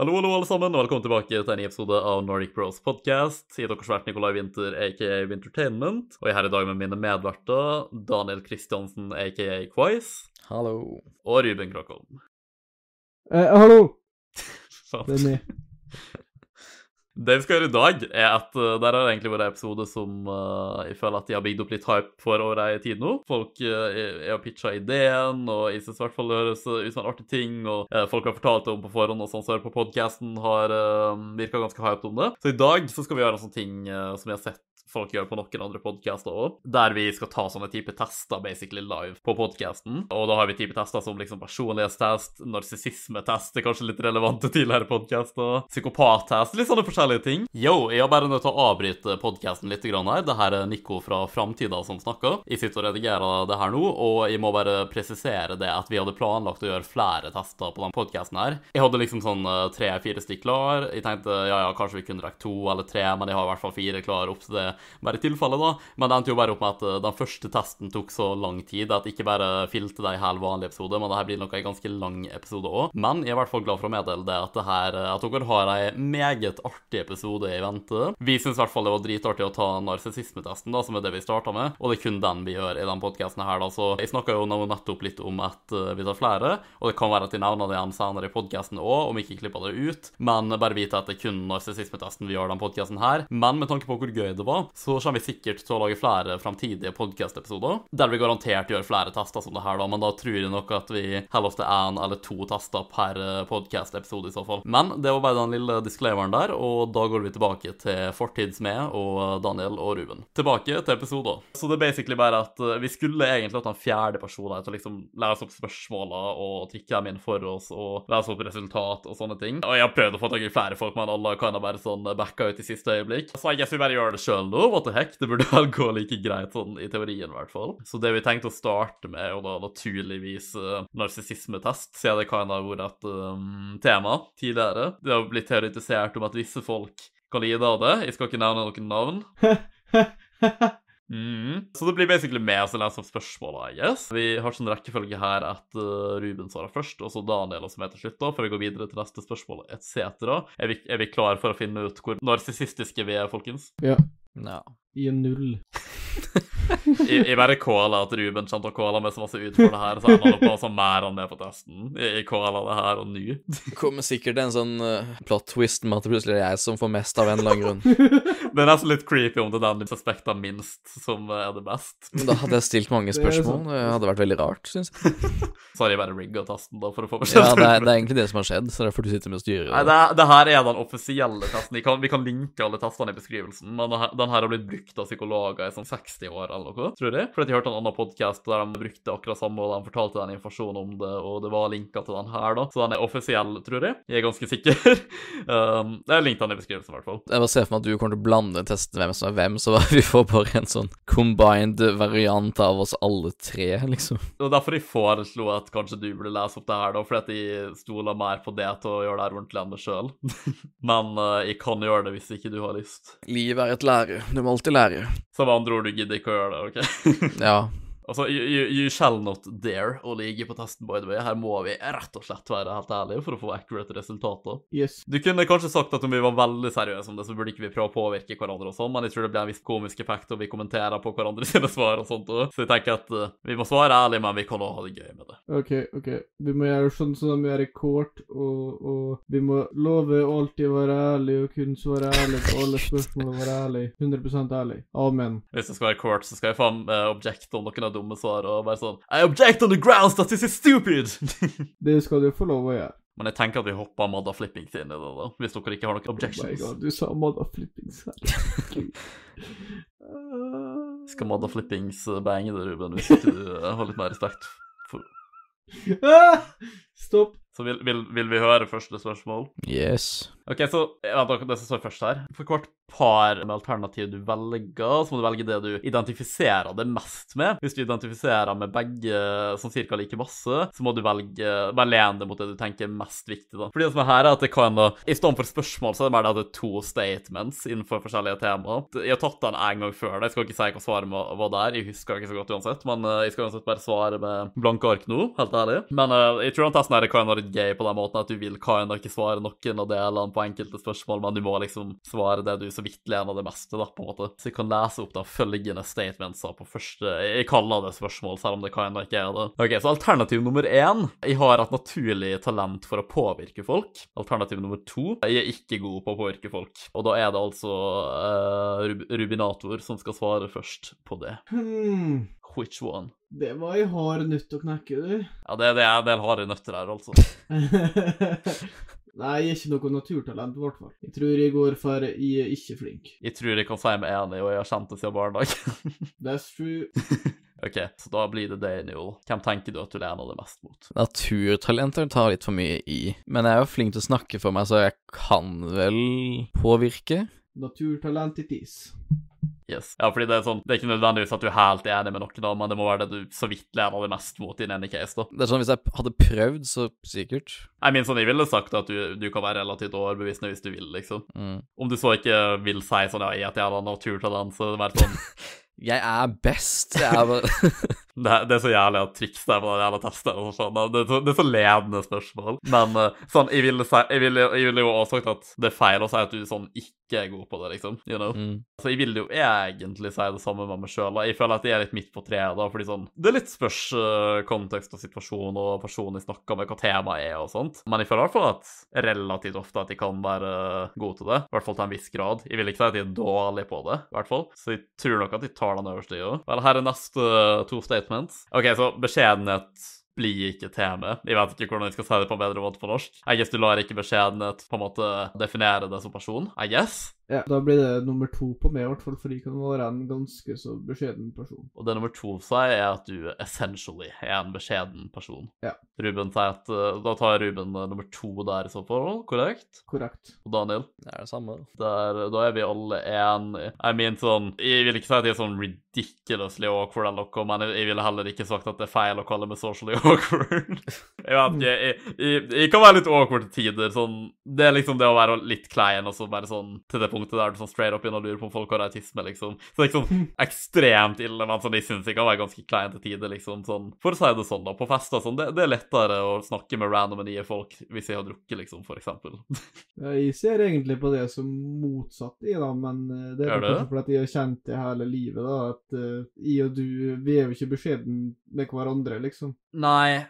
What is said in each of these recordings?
Hallo, hallo, alle sammen, og velkommen tilbake til en ny episode av Nordic Bros Podcast. I deres vert Nikolai Winther, aka Wintertainment, og jeg er her i dag med mine medverter Daniel Kristiansen, aka Quize, Hallo. og Ruben Krokholm. Eh, hallo! Det er meg. Det vi skal gjøre i dag, er at uh, der har egentlig vært en episode som uh, jeg føler at de har bygd opp litt hype for over ei tid nå. Folk uh, er har pitcha ideen, og jeg syns i hvert fall det høres ut som en artig ting. Og uh, folk har fortalt det om på forhånd, og sånn som hører på podkasten, har uh, virka ganske hyped om det. Så i dag så skal vi gjøre en sånn ting som vi har sett folk gjør på noen andre podcaster òg, der vi skal ta sånne type tester basically live på podkasten. Og da har vi type tester som liksom personlighetstest, narsissismetest, det er kanskje litt relevante tidligere podcaster, psykopattest, litt sånne forskjellige ting. Yo, jeg har bare nødt til å avbryte podkasten litt grann her. Det her er Nico fra Framtida som snakker. Jeg sitter og redigerer det her nå, og jeg må bare presisere det at vi hadde planlagt å gjøre flere tester på den podkasten her. Jeg hadde liksom sånn tre-fire stykk klar. Jeg tenkte ja, ja, kanskje vi kunne rekke to eller tre, men jeg har i hvert fall fire klar opp til det bare i tilfelle, da. Men det endte jo bare opp med at uh, den første testen tok så lang tid at ikke bare filte det en helt vanlig episode, men det her blir nok en ganske lang episode òg. Men jeg er i hvert fall glad for å meddele det at, det her, uh, at dere har en meget artig episode i vente. Vi syns i hvert fall det var dritartig å ta narsissismetesten, da, som er det vi starta med, og det er kun den vi gjør i den podkasten her, da. Så jeg snakka jo nå nettopp litt om at uh, vi tar flere, og det kan være at de nevner det igjen senere i podkasten òg, om ikke klipper det ut, men bare vite at det er kun narsissismetesten vi gjør den podkasten her. Men med tanke på hvor gøy det var, så kommer vi sikkert til å lage flere framtidige podkast-episoder, der vi garantert gjør flere tester som det her, da, men da tror jeg nok at vi holder oss til én eller to tester per podkast-episode i så fall. Men det var bare den lille disclaimeren der, og da går vi tilbake til fortidsmed og Daniel og Ruben. Tilbake til episoder. Så det er basically bare at uh, vi skulle egentlig hatt en fjerde person her til å liksom lese opp spørsmåla og trykke dem inn for oss og lese opp resultat og sånne ting. Og jeg har prøvd å få tak i flere folk, men alle kan bare sånn backa ut i siste øyeblikk. Så jeg vi bare gjør det sjøl nå. What the heck? Det burde vel gå like greit sånn i teorien, i hvert fall. Så det vi tenkte å starte med, er jo da naturligvis uh, narsissismetest, siden det kan ha vært et um, tema tidligere. Det har blitt teoretisert om at visse folk kan lide av det. Jeg skal ikke nevne noen navn. Mm. Så det blir basically meg som leser opp spørsmåla, I guess. Vi har sånn rekkefølge her at uh, Ruben svarer først, og så Daniel som er til slutt, da, før vi går videre til neste spørsmål, etc. Er, vi- er vi klar for å finne ut hvor narsissistiske vi er, folkens? Ja, Ja. I en null. Jeg, jeg bare caller at Ruben kommer til å calle meg så masse ut for det her, så han opp med å så mer han med på testen. Jeg, jeg det her og nå. Kommer sikkert en sånn uh, plot twist med at det plutselig er jeg som får mest av en eller annen grunn. Det er nesten litt creepy om det er den suspekta minst som er det best. Men da hadde jeg stilt mange Det spørsmål. Det hadde vært veldig rart, syns jeg. Så har jeg bare rigga testen da for å få Ja, det er, det er egentlig det som har skjedd, så det er derfor du sitter med og styrer. Nei, det, det her er den offisielle testen. Vi kan, vi kan linke alle testene i beskrivelsen, men den her har blitt brukt av psykologer i sånn 60 år eller noe, tror jeg. Fordi jeg hørte en annen podkast der de brukte akkurat samme, og de fortalte den informasjonen om det, og det var linka til den her, da. Så den er offisiell, tror jeg. Jeg er ganske sikker. um, det er linka i beskrivelsen, i hvert fall. Jeg bare ser for meg at du kommer til å blande testen hvem som er hvem, så vi får bare en sånn combined variant av oss alle tre, liksom. Det var derfor jeg foreslo at kanskje du burde lese opp det her, da, fordi at jeg stoler mer på det til å gjøre det her ordentlig enn meg sjøl. Men uh, jeg kan gjøre det hvis ikke du har lyst. Livet er et lære. Du må alltid lære. Så med andre ord, du gidder ikke å gjøre det, OK? Ja. Altså, you, you, shall not dare å ligge på testen, by the way. Her må vi rett og slett være helt ærlige for å få accurate resultater. Yes. Du kunne kanskje sagt at om vi var veldig seriøse om det, så burde ikke vi prøve å påvirke hverandre og sånn, men jeg tror det blir en viss komisk effekt om vi kommenterer på hverandre sine svar og sånt òg. Så jeg tenker at uh, vi må svare ærlig, men vi kan òg ha det gøy med det. OK, OK. Vi må gjøre sånn som vi gjør i kort, og, og vi må love alltid å være ærlig og kun svare ærlig på alle spørsmål og være ærlig. 100% ærlig. Amen. Hvis det skal være court, så skal jeg faen uh, objekte om noen har dumme svar og bare sånn I object on the grounds that this is stupid! Det skal du få lov å gjøre. men jeg tenker at vi hopper Madda Flippings inn i det, da. Hvis dere ikke har noen objections. Oh my god, du sa Madda flippings her. Skal Madda Flippings eh, bange det, Ruben, hvis ikke du eh, har litt mer respekt for Ah! Stopp. Så vil, vil, vil vi høre første spørsmål? Yes. Ok, så vent, det som står først her. For hvert par med alternativ du velger, så må du velge det du identifiserer det mest med. Hvis du identifiserer med begge sånn cirka like masse, så må du velge bare lene deg mot det du tenker er mest viktig, da. Fordi det som er her, er at det kan da I stedet for spørsmål, så er det mer det at det er to statements innenfor forskjellige temaer. Jeg har tatt den en gang før. da. Jeg skal ikke si hva svaret var der, jeg husker ikke så godt uansett, men eh, jeg skal uansett bare svare med blanke ark nå, helt ærlig. Men eh, jeg tror den testen her kan være litt gøy på den måten at du vil kan ikke svare noen av delene på enkelte spørsmål, men du må liksom svare det du så vidt lener det meste, da, på en måte. Så jeg kan lese opp de følgende statementsa på første Jeg kaller det spørsmål, selv om det kan ikke er det. Ok, så alternativ nummer én Jeg har et naturlig talent for å påvirke folk. Alternativ nummer to Jeg er ikke god på å påvirke folk. Og da er det altså uh, Rub Rubinator som skal svare først på det. Hmm. Which one? Det var ei hard nøtt å knekke, du. Ja, det, det er en del harde nøtter her, altså. Nei, jeg er ikke noe naturtalent, i hvert fall. Jeg tror jeg går for jeg er ikke flink. Jeg tror jeg kan si meg enig, og jeg har kjent det siden barnedag. That's true. ok, så da blir det Daniel. Hvem tenker du at du lener det mest mot? Naturtalenter tar litt for mye i, men jeg er jo flink til å snakke for meg, så jeg kan vel påvirke. Naturtalent it is. Yes. Ja, fordi det er sånn, det er ikke nødvendigvis at du er helt enig med noen, da, men det må være det du så vidt lærer det mest mot i en case, da. Det er sånn, Hvis jeg hadde prøvd, så sikkert. Jeg mener sånn, jeg ville sagt at du, du kan være relativt overbevisende hvis du vil, liksom. Mm. Om du så ikke vil si sånn, ja, jeg er et jævla naturtalent, så det mer sånn Jeg er best. Jeg er bare Det, det er så jævlig at triks der på den jævla testen. og sånn. Det, er så- det er så ledende spørsmål. Men eh, sånn, jeg ville, si, jeg, ville, jeg ville jo også sagt at det er feil å si at du sånn ikke er god på det, liksom. You know? mm. Så jeg vil jo egentlig si det samme med meg sjøl. Jeg føler at jeg er litt midt på treet, da, fordi sånn Det er litt spørs eh, kontekst og situasjon og personen jeg snakker med, hva temaet er og sånt. Men jeg føler i hvert fall at relativt ofte at jeg kan være god til det. I hvert fall til en viss grad. Jeg vil ikke si at jeg er dårlig på det, i hvert fall. Så jeg tror nok at jeg tar den øverste, jo. Vel, her er neste eh, to statements. OK, så beskjedenhet blir ikke tema. Jeg vet ikke hvordan jeg skal si det på en bedre måte på norsk. I guess du lar ikke beskjedenhet på en måte definere det som person. I guess. Ja, da blir det nummer to på meg, i hvert fall, for jeg kan være en ganske så beskjeden person. Og det nummer to sier, er at du essentially er en beskjeden person. Ja. Ruben sier at eh, Da tar Ruben eh, nummer to der i så fall, korrekt? Korrekt. Og Daniel? Det er det samme. Der, da er vi alle enige. Jeg mean, sånn Jeg vil ikke si at jeg er sånn ridiculously awkward eller noe, men jeg, jeg ville heller ikke sagt at det er feil å kalle meg socially awkward. jeg vet ikke, jeg, jeg, jeg kan være litt awkward til tider. Sånn Det er liksom det å være litt klein og så bare sånn til det punktet der du sånn straight up inn og lurer på om folk har autisme, liksom. Så det er ikke sånn ekstremt ille, men sånn jeg syns jeg kan være ganske klein til tider, liksom. Sånn, for å si det sånn, da. På fester sånn, det, det er lettere å snakke med random nye folk hvis jeg har drukket, liksom, for eksempel. Jeg ser egentlig på det som motsatt i, da, men eh, det er kanskje fordi jeg har kjent det hele livet, da, at uh, jeg og du, vi er jo ikke beskjeden med hverandre, liksom. Nei.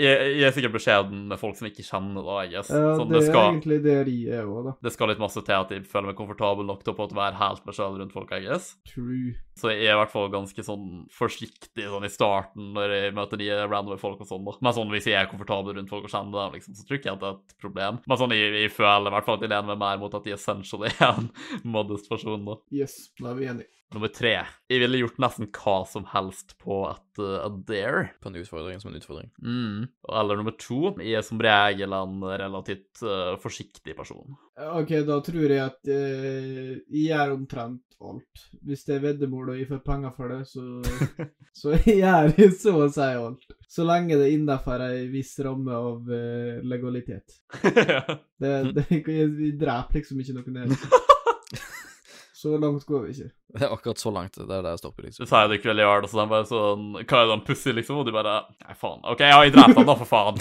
Jeg, er sikkert beskjeden med folk som ikke kjenner da, jeg guess. Ja, sånn, det det, er egentlig det de er òg, da. det skal litt masse til at jeg føler meg komfortabel nok til å være helt meg sjøl rundt folk, jeg guess. True. Så jeg er i hvert fall ganske sånn forsiktig sånn i starten når jeg møter nye random folk og sånn. da. Men sånn hvis jeg er komfortabel rundt folk og kjenner dem, liksom, så tror ikke jeg at det er et problem. Men sånn jeg, jeg føler i hvert fall at jeg lener meg mer mot at de essentially er en modest person. da. Yes, da er vi enige. Nummer tre. Jeg ville gjort nesten hva som helst på et, uh, dare. På en utfordring som en utfordring. Mm. Eller nummer to. Jeg er som regel en relativt uh, forsiktig person. Ok, da tror jeg at uh, jeg gjør omtrent alt. Hvis det er veddemål og jeg får penger for det, så, så jeg gjør jeg så å si alt. Så lenge det er innenfor ei viss ramme av legalitet. legalitet. Det, det, jeg dreper liksom ikke noen ned. Så langt går vi ikke. Det er akkurat så langt. Det er der jeg stopper, liksom. Du sier det ikke veldig hard, og så er de bare sånn Hva er det han pussig, liksom? Og du bare Nei, faen. OK, ja, jeg dreper han da, for faen.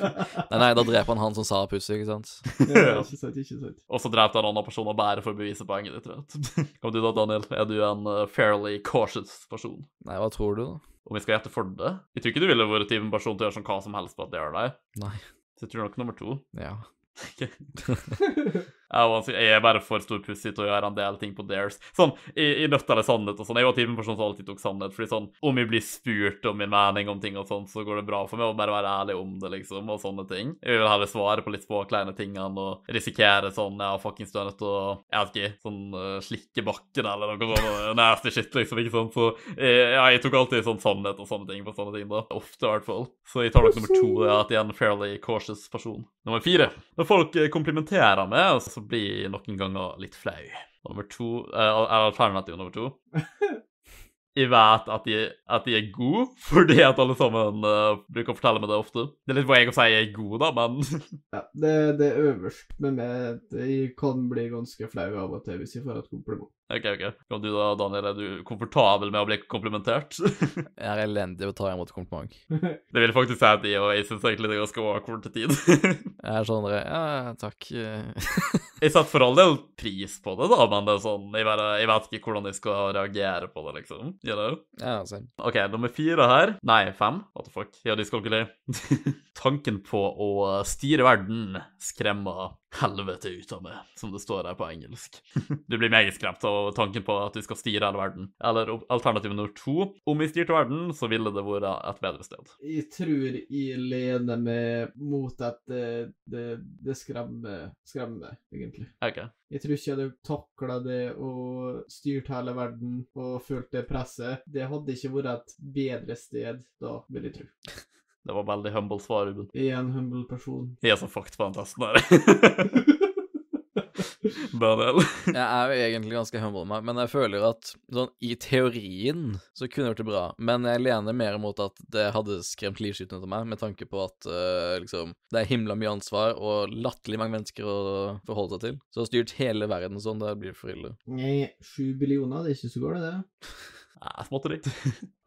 Nei, nei, da dreper han han som sa pussig, ikke sant? Ja, ikke sant, ikke sant. og så drepte han en annen person og bare for å bevise poenget ditt, vet du. Kom du da, Daniel? Er du en uh, fairly cautious person? Nei, hva tror du, da? Om vi skal gjette for det? Jeg tror ikke du ville vært en person til å gjøre sånn hva som helst på at det gjør deg. Nei. Så jeg tror nok nummer to. Ja. Jeg er bare for stor pussig til å gjøre en del ting på Dares. Sånn, I, i Nødt eller sannhet og sånn. Jeg var typen person som alltid tok sannhet. fordi sånn, Om jeg blir spurt om min mening om ting og sånn, så går det bra for meg å bare være ærlig om det, liksom, og sånne ting. Jeg vil heller svare på litt småkleine tingene og risikere sånn Ja, fuckings du er nødt til å Jeg vet ikke, sånn uh, slikke bakken eller noe sånt. nasty shit, liksom, ikke sant. Så jeg, ja, jeg tok alltid sånn sannhet og sånne ting på sånne ting, da. Ofte, i hvert fall. Så jeg tar nok nummer to, ja, at jeg er en fairly cautious person. Nummer fire. Når folk eh, komplimenterer meg, så blir noen ganger litt flau. Nummer to eh, er alternativ nummer to. Jeg vet at de, at de er gode, fordi at alle sammen uh, bruker å fortelle meg det ofte. Det er litt poeng å si jeg er god, da, men Ja, det, det er øverst med meg. Jeg kan bli ganske flau av og til hvis jeg får et kompliment. OK, OK. Kan du da, Daniel, er du komfortabel med å bli komplimentert? Jeg er elendig å ta imot kompliment. det vil faktisk si at jeg og jeg syns egentlig det er ganske awkward til tid. Jeg er sånn Ja, takk. jeg setter for all del pris på det, da, men det er sånn, jeg, bare, jeg vet ikke hvordan jeg skal reagere på det, liksom. You know? Ja, same. OK, nummer fire her Nei, fem. What the fuck? Ja, de skal ikke le. Tanken på å styre verden skremmer helvete ut av meg, som det står her på engelsk. du blir meget skremt av tanken på at du skal styre hele verden. Eller alternativ nummer to. Om vi styrte verden, så ville det vært et bedre sted. Jeg tror jeg lener meg mot at det, det, det skremmer, skremmer, egentlig. OK. Jeg tror ikke jeg hadde takla det og styrt hele verden og følt det presset. Det hadde ikke vært et bedre sted da, vil jeg tro. Det var veldig humble svar, Ruben. Jeg er en humble person. Jeg er så fucked på den testen her. Daniel. Jeg er jo egentlig ganske humble meg, men jeg føler at sånn i teorien så kunne det vært bra, men jeg lener mer mot at det hadde skremt livskyten ut av meg, med tanke på at uh, liksom det er himla mye ansvar og latterlig mange mennesker å forholde seg til. Så styrt hele verden sånn, det blir for ille. Nei, sju billioner, det er ikke så galt, det. Nei, småtteri.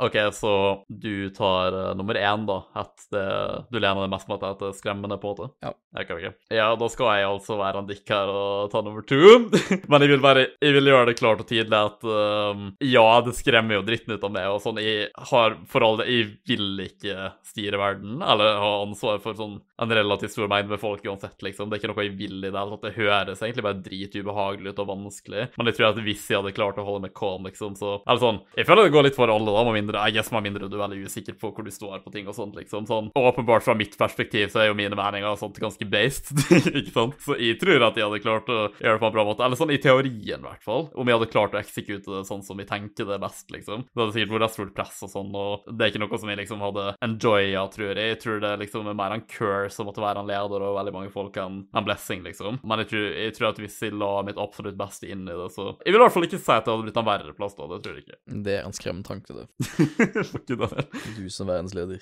OK, så du tar uh, nummer én, da. At det, du lener deg mest mot at det er skremmende, på en måte? Ja. Okay, ok. Ja, da skal jeg altså være en dikk her og ta nummer to. Men jeg vil, bare, jeg vil gjøre det klart og tydelig at um, ja, det skremmer jo dritten ut av meg, og sånn. Jeg har for all det Jeg vil ikke styre verden, eller ha ansvar for sånn en relativt stor mengde med folk uansett, liksom. Det er ikke noe jeg vil i det hele tatt. Det høres egentlig bare dritubehagelig ut og vanskelig. Men jeg tror at hvis jeg hadde klart å holde meg calm, liksom, så Eller sånn Jeg føler det går litt for alle, da, med mindre jeg med mindre du er veldig usikker på hvor du står på ting og sånt, liksom. Sånn åpenbart fra mitt perspektiv så er jo mine meninger og sånt ganske based, ikke sant? Så jeg tror at jeg hadde klart å gjøre det på en bra måte. Eller sånn i teorien, i hvert fall. Om jeg hadde klart å eksekute det sånn som jeg tenker det best, liksom. Det hadde sikkert vært stort press og sånn, og det er ikke noe som jeg liksom hadde enjoya, tror jeg. Jeg tror det liksom er mer en curse å måtte være en leder og veldig mange folk en, en blessing, liksom. Men jeg tror, jeg tror at hvis jeg la mitt absolutt beste inn i det, så Jeg vil i hvert fall ikke si at det hadde blitt en verre plass da, det tror jeg ikke. Det er en skremmende tanke, det. Fuck you, Daniel. Du som verdensleder.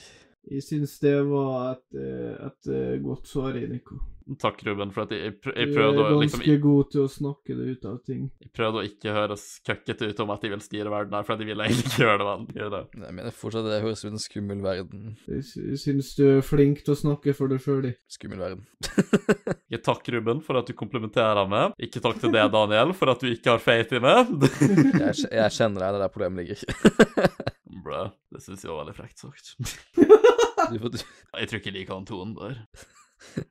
Jeg syns det var et, eh, et eh, godt svar, i, Nico. Takk, Ruben, for at jeg, jeg, prøvde å Du prøvde er å ganske liksom god til å snakke det ut av ting. Jeg prøvde å ikke høres køkkete ut om at jeg vil styre verden her, for at jeg ville egentlig ikke gjøre det, men gjør det. Jeg mener fortsatt det høres ut som en skummel verden. Jeg sy- syns du er flink til å snakke for deg sjøl. Skummel verden. Ikke takk, Ruben, for at du komplementerer meg. Ikke takk til deg, Daniel, for at du ikke har faith i meg. Jeg, jeg kjenner deg, det er der problemet ligger. Bra. Det syns jeg var veldig frekt sagt. Du får, Jeg tror ikke jeg liker den tonen der.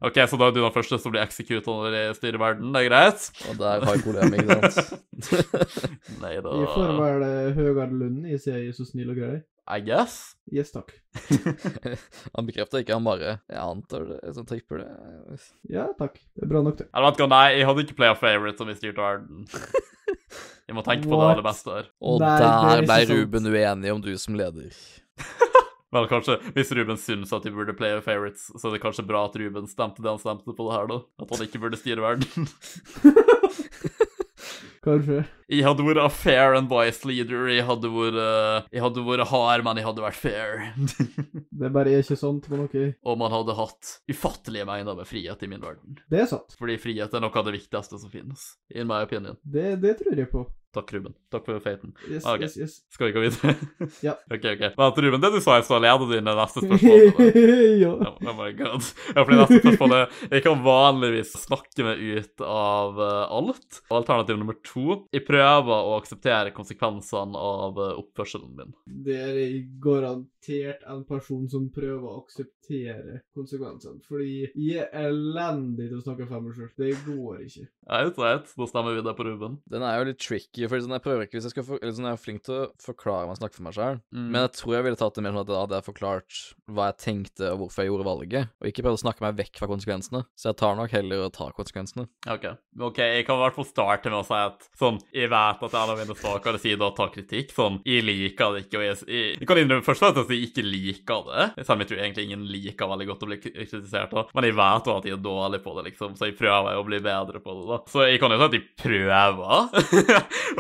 OK, så da er du den første som blir executa når jeg styrer verden, det er greit? og der har problemet, ikke sant? Nei da Vi får vel Høgard Lund i er så snill og grei. I guess. Yes, takk. Han bekrefter ikke, han bare Jeg antar det, så sånn tipper det. Ja, takk. Det er bra nok, det. Vet ikke, nei, jeg hadde ikke playa favorite om vi styrte verden. Jeg må tenke på det aller beste her. Og Nei, er der ble sant. Ruben uenig om du som leder. Vel, kanskje, hvis Ruben syns at de burde play favorites, så er det kanskje bra at Ruben stemte det han stemte på det her, da. At han ikke burde styre verden. Kanskje. Jeg hadde vært a fair and biased leader. Jeg hadde vært, eh, jeg hadde vært hard, men jeg hadde vært fair. Det bare er ikke sant med noe. Og man hadde hatt ufattelige mengder med frihet i min verden. Det er sant. Fordi frihet er noe av det viktigste som finnes, in my opinion. Det, det tror jeg på. Takk, Ruben. Takk for faten. Yes, Ok. yes, yes. Skal vi gå videre? Ja. OK, OK. Men Ruben, det du sa i stad, leder i neste spørsmål. ja. Oh, oh my god. Ja, fordi neste spørsmål er Jeg kan vanligvis snakke meg ut av eh, alt. Alternativ nummer to Jeg prøver prøver å akseptere konsekvensene av eh, oppførselen min. Det er garantert en person som prøver å akseptere konsekvensene. Fordi jeg er elendig til å snakke for meg sjøl. Det går ikke. Jeg vet. Da stemmer vi det på Ruben. Den er jo litt tricky, for sånn, jeg prøver ikke hvis jeg skal for, eller sånn, jeg er flink til å forklare meg jeg snakker for meg sjøl, Mm. men jeg tror jeg ville tatt det mer sånn at jeg hadde forklart hva jeg tenkte og hvorfor jeg gjorde valget, og ikke prøvd å snakke meg vekk fra konsekvensene. Så jeg tar nok heller å ta konsekvensene. Ok, ok, jeg kan i hvert fall starte med å si at sånn, jeg vet at en av mine svakere sider er å ta kritikk. Sånn, jeg liker det ikke, og jeg, jeg, jeg kan innrømme først at jeg ikke liker det. Selv om jeg tror egentlig ingen liker veldig godt å bli kritisert da. Men jeg vet jo at jeg er dårlig på det, liksom, så jeg prøver å bli bedre på det, da. Så jeg kan jo si at jeg prøver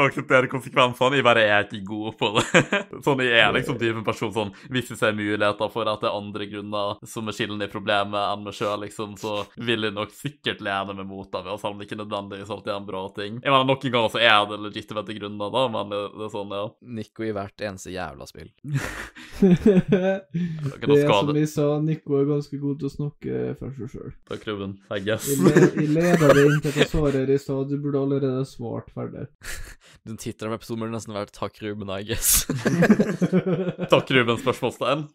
å akseptere konsekvensene, jeg bare er ikke god på det. sånn, jeg er liksom typen person sånn, hvis jeg ser muligheter for at det er andre grunner som er skillende i problemet enn meg sjøl, liksom, så vil jeg nok sikkert lene meg mot det, selv om det ikke nødvendigvis alltid er en bra ting. Jeg mener, Noen ganger så er det legitimate grunner, da, men det, det er sånn, ja. Nico i hvert eneste jævla spill. det er som vi sa, Nico er ganske god til å snakke for seg sjøl. Takk, Ruben. I guess. Jeg, jeg leder det inn til å svare i stad, du burde allerede svart ferdig. Den tittelen av episoden burde nesten vært 'Takk, Ruben, I guess'. Takk, Ruben, spørsmålstegn.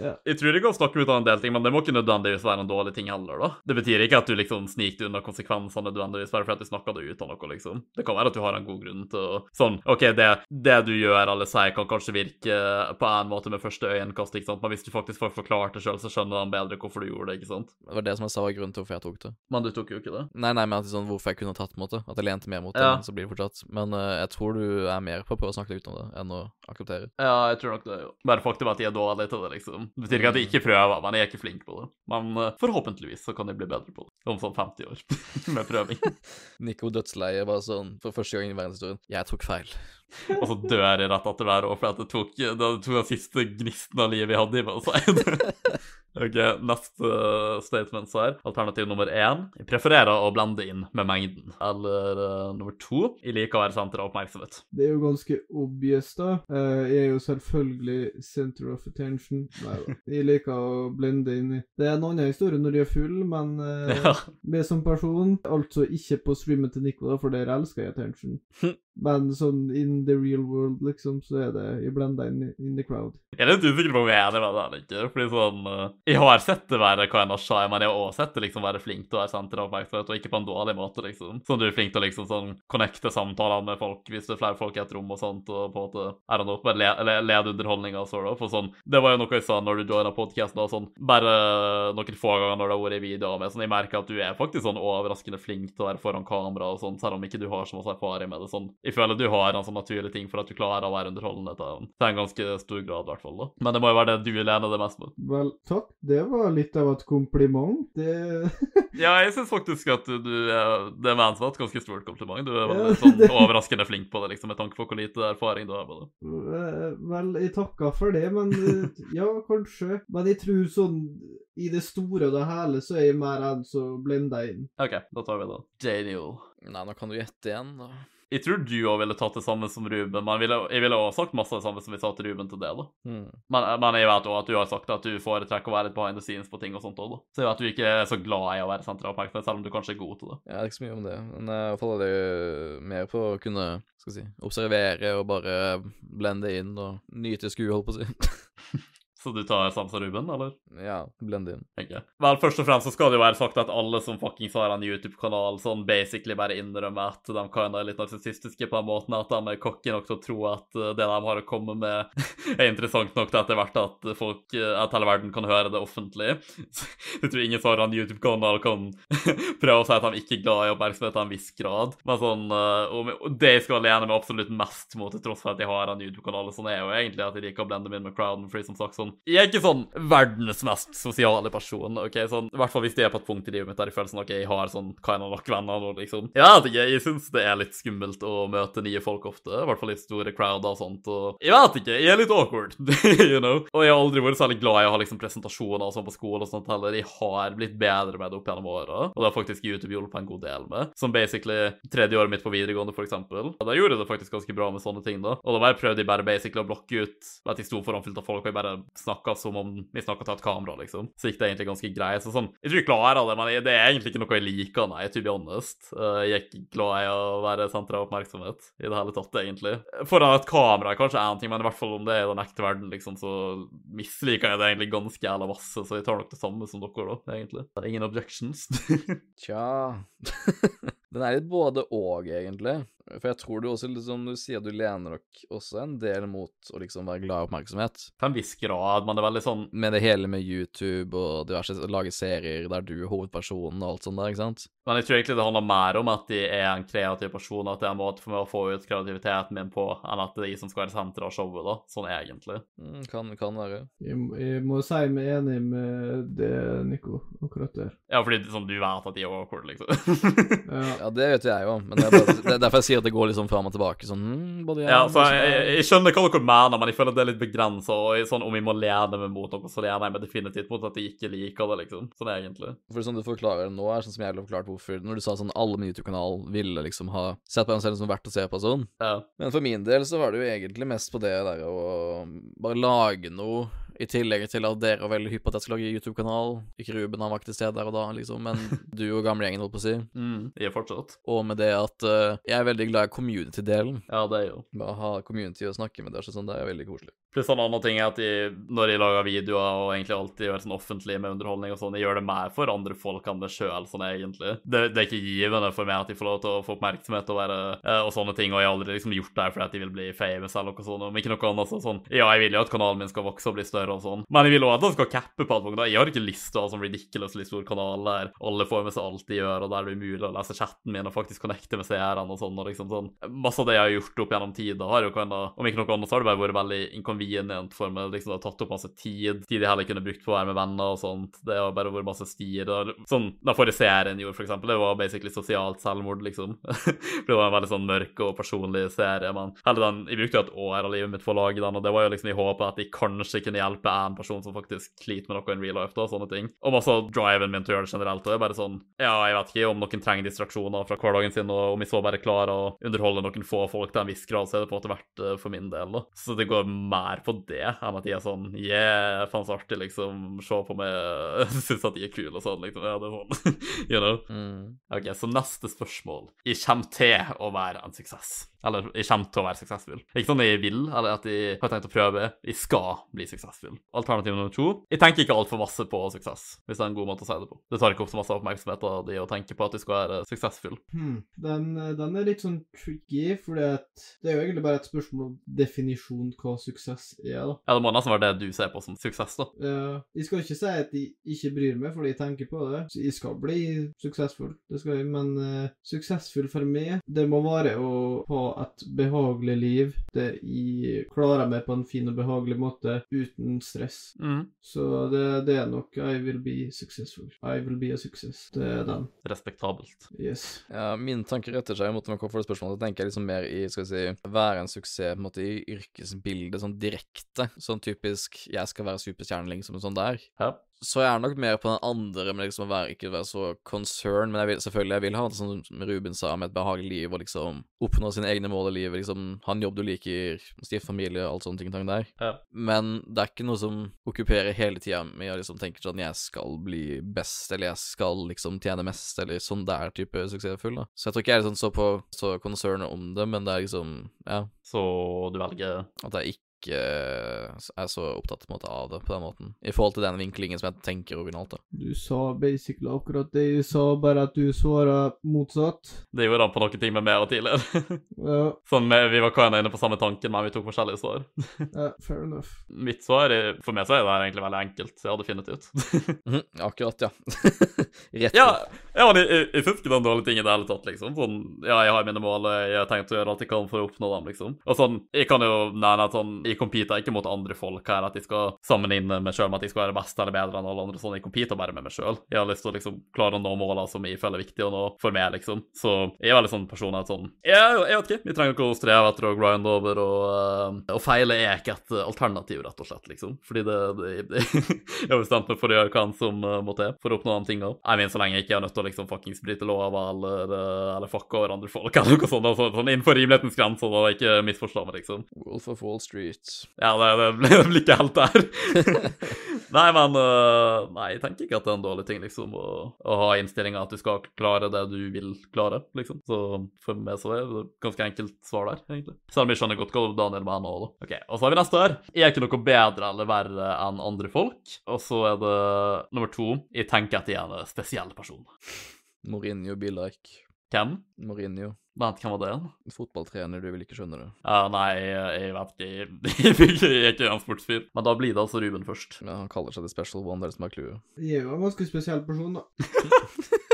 Ja. Jeg tror det går å snakke ut av en del ting, men det må ikke nødvendigvis være en dårlig ting heller, da. Det betyr ikke at du liksom sniker unna konsekvensene nødvendigvis bare fordi du snakker deg ut av noe, liksom. Det kan være at du har en god grunn til å Sånn, OK, det, det du gjør eller sier, kan kanskje virke på en måte med første øyekast, ikke sant, men hvis du faktisk får forklart det sjøl, så skjønner han bedre hvorfor du gjorde det, ikke sant. Det var det som jeg sa var grunnen til hvorfor jeg tok det. Men du tok jo ikke det. Nei, nei, men at sånn, hvorfor jeg kunne tatt en måte. At jeg lente mer mot det, Ja. så blir det fortsatt. Men uh, jeg tror du er mer på å prøve å snakke deg utenom det enn å akseptere. Ja, jeg tror nok det, jo. Bare faktum at jeg er dårlig til det, liksom. Det betyr ikke at jeg ikke prøver, men jeg er ikke flink på det. Men eh, forhåpentligvis så kan jeg bli bedre på det. Om sånn 50 år. Med prøving. Nico dødsleie var sånn for første gang i verdenshistorien. Jeg tok feil. Og så dør jeg rett etter hver år for at det tok den siste gnisten av livet jeg hadde i meg. Ok, neste statement her. Alternativ nummer én. Jeg prefererer å blende inn med mengden. Eller uh, nummer to. Jeg liker å være senter av oppmerksomhet. Det er jo ganske obvious, da. Uh, jeg er jo selvfølgelig center of attention. Nei da. Jeg liker å blende inn i Det er en annen historie når jeg er full, men uh, Ja. med som person Altså ikke på streamen til Nico, da, for der elsker jeg attention. Men sånn in the real world, liksom, så er det Jeg blenda inn in the crowd. Jeg er litt usikker på om jeg er enig med det eller ikke. Fordi sånn eh, Jeg har sett det være hva en har seg, men jeg har også sett det liksom være flink til å være av oppmerksomhet, og ikke på en dårlig måte, liksom. Sånn du er flink til å liksom sånn connecte samtaler med folk hvis det er flere folk i et rom og sånt, og på en måte er det noe, eller le- le- lede underholdninga sort of. For sånn Det var jo noe jeg sa når du joina podkasten og sånn, bare noen få ganger når det har vært i videoer med sånn, jeg merker at du er faktisk sånn overraskende flink til å være foran kamera og sånn, selv om ikke du har så masse erfaring med det. Sånn, jeg føler du har en sånn naturlig ting for at du klarer å være underholdende til, til en ganske stor grad, i hvert fall. da. Men det må jo være det du lener det mest med. Vel, takk. Det var litt av et kompliment. Det Ja, jeg syns faktisk at du, du er Det er ment som et ganske stort kompliment. Du er Ja, veldig sånn det- overraskende flink på det, liksom, med tanke på hvor lite erfaring du har med det. Eh, Vel, jeg takker for det, men eh, Ja, kanskje. Men jeg tror sånn i det store og det hele så er jeg mer enn så blender inn. OK, da tar vi det. Daniel. Nei, nå kan du gjette igjen, da. Jeg tror du òg ville tatt det samme som Ruben, men jeg ville, òg sagt masse av det samme som vi sa til Ruben til det. da. Mm. Men, men jeg vet òg at du har sagt at du foretrekker å være litt behind the scenes på ting og sånt òg, da. Så jeg vet at du ikke er så glad i å være senter av oppmerksomhet, selv om du kanskje er god til det. Jeg er ikke så mye om det, men jeg i hvert fall er det jo mer på å kunne skal si, observere og bare blende inn og nyte skue, holdt på å si. Så du tar Samsa Ruben, eller? ja, blend inn. Okay. Vel, først og fremst så skal det jo være sagt at alle som fuckings har en YouTube-kanal, sånn basically bare innrømmer at de kan være litt narsissistiske på den måten at de er cocky nok til å tro at uh, det de har å komme med, er interessant nok til etter hvert at folk, uh, at hele verden kan høre det offentlig. Jeg tror ingen som har en YouTube-kanal kan prøve å si at de ikke er glad i oppmerksomhet til en viss grad. Men sånn, uh, og det jeg skal lene meg absolutt mest mot, til tross for at jeg har en YouTube-kanal, sånn er jo egentlig at jeg liker å blende meg inn med crowden, fordi som sagt sånn, jeg er ikke sånn verdens mest sosiale person, ok, sånn, i hvert fall hvis det er på et punkt i livet mitt der jeg føler sånn, ok, jeg har sånn, kind of nok venner, og liksom, jeg vet ikke, jeg synes det er litt skummelt å møte nye folk ofte, i hvert fall i store crowder og sånt, og jeg vet ikke, jeg er litt awkward, you know, og jeg har aldri vært særlig glad i å ha liksom presentasjoner og sånn på skolen og sånt heller, jeg har blitt bedre med det opp gjennom åra, og det har faktisk YouTube hjulpet en god del med, som basically tredje året mitt på videregående for eksempel, da gjorde jeg det faktisk ganske bra med sånne ting da, og da bare prøvde jeg bare basically å blokke ut at jeg sto foran fullt av folk, og jeg bare snakka som om vi snakka til et kamera, liksom. Så gikk det egentlig ganske greit. Så sånn, jeg tror jeg klarer det, men det er egentlig ikke noe jeg liker, nei, to be honest. Eh, Jeg er ikke glad i å være senter av oppmerksomhet i det hele tatt, egentlig. Foran et kamera er kanskje én ting, men i hvert fall om det er i den ekte verden, liksom, så misliker jeg det egentlig ganske jævla masse, så jeg tar nok det samme som dere, da, egentlig. Det er ingen objections. Tja Den er litt både og, egentlig. For jeg tror du også, liksom, du sier du lener nok også en del mot å liksom være glad i oppmerksomhet. Til en viss grad, men det er veldig sånn Med det hele med YouTube og diverse lage serier der du er hovedpersonen og alt sånt der, ikke sant? Men jeg tror egentlig det handler mer om at de er en kreativ person, at det er en måte for meg å få ut kreativiteten min på, enn at det er de som skal være senteret av showet, da. Sånn egentlig. Mm, kan, kan være. Jeg, må- jeg må si meg enig med det, Nico, akkurat der. Ja, fordi sånn, du vet at de er awkward, liksom. Ja. Ja, det vet jeg jo, men det er, bare, det er derfor jeg sier at det går liksom fram og tilbake. Sånn hmm, både Ja, så jeg, jeg, jeg skjønner hva dere mener, men jeg føler at det er litt begrensa. Sånn, om vi må lene meg mot noe, så lener jeg meg definitivt mot at jeg ikke liker det, liksom. Sånn egentlig. For sånn du forklarer det nå, er sånn som jeg ville forklart hvorfor Når du sa sånn alle min YouTube-kanal ville liksom ha sett på en selv som verdt å se på og sånn. Ja. Men for min del så var det jo egentlig mest på det der å bare lage noe, i tillegg til at dere var veldig hypp på at jeg skulle lage YouTube-kanal. Ikke Ruben, han var ikke til stede der og da, liksom, men du og gamlegjengen, holdt på å si. Mm, jeg er fortsatt. Og med det at uh, jeg er veldig glad i community-delen. Ja, det er jo. Bare ha community og snakke med så sånn, det er veldig koselig. Pluss en annen ting er at jeg, når jeg lager videoer og egentlig alltid gjør sånn offentlig med underholdning og sånn, jeg gjør det mer for andre folk enn meg sjøl, sånn egentlig. Det, det er ikke givende for meg at jeg får lov til å få oppmerksomhet og, være, uh, og sånne ting, og jeg har aldri liksom gjort det fordi at jeg vil bli famous eller noe sånt, om ikke noe annet så sånn. Ja, jeg vil jo at kanalen min skal vokse og bli større og sånn, men jeg vil også at han skal cappe på et punkt. Jeg har ikke lyst til å ha sånn ridiculously stor kanal der alle får med seg alt de gjør, og der det er umulig å lese chatten min og faktisk connecte med seerne og sånn, og liksom sånn. Masse av det jeg har gjort opp gjennom tida, har jo kunnet om ikke noe annet, så har det bare vært veldig inconvenient for meg. liksom Det har tatt opp masse tid, tid jeg heller kunne brukt på å være med venner og sånt. Det har bare vært masse styr. Sånn, Den forrige serien gjorde, for eksempel, det var basically sosialt selvmord, liksom. For det var en veldig sånn mørk og personlig serie. Men hele den, jeg brukte jo et år av livet mitt for å lage den, og det var jo liksom i håpet at jeg kanskje kunne hjelpe en person som faktisk sliter med noe in real life, da, sånne ting. Og av driven min til å gjøre det generelt. Det er bare sånn, ja, jeg vet ikke om noen trenger distraksjoner fra hverdagen sin, og om jeg så bare klarer å underholde noen få folk til en viss grad, så er det på en måte verdt det for min del, da. Så det går mer på det enn at de er sånn, yeah, faen så artig, liksom, se på meg, synes at de er kule og sånn, liksom, ja, det er sånn, you know. Mm. Ok, så neste spørsmål. Jeg kommer til å være en suksess. Eller jeg kommer til å være suksessfull. Ikke sånn jeg vil, eller at jeg har tenkt å prøve. Jeg skal bli suksessfull. Alternativ nummer to. Jeg tenker ikke altfor masse på suksess, hvis det er en god måte å si det på. Det tar ikke opp så masse oppmerksomhet av de å tenke på at de skal være suksessfull. Hmm. Den, den er litt sånn tricky, for det er jo egentlig bare et spørsmål om definisjon hva suksess er, da. Ja, det må nesten være det du ser på som suksess, da. Ja, jeg skal ikke si at jeg ikke bryr meg fordi jeg tenker på det. Så jeg skal bli suksessfull, det skal jeg, men uh, suksessfull for meg, det må være å ha et behagelig liv. Det jeg klarer meg på en fin og behagelig måte uten stress. Mm. Så det, det er nok I will be successful. I will be a success. Det er den. Respektabelt. Yes. Ja, Min tanke retter seg mot hvorfor det spørsmålet. Da tenker jeg liksom mer i skal vi si, være en suksess på en måte i yrkesbildet, sånn direkte. Sånn typisk 'jeg skal være superstjerne', liksom, sånn der. Ja. Så jeg er nok mer på den andre, med liksom å være, ikke være så concern, men jeg vil, selvfølgelig, jeg vil ha det sånn som Ruben sa, med et behagelig liv og liksom oppnå sine egne mål i livet, liksom ha en jobb du liker, stifte familie og alt sånne ting der. Ja. Men det er ikke noe som okkuperer hele tida med å liksom tenke sånn jeg skal bli best, eller jeg skal liksom tjene mest, eller sånn der type suksessfull, da. Så jeg tror ikke jeg er sånn så på så concern om det, men det er liksom, ja, Så du velger at jeg ikke er så opptatt på en måte av det på den måten. I forhold til den vinklingen som jeg tenker originalt, da. Du sa basically akkurat det jeg sa, bare at du svarer motsatt. Det gjorde han på noen ting med meg og tidligere. Ja, sånn, med, Vi var hver inne på samme tanken, men vi tok forskjellige svar. ja fair enough. Mitt svar er, for meg så er det her egentlig veldig enkelt, så jeg hadde funnet ut. Mhm, akkurat, ja. Rett ja, på. ja, men jeg, jeg, jeg synes ikke det er en dårlig ting i det hele tatt, liksom. Sånn, ja, jeg har mine mål, og jeg har tenkt å gjøre alt jeg kan for å oppnå dem, liksom. Og sånn, jeg kan jo nevne at sånn, jeg competer ikke mot andre folk her, at jeg skal sammenligne meg selv med at jeg skal være best eller bedre enn alle andre, sånn, jeg competer bare med meg selv. Jeg har lyst til å liksom klare å nå målene som jeg føler er viktige å nå for meg, liksom. Så jeg er veldig sånn person at sånn, jeg, jeg vet ikke, vi trenger ikke å streve etter å grinde over, og, uh, og feile er ikke et alternativ, rett og slett, liksom. Fordi det, det, det jeg har bestemt meg for å gjøre hva som uh, må til for å oppnå de tingene. Jeg mener så lenge jeg ikke er nødt til å liksom fuckings bryte lov eller, uh, eller fucke over andre folk eller noe sånt, sånn, sånn innenfor rimelighetens grenser, da, ikke misforstå meg, liksom. Wolf of Wall Street. Nytt. Ja, det, det, blir, ikke helt der. nei, men uh, Nei, jeg tenker ikke at det er en dårlig ting, liksom, å, å ha innstillinga at du skal klare det du vil klare, liksom. Så for meg så er det et ganske enkelt svar der, egentlig. Selv om jeg skjønner godt hva Daniel mener òg, da. Ok, og så har vi neste her. Jeg er ikke noe bedre eller verre enn andre folk. Og så er det nummer to. Jeg tenker at jeg er en spesiell person. Mourinho Bilek. Hvem? Mourinho. Vent, hvem var det En Fotballtrener, du vil ikke skjønne det. Ja, nei, jeg, vet ikke. Jeg er ikke en sportsfyr. Men da blir det altså Ruben først. Ja, han kaller seg The Special One, det er det som er clouet. Jeg er jo en ganske spesiell person, da.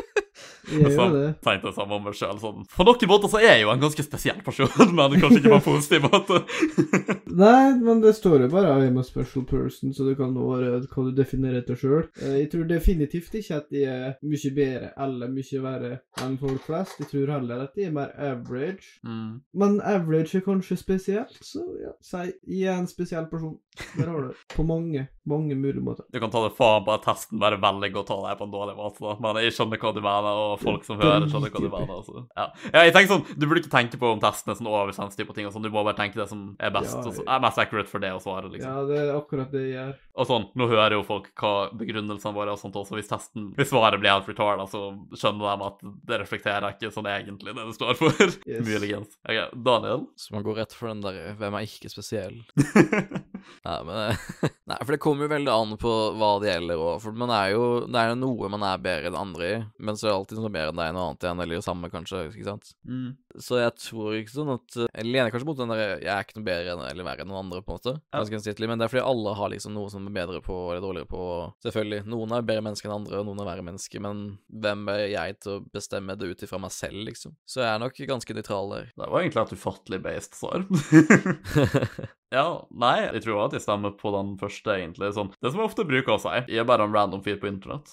Jeg tenkte det. tenkte jeg sammen med meg selv, sånn. På noen måter så er jeg jo en ganske spesiell person, men kanskje ikke på en positiv måte. Nei, men det står jo bare I'm a special person, så det kan nå være hva du definerer etter sjøl. Jeg tror definitivt ikke at de er mye bedre eller mye verre enn folk flest. Jeg tror heller at de er mer average. Mm. Men average er kanskje spesielt, så ja. Si jeg er en spesiell person. Der har du. På mange, mange mulige måter. Du kan ta det faen på at testen bare velger å ta deg på en dårlig måte, da. Men jeg skjønner hva du mener, og folk som hører, skjønner hva du mener. Altså. Ja. ja, jeg tenker sånn, Du burde ikke tenke på om testen er sånn oversensitiv på ting, og sånn. Du må bare tenke det som er best, Ja, og så er mest accurate for det å svare, liksom. Ja, det er akkurat det jeg gjør. Og sånn, nå hører jo folk hva begrunnelsene våre og sånt også. Hvis testen, hvis svaret blir helt retarda, så skjønner de at det reflekterer ikke sånn egentlig det det står for. Yes. Muligens. Ok, Daniel? Så man går rett for den der 'hvem er ikke spesiell'? Nei, men Nei, for det kommer jo veldig an på hva det gjelder òg. For man er jo Det er jo noe man er bedre enn andre i, men så er det alltid noe mer enn deg noe annet igjen, eller det samme, kanskje. Ikke sant? Mm. Så jeg tror ikke sånn at Jeg lener kanskje mot den der 'jeg er ikke noe bedre enn eller verre enn noen andre', på en måte. Gjensidig, men det er fordi alle har liksom noe som er bedre på eller dårligere på. Selvfølgelig. Noen er bedre mennesker enn andre, og noen er verre mennesker, men hvem er jeg til å bestemme det ut ifra meg selv, liksom? Så jeg er nok ganske nøytral der. Det var egentlig et ufattelig based svar. ja, nei, jeg tror at jeg stemmer på den første, egentlig. Sånn, det som jeg ofte bruker å si, jeg er bare en random fyr på internett.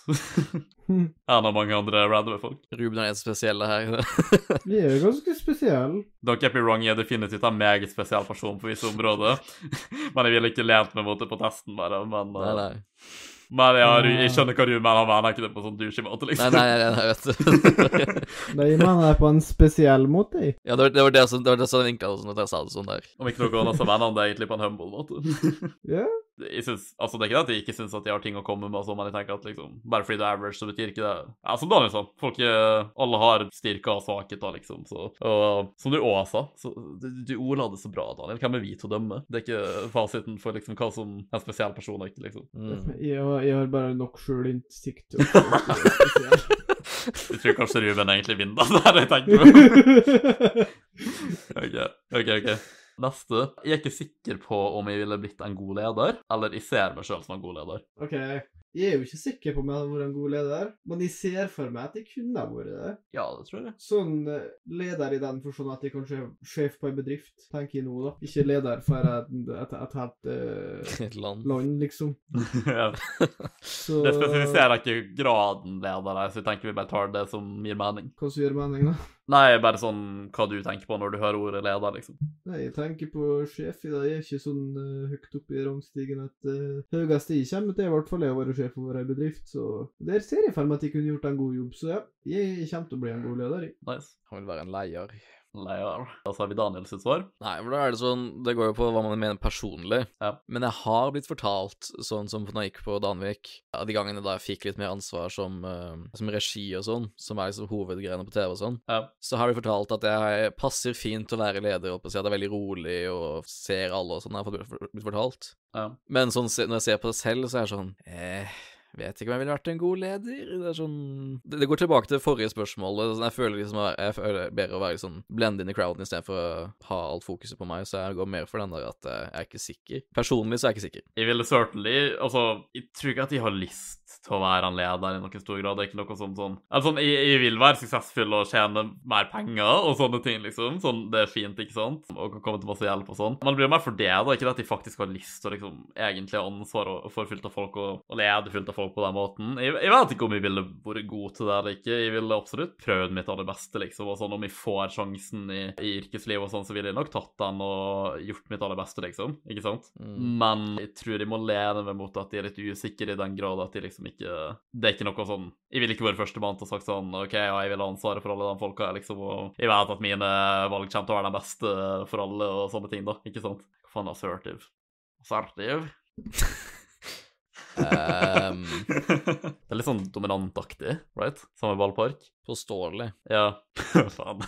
Enn en av mange andre randome folk. Ruben er den spesielle her. Vi er ganske spesiell. Don't get me wrong, jeg er definitivt en meget spesiell person på visse områder. men jeg ville ikke lent meg mot det på testen, bare. Men, nei, uh, nei. men ja, jeg skjønner hva du mener, han mener ikke det på sånn douchey-måte, liksom. nei, nei, nei, vet du. Nei, jeg mener det på en spesiell måte. ja, det var det, var det som det var det som vinkla sånn at jeg sa det sånn der. Om ikke noe annet, så mener han det egentlig på en humble måte. Ja. jeg synes, altså Det er ikke det at jeg ikke syns at de har ting å komme med, sånn, men jeg tenker at liksom, bare fordi du er average, så betyr ikke det Ja, Som Daniel sa, folk eh, alle har styrker og svakheter, liksom. Så, og som du òg sa, så du, du ordla det så bra, Daniel. Hvem er vi til å dømme? Det er ikke fasiten for liksom hva som er en spesiell person ikke, liksom. Mm. Jeg, har, jeg har bare nok sjølinnsikt. til jeg. Jeg tror kanskje Ruben egentlig vinner det er det jeg tenker på. OK, OK. ok. Neste. Jeg er ikke sikker på om jeg ville blitt en god leder, eller jeg ser meg sjøl som en god leder. OK. Jeg er jo ikke sikker på om jeg hadde vært en god leder, men jeg ser for meg at jeg kunne ha vært det. Ja, det tror jeg. Sånn eh, leder i den forstand at jeg kanskje er sjef på en bedrift, tenker jeg nå, da. Ikke leder for et, et, et helt uh, Et land. land, liksom. ja. Så Det spesifiserer ikke graden leder så jeg tenker vi bare tar det som gir mening. Hva som gjør mening, da? Nei, bare sånn hva du tenker på når du hører ordet leder, liksom. Nei, jeg tenker på sjef i dag. Jeg er ikke sånn uh, høyt oppe i rangstigen at uh, høyeste jeg kommer til, i hvert fall er å være sjef over ei bedrift, så der ser jeg for meg at jeg kunne gjort en god jobb. Så ja, jeg kommer til å bli en god leder, jeg. Nice. Han vil være en leier. Leder. Da har vi Daniel sitt svar. Nei, for da er det sånn Det går jo på hva man mener personlig. Ja. Men jeg har blitt fortalt, sånn som når jeg gikk på Danvik, ja, de gangene da jeg fikk litt mer ansvar som, uh, som regi og sånn, som er liksom hovedgreiene på TV og sånn, Ja. så har de fortalt at jeg passer fint til å være leder, holdt på å si, at jeg er veldig rolig og ser alle og sånn, har jeg fått- blitt fortalt. Ja. Men sånn, når jeg ser på det selv, så er det sånn eh, Vet ikke om jeg ville vært en god leder. Det er sånn Det, det går tilbake til forrige spørsmålet. Sånn, jeg føler liksom Jeg føler bedre å være sånn blende inn i crowden istedenfor å ha alt fokuset på meg, så jeg går mer for den der at eh, jeg er ikke sikker. Personlig så er jeg ikke sikker. Jeg ville certainly Altså, jeg tror ikke at de har lyst til å være en leder i noen stor grad. Det er ikke noe sånn sånn Altså, jeg, jeg vil være suksessfull og tjene mer penger og sånne ting, liksom. Sånn, det er fint, ikke sant? Og kan komme til masse hjelp og sånn. Men det blir mer for det, da. Ikke det at jeg faktisk har lyst til å liksom egentlig ha ansvar for fullt av folk og, og lede fullt av folk på den måten. Jeg, jeg vet ikke om jeg ville vært god til det eller ikke. Jeg ville absolutt prøvd mitt aller beste, liksom. Og sånn, om jeg får sjansen i, i yrkeslivet og sånn, så ville jeg nok tatt den og gjort mitt aller beste, liksom. Ikke sant? Mm. Men jeg tror jeg må lene meg mot at jeg er litt usikker i den grad at jeg liksom liksom ikke Det er ikke noe sånn Jeg vil ikke være førstemann til å sagt sånn OK, ja, jeg vil ha ansvaret for alle de folka, liksom, og jeg vet at mine valg kommer til å være de beste for alle, og sånne ting, da. Ikke sant? Hva faen er assertive? Assertive? Ehm, det er litt sånn dominantaktig, right? Samme ballpark. Forståelig. Ja, faen.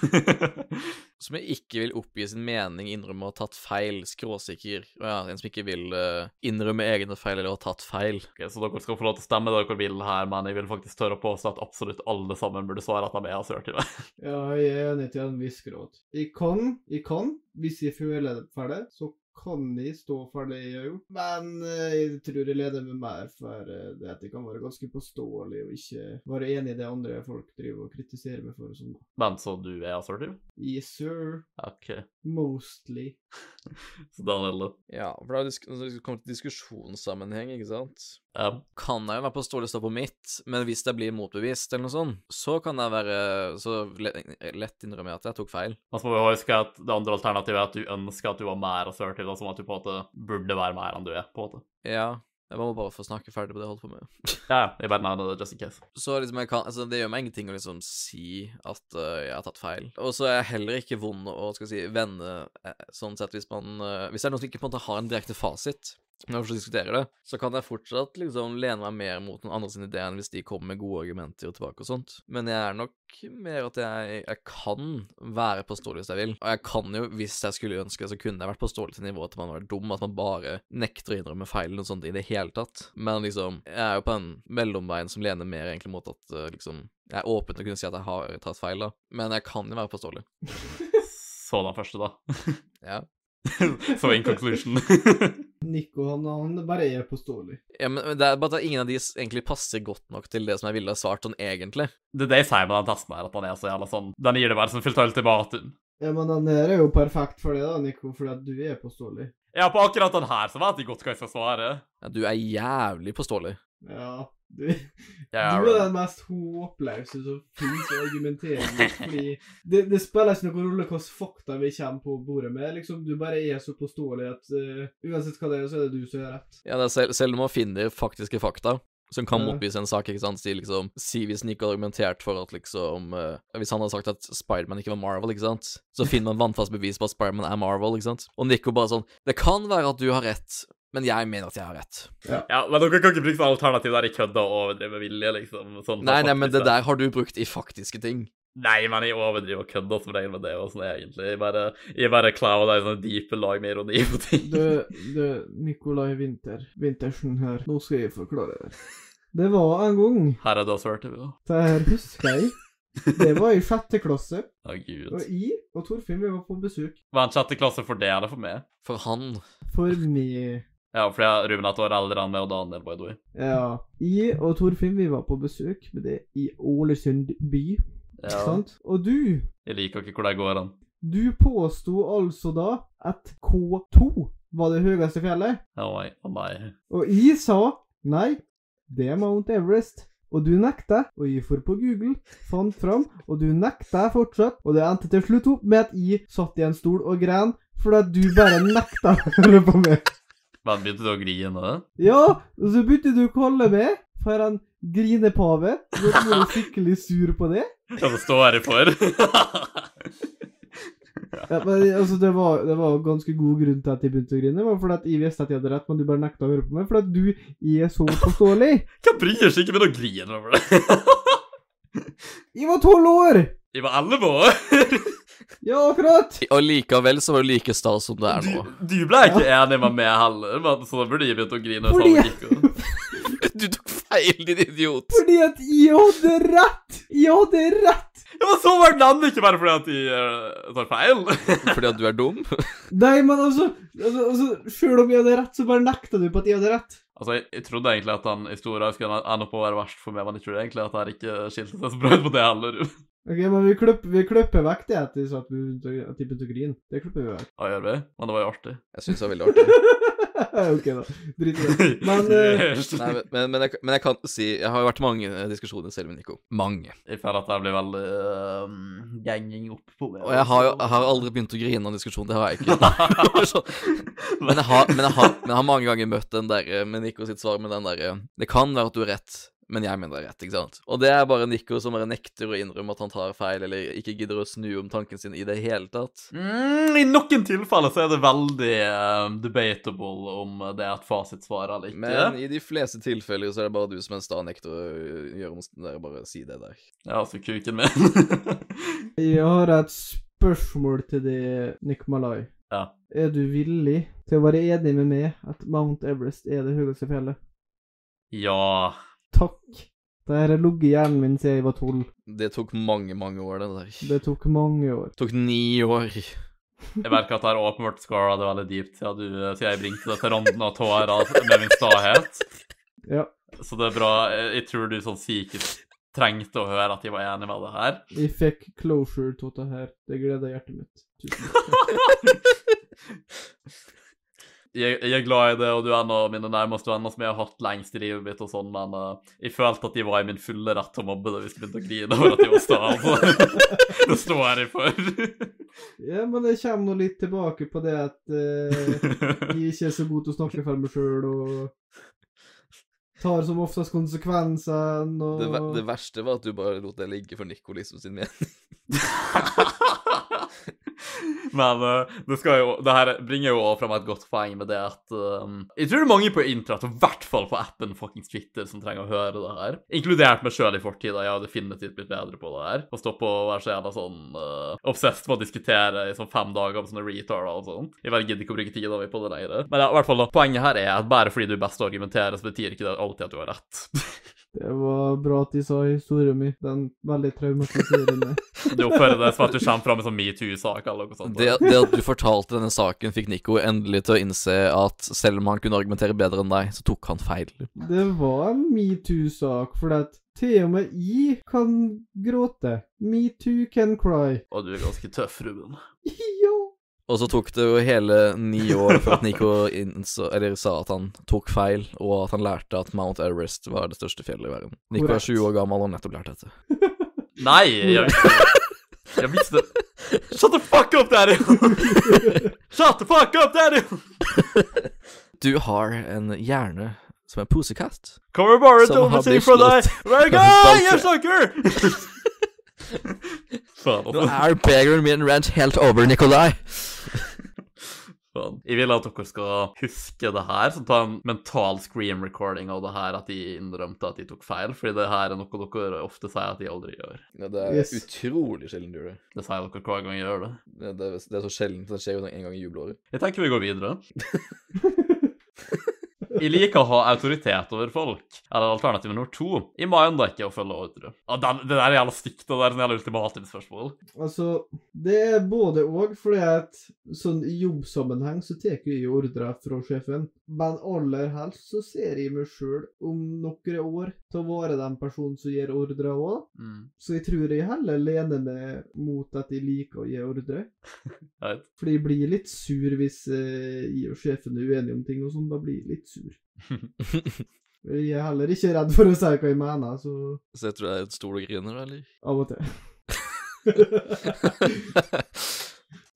Som ikke vil oppgi sin mening, innrømme å ha tatt feil, skråsikker. Ja, en som ikke vil uh, innrømme egne feil eller ha tatt feil. Ok, Så dere skal få lov til å stemme det dere vil her, men jeg vil faktisk tørre å påstå at absolutt alle sammen burde svare at de er assertive. Ja, jeg er enig til en viss grad. Jeg kan, jeg kan, hvis jeg føler det, så kan jeg stå for det jeg har gjort. Men eh, jeg tror jeg leder med mer for eh, det at jeg kan være ganske påståelig og ikke være enig i det andre folk driver og kritiserer meg for og sånn. Men så du er assertiv? Yes, sir. OK. Mostly. Så Daniel, da? Ja, for da kommer når det kommer til diskusjonssammenheng, ikke sant, Ja. kan jeg jo være påståelig stå på mitt, men hvis det blir motbevist eller noe sånt, så kan jeg være så lett, innrømme at jeg tok feil. Så må vi huske at det andre alternativet er at du ønsker at du var mer assertiv, da, som at du på en måte burde være mer enn du er, på en måte. Ja, jeg må bare få snakke ferdig på det jeg holdt på med. Ja, jeg bare nevner det just in case. Så liksom jeg kan, altså det gjør meg ingenting å liksom si at uh, jeg har tatt feil. Og så er jeg heller ikke vond å skal si, vende eh, sånn sett hvis man uh, Hvis det er noen som ikke på en måte har en direkte fasit, når vi diskuterer det, så kan jeg fortsatt liksom lene meg mer mot noen andre sine ideer enn hvis de kommer med gode argumenter og tilbake og sånt. Men jeg er nok mer at jeg, jeg kan være påståelig hvis jeg vil. Og jeg kan jo, hvis jeg skulle ønske, så kunne jeg vært påståelig til nivået at man var dum, at man bare nekter å innrømme feil eller noe sånt i det hele tatt. Men liksom, jeg er jo på en mellomveien som lener mer egentlig mot at øh, liksom Jeg er åpen til å kunne si at jeg har tatt feil, da. Men jeg kan jo være påståelig. Så den første, da. Ja. Så in conclusion. Nico, han, han bare er påståelig. ja men men det er bare at ingen av de egentlig passer godt nok til det som jeg ville ha svart sånn egentlig. Det er det jeg sier med den testen her, at han er så jævla sånn Den gir det bare som fullt ultimatum. Ja, men den her er jo perfekt for det, da, Nico, fordi at du er påståelig. Ja, på akkurat den her så vet jeg godt hva jeg skal svare. Ja, du er jævlig påståelig. Ja, du, Ja, du er den mest håpløse som finnes å argumentere mot, fordi det, det spiller ikke noen rolle hvilke fakta vi kommer på bordet med, liksom, du bare er så påståelig at uh, uansett hva det er, så er det du som gjør rett. Ja, det er selv, selv om man finner faktiske fakta som kan Ja. motbevise en sak, ikke sant, si liksom Si hvis Nico hadde argumentert for at liksom uh, Hvis han hadde sagt at Spiderman ikke var Marvel, ikke sant, så finner man vannfast bevis på at Spiderman er Marvel, ikke sant, og Nico bare sånn Det kan være at du har rett, men jeg mener at jeg har rett. Ja, men dere kan ikke bruke sånn alternativ der i kødda og overdrive vilje, liksom. Sånn, Nei, nei, men det der har du brukt i faktiske ting. Nei, men jeg overdriver og kødder som regel med det og sånn, egentlig. Jeg bare, jeg bare clouder i sånne dype lag med ironi på ting. Du, du, Nikolai Winter, Wintersen her, nå skal jeg forklare det. Det var en gang, Her er du vi da. det her husker jeg, det var i sjette klasse, Å, gud. og jeg og Torfinn vi var på besøk. Var en sjette klasse for det eller for meg? For han For meg Ja, fordi jeg- Ruben er et år eldre enn meg og Daniel, by the way. Ja. Jeg og Torfinn vi var på besøk med det i Ålesund by. Ja. sant? Og du, Jeg liker ikke hvor det går an. du påsto altså da at K2 var det høyeste fjellet. Å nei. Å nei. Og jeg sa nei, det er Mount Everest. Og du nekta, og jeg for på Google, fant fram, og du nekta fortsatt. Og det endte til slutt opp med at jeg satt i en stol og gren, fordi at du bare nekta å høre på meg. Men begynte du å grine? Ja, og så begynte du å kalle meg for en grinepave. Du ble skikkelig sur på det. Ja, det står i for. Ja, men altså, det var, det var ganske god grunn til at jeg begynte å grine. Det var fordi at jeg visste at jeg hadde rett, men du bare nekta å høre på meg. Fordi at du er så forståelig. Hvem bryr seg ikke med å grine over det? Jeg var tolv år! Jeg var elleve år. Ja, akkurat! Og likevel så var det like sta som det er nå. Du, du ble ikke enig med meg heller, men så da burde jeg begynt å grine. Fordi-. Du feil, din idiot. Fordi at jeg hadde rett! Jeg hadde rett! Ja, men så var den ikke bare fordi at jeg uh, tar feil. Fordi at du er dum? Nei, men altså, altså, altså Selv om jeg hadde rett, så bare nekta du på at jeg hadde rett. Altså, jeg, jeg trodde egentlig at den historien skulle ende opp å være verst for meg, men jeg trodde egentlig at det ikke skilte seg så bra ut på det heller. Ok, men vi klipper, vi klipper vekk det at de sa at vi begynte å- at de begynte å grine. Det klipper vi vekk. Ja, gjør vi? Men det var jo artig. Jeg syns det var veldig artig. ok, da. Drit i det. Men eh, Nei, men, men, men, jeg, men jeg kan si Jeg har jo vært i mange eh, diskusjoner selv med Nico. Mange. Jeg føler at jeg blir veldig um, ganging opp på meg. Og jeg har jo jeg har aldri begynt å grine av en diskusjon, det har jeg ikke. Så- men, jeg har, men, jeg har, men jeg har mange ganger møtt den der med Nico sitt svar med den derre Det kan være at du har rett, men jeg mener det er rett, ikke sant? Og det er bare Nico som bare nekter å innrømme at han tar feil, eller ikke gidder å snu om tanken sin i det hele tatt. Mm, I noen tilfeller så er det veldig um, debatable om det er et fasitsvar eller ikke. Men i de fleste tilfeller så er det bare du som en sta nekter å gjøre noe der, bare si det der. Ja, altså kuken min. jeg har et spørsmål til deg, Nick Malai. ja. Er du villig til å være enig med meg at Mount Everest er det høyeste fjellet? Ja. Takk. Det her har ligget i hjernen min siden jeg var tolv. Det tok mange, mange år, det der. Det tok mange år. Det tok ni år. Jeg merker at det har åpenbart scora det veldig dypt siden, du, siden jeg bringte det til randen av tårer med min stahet. Ja. Så det er bra. Jeg jeg tror du sånn psykisk trengte å høre at jeg var enig med det her. Jeg fikk closure til det her. Det gleder hjertet mitt. Tusen takk. Jeg, jeg er glad i det, og du er en av mine nærmeste venner som jeg har hatt lengst i livet mitt og sånn, men uh, jeg følte at de var i min fulle rett til å mobbe det hvis de begynte å grine over at de var sta. Altså. det står jeg for. Ja, men det kommer nå litt tilbake på det at uh, jeg ikke er så god til å snakke for meg sjøl, og tar som oftest konsekvensene, og Det, ver- det verste var at du bare lot det ligge for Nico liksom sin mening. Men uh, det jo Det her bringer jo også fram et godt poeng med det at um, Jeg tror det er mange på internett, og i hvert fall på appen fuckings Twitter, som trenger å høre det her. Inkludert meg sjøl i fortida. Jeg har definitivt blitt bedre på det her. Å stoppe å være så jævla sånn uh, obsessed med å diskutere i sånn fem dager om sånne retarder og sånn. Jeg bare gidder ikke å bruke tida mi på det lenger. Men ja, i hvert fall da, poenget her er at bare fordi du er best til å argumentere, så betyr ikke det alltid at du har rett. Det var bra at de sa historien min. Den veldig traumatiserende. Du oppfører deg som at du kommer fra med sånn metoo-sak eller noe sånt. Det, det at du fortalte denne saken, fikk Nico endelig til å innse at selv om han kunne argumentere bedre enn deg, så tok han feil. Det var en metoo-sak, for at til og med jeg kan gråte. Metoo can cry. Og du er ganske tøff, Ruben. Ja. Og så tok det jo hele ni år før at Nico innså, eller sa at han tok feil, og at han lærte at Mount Everest var det største fjellet i verden. Nico er 20 år gammel og har nettopp lært dette. Nei, jeg visste det. Jeg visste det. Shut the fuck up, daddy! Shut the fuck up, daddy! Du har en hjerne som en posekatt. Kommer bare til å si fra deg hver gang jeg snakker! Faen, Nå altså. er begeren min rant helt over, Nikolai. Faen. Jeg vil at dere skal huske det her, så ta en mental scream recording av det her, at de innrømte at de tok feil, fordi det her er noe dere ofte sier at de aldri gjør. Ja, det er Yes. utrolig sjelden du gjør det. Det sier dere hver gang jeg gjør det. Det, det, det er så sjelden, det skjer jo en gang i jubelåret. Jeg tenker vi går videre. Jeg liker å ha autoritet over folk. Eller alternativ nummer to. Jeg mener ikke å følge ordre. Ja, den- det der er jævla stygt, og det er en jævla ultimatumspørsmål. Altså, det er både og, fordi at sånn i jobbsammenheng så tar jeg ordre fra sjefen. Men aller helst så ser jeg meg sjøl om noen år til å være den personen som gir ordre òg. Mm. Så jeg tror jeg heller lener meg mot at jeg liker å gi ordre. Fordi jeg blir litt sur hvis eh, jeg og sjefen er uenige om ting og sånn. Da blir jeg litt sur. Jeg er heller ikke redd for å si hva jeg mener, så Så jeg tror det er et stol og griner, eller? av og til.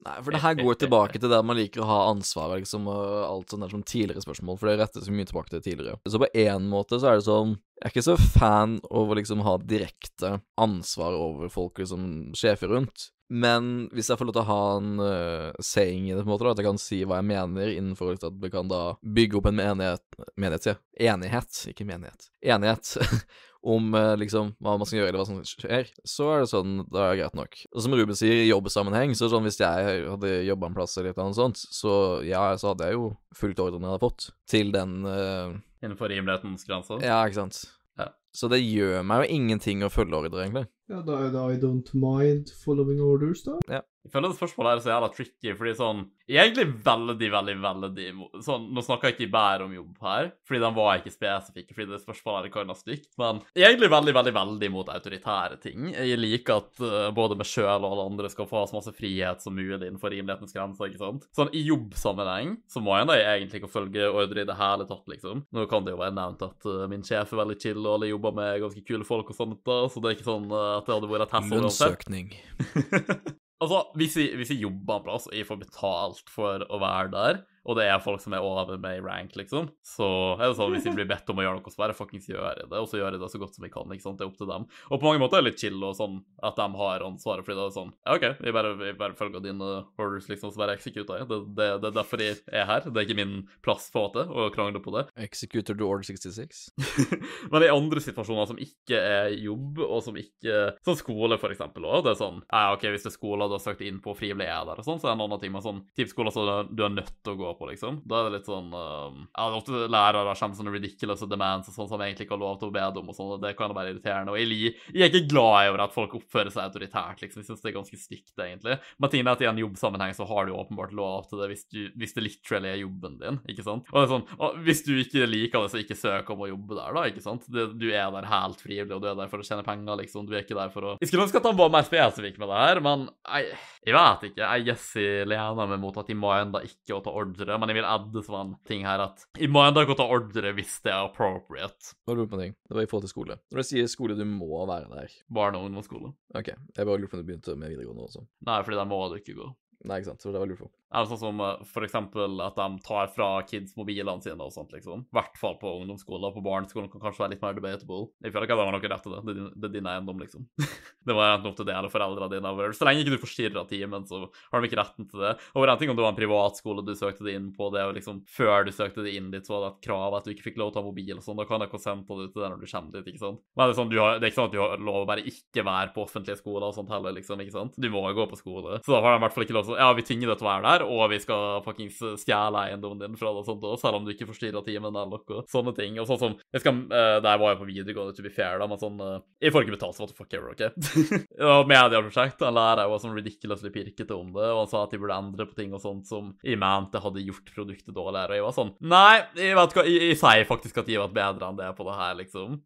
Nei, for det her går tilbake til der man liker å ha ansvar liksom, og alt sånt der som tidligere spørsmål, for det rettes mye tilbake til tidligere. Så på én måte så er det sånn Jeg er ikke så fan å liksom ha direkte ansvar over folk, liksom, sjefer rundt. Men hvis jeg får lov til å ha en uh, saying i det, på en måte, da, at jeg kan si hva jeg mener innenfor at vi kan da bygge opp en menighet Menighet, sier jeg. Enighet, ikke menighet. Enighet om uh, liksom hva man skal gjøre, eller hva som skjer, så er det sånn, da er det greit nok. Og som Ruben sier, i jobbsammenheng, så sånn hvis jeg hadde jobba en plass eller et eller annet sånt, så ja, så hadde jeg jo fulgt ordren jeg hadde fått, til den uh, Innenfor rimelighetens grenser. Ja, ikke sant. Ja. Så det gjør meg jo ingenting å følge ordre, egentlig. Ja, da er det I don't mind following orders, da. Jeg føler det spørsmålet her er så jævla tricky, fordi sånn Egentlig veldig, veldig, veldig sånn, Nå snakker jeg ikke bare om jobb her, fordi den var ikke spesifikke, fordi det spørsmålet her kan ha stygt, men egentlig veldig, veldig, veldig mot autoritære ting. Jeg liker at uh, både meg sjøl og alle andre skal få så masse frihet som mulig innenfor rimelighetens grenser, ikke sant. Sånn i jobbsammenheng så må jeg da egentlig ikke følge ordre i det hele tatt, liksom. Nå kan det jo være nevnt at uh, min sjef er veldig chill og alle jobber med ganske kule folk og sånt, da, så det er ikke sånn uh, at det hadde vært et hessel uansett. Lønnsøkning. Altså, hvis jeg, hvis jeg jobber en plass og jeg får betalt for å være der, og det er folk som er over meg i rank, liksom, så er det sånn hvis de blir bedt om å gjøre noe, så bare fuckings gjør jeg det, og så gjør jeg det så godt som jeg kan, ikke sant, det er opp til dem. Og på mange måter er det litt chill og sånn at de har ansvaret, fordi det er sånn, ja, OK, vi bare, vi bare følger dine orders, liksom, så bare executer jeg. Det, det, det er derfor jeg er her. Det er ikke min plass, på måte, å krangle på det. Executor to order 66. Men i andre situasjoner som ikke er jobb, og som ikke Sånn skole, for eksempel, også. Det er sånn Ja, OK, hvis det er skole du har søkt inn på frivillig er der og sånn, så er det en annen ting. Men sånn type skole så du er nødt til å gå på, liksom. Da er det litt sånn um, Ja, det ofte lærere kommer sånne ridiculous demands og sånn som egentlig ikke har lov til å be dem og sånn, og det kan være irriterende. Og jeg, jeg er ikke glad over at folk oppfører seg autoritært, liksom. Jeg syns det er ganske stygt, egentlig. Men tingen er at i en jobbsammenheng så har du åpenbart lov til det hvis, du, hvis det literally er jobben din, ikke sant? Og det er sånn, og hvis du ikke liker det, så ikke søk om å jobbe der, da, ikke sant? Du er der helt frivillig, og du er der for å tjene penger, liksom. Du er ikke der for å Jeg skulle ønske at han var mer spesifikk med det her, men jeg, jeg vet ikke. Jeg Jesse lener meg mot at de enda ikke å ta ordre, men jeg vil adde som en ting her at jeg må enda gå å ordre hvis det er appropriate. Nå lurer jeg på en ting. Det var i forhold til skole. Når du sier skole, du må være der. Barne- og ungdomsskole. OK. Jeg bare lurer på om du begynte med videregående også. Nei, fordi der må du ikke gå. Nei, ikke sant. Så det var lurt på. Eller sånn som eh, for eksempel at de tar fra kids mobilene sine og sånt, liksom. I hvert fall på ungdomsskolen. På barneskolen kan kanskje være litt mer debatable. Jeg føler ikke at de har noe rett til det. Det er din, eiendom, liksom. det var enten opp til det eller foreldrene dine. Så lenge ikke du forstyrrer timen, så har de ikke retten til det. Og en ting om det var en privatskole du søkte det inn på, det er jo liksom Før du søkte det inn dit, så var det et krav at du ikke fikk lov til å ha mobil og sånn. Da kan jeg konsente det til det når du kommer dit, ikke sant. Men det er, sånn, har, det er ikke sånn at du har lov å bare ikke være på offentlige skoler og sånt heller, liksom, ikke sant. Du må jo gå på skole. Så da har de i hvert fall ikke lov til Ja, vi tvinger deg til å være der, og vi skal fuckings stjele eiendommen din fra deg og sånt også, selv om du ikke forstyrrer timen eller noe. Sånne ting. Og sånn som Jeg skal uh, Der var jeg på videregående, to be fair, da, men sånn uh, Jeg får ikke betalt, så what the fuck ever, OK? var medieprosjekt, han lærer var sånn ridiculously pirkete om det, og han sa at de burde endre på ting og sånt som jeg mente hadde gjort produktet dårligere, og jeg var sånn Nei, jeg vet hva, jeg, jeg sier faktisk at de har vært bedre enn det på det her, liksom.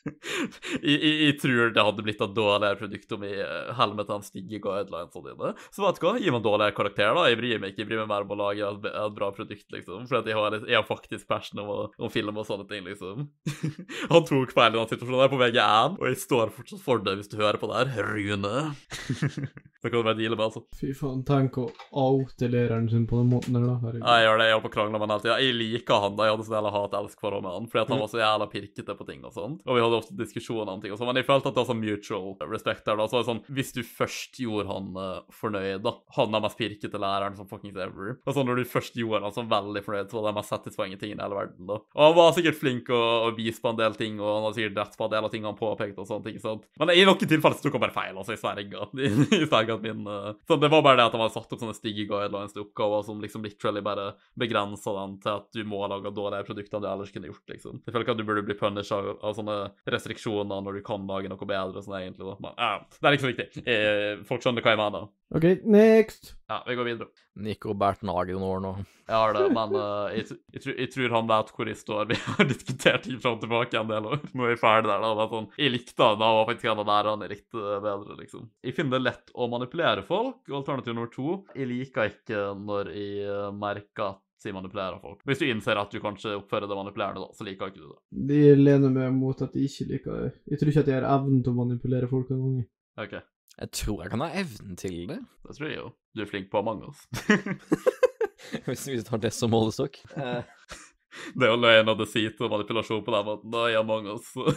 jeg, jeg, jeg tror det hadde blitt et dårligere produkt om jeg uh, holder meg til de stygge guidelinesa dine. Så vet du hva, gi meg dårligere karakter, da. Jeg bryr meg ikke. Jeg bryr meg mer om å lage et, et bra produkt, liksom. For at jeg har, jeg har faktisk passion om, om film og sånne ting, liksom. Han tok feil i den situasjonen der på VG1, og jeg står fortsatt for det hvis du hører på det her. Rune. det kan du bare deale med, altså. Fy faen, tenk å oute læreren sin på den måten der, da. Herregud. Jeg gjør det, jeg holder på å krangle med han hele tida. Jeg liker han da, jeg hadde så jævla hat-elsk-forhold med han, fordi at han var så jævla pirkete på ting og sånt. Og vi hadde ofte diskusjoner om ting og sånn, men jeg følte at det var sånn mutual respect der, da. Så var det sånn, hvis du først gjorde han uh, fornøyd, da, han er mest pirkete læreren som fuckings ever. Og så når du først gjorde han sånn veldig fornøyd, så var det mest satisfying tingen i hele verden, da. Og han var sikkert flink og, og vise på en del ting, og han hadde sikkert rett på en del av ting han påpekte og sånne ikke sant. Men i noen tilfeller så tok han bare feil, altså, i sverga. I sverga min Uh. Så det var bare det at han hadde satt opp sånne stygge guidelines til oppgaver som liksom literally bare begrensa den til at du må lage dårligere produkter enn du ellers kunne gjort, liksom. Jeg føler ikke at du burde bli punished av, av sånne restriksjoner når du kan lage noe bedre, sånn egentlig, da. Men uh, det er ikke så viktig. Eh, folk skjønner hva jeg mener. OK, next. Ja, vi går videre. Nico Bernt Nage noen år nå. Jeg har det, men uh, jeg, jeg, tror- jeg tror han vet hvor jeg står. Vi har diskutert ting fram og tilbake en del år. Nå er jeg ferdig der. da, sånn, Jeg likte han, da var faktisk en av lærerne jeg likte bedre, liksom. Jeg finner det lett å manipulere folk. Alternativ nummer to, jeg liker ikke når jeg eh, merker at jeg manipulerer folk. Hvis du innser at du kanskje oppfører deg manipulerende, da, så liker ikke du det. De lener meg mot at de ikke liker det. Jeg tror ikke at jeg har evnen til å manipulere folk en gang. OK. Jeg tror jeg kan ha evnen til det. Det tror jeg jo. Du er flink på mange, altså. Hvis du tar det som målestokk. det er jo løgn og deceit og manipulasjon på den måten. Da er jeg mange, altså.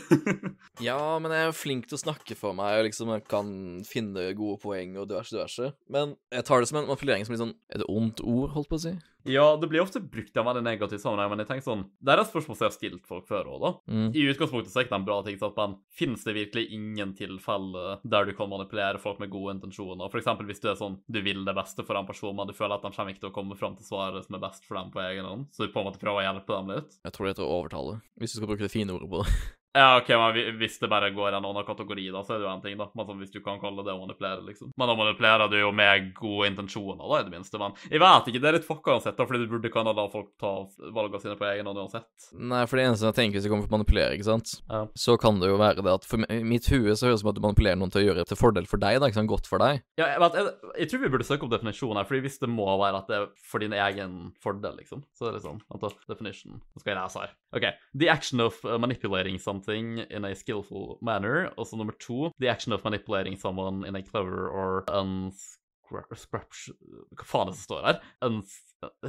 Ja, men jeg er jo flink til å snakke for meg, og liksom jeg kan finne gode poeng og diverse, diverse. Men jeg tar det som en manipulering som litt sånn Er det ondt ord, holdt på å si? Ja, det blir ofte brukt i en veldig negativ sammenheng, men jeg tenker sånn Det er et spørsmål som jeg har stilt folk før òg, da. Mm. I utgangspunktet så er ikke det en bra ting, sant, men finnes det virkelig ingen tilfeller der du kan manipulere folk med gode intensjoner? For eksempel hvis du er sånn du vil det beste for en person, men du føler at de kommer ikke til å komme fram til svaret som er best for dem på egen hånd, så du på en måte prøver å hjelpe dem litt. Jeg tror det heter å overtale, hvis du skal bruke det fine ordet på det. Ja, ok, men hvis det bare går en annen kategori, da, så er det jo en ting, da. Men sånn, hvis du kan kalle det manipulere, liksom. Men da manipulerer du jo med gode intensjoner, da, i det minste. Men jeg vet ikke, det er litt fucka uansett, da, fordi du burde kunne la folk ta valgene sine på egen hånd uansett. Nei, for det eneste jeg tenker hvis jeg kommer til å manipulere, ikke sant, Ja. så kan det jo være det at for mitt hue så høres det ut som at du manipulerer noen til å gjøre det til fordel for deg, da, ikke sant, godt for deg. Ja, jeg, vet, jeg, jeg tror vi burde søke opp definisjonen her, fordi hvis det må være at det er for din egen fordel, liksom, så er det sånn at definition Nå skal jeg lese her. OK. The action of uh, manipulating something in a skillful manner. Og så nummer to. The action of manipulating someone in a clever or unscraptious Hva faen er det som står her? Uns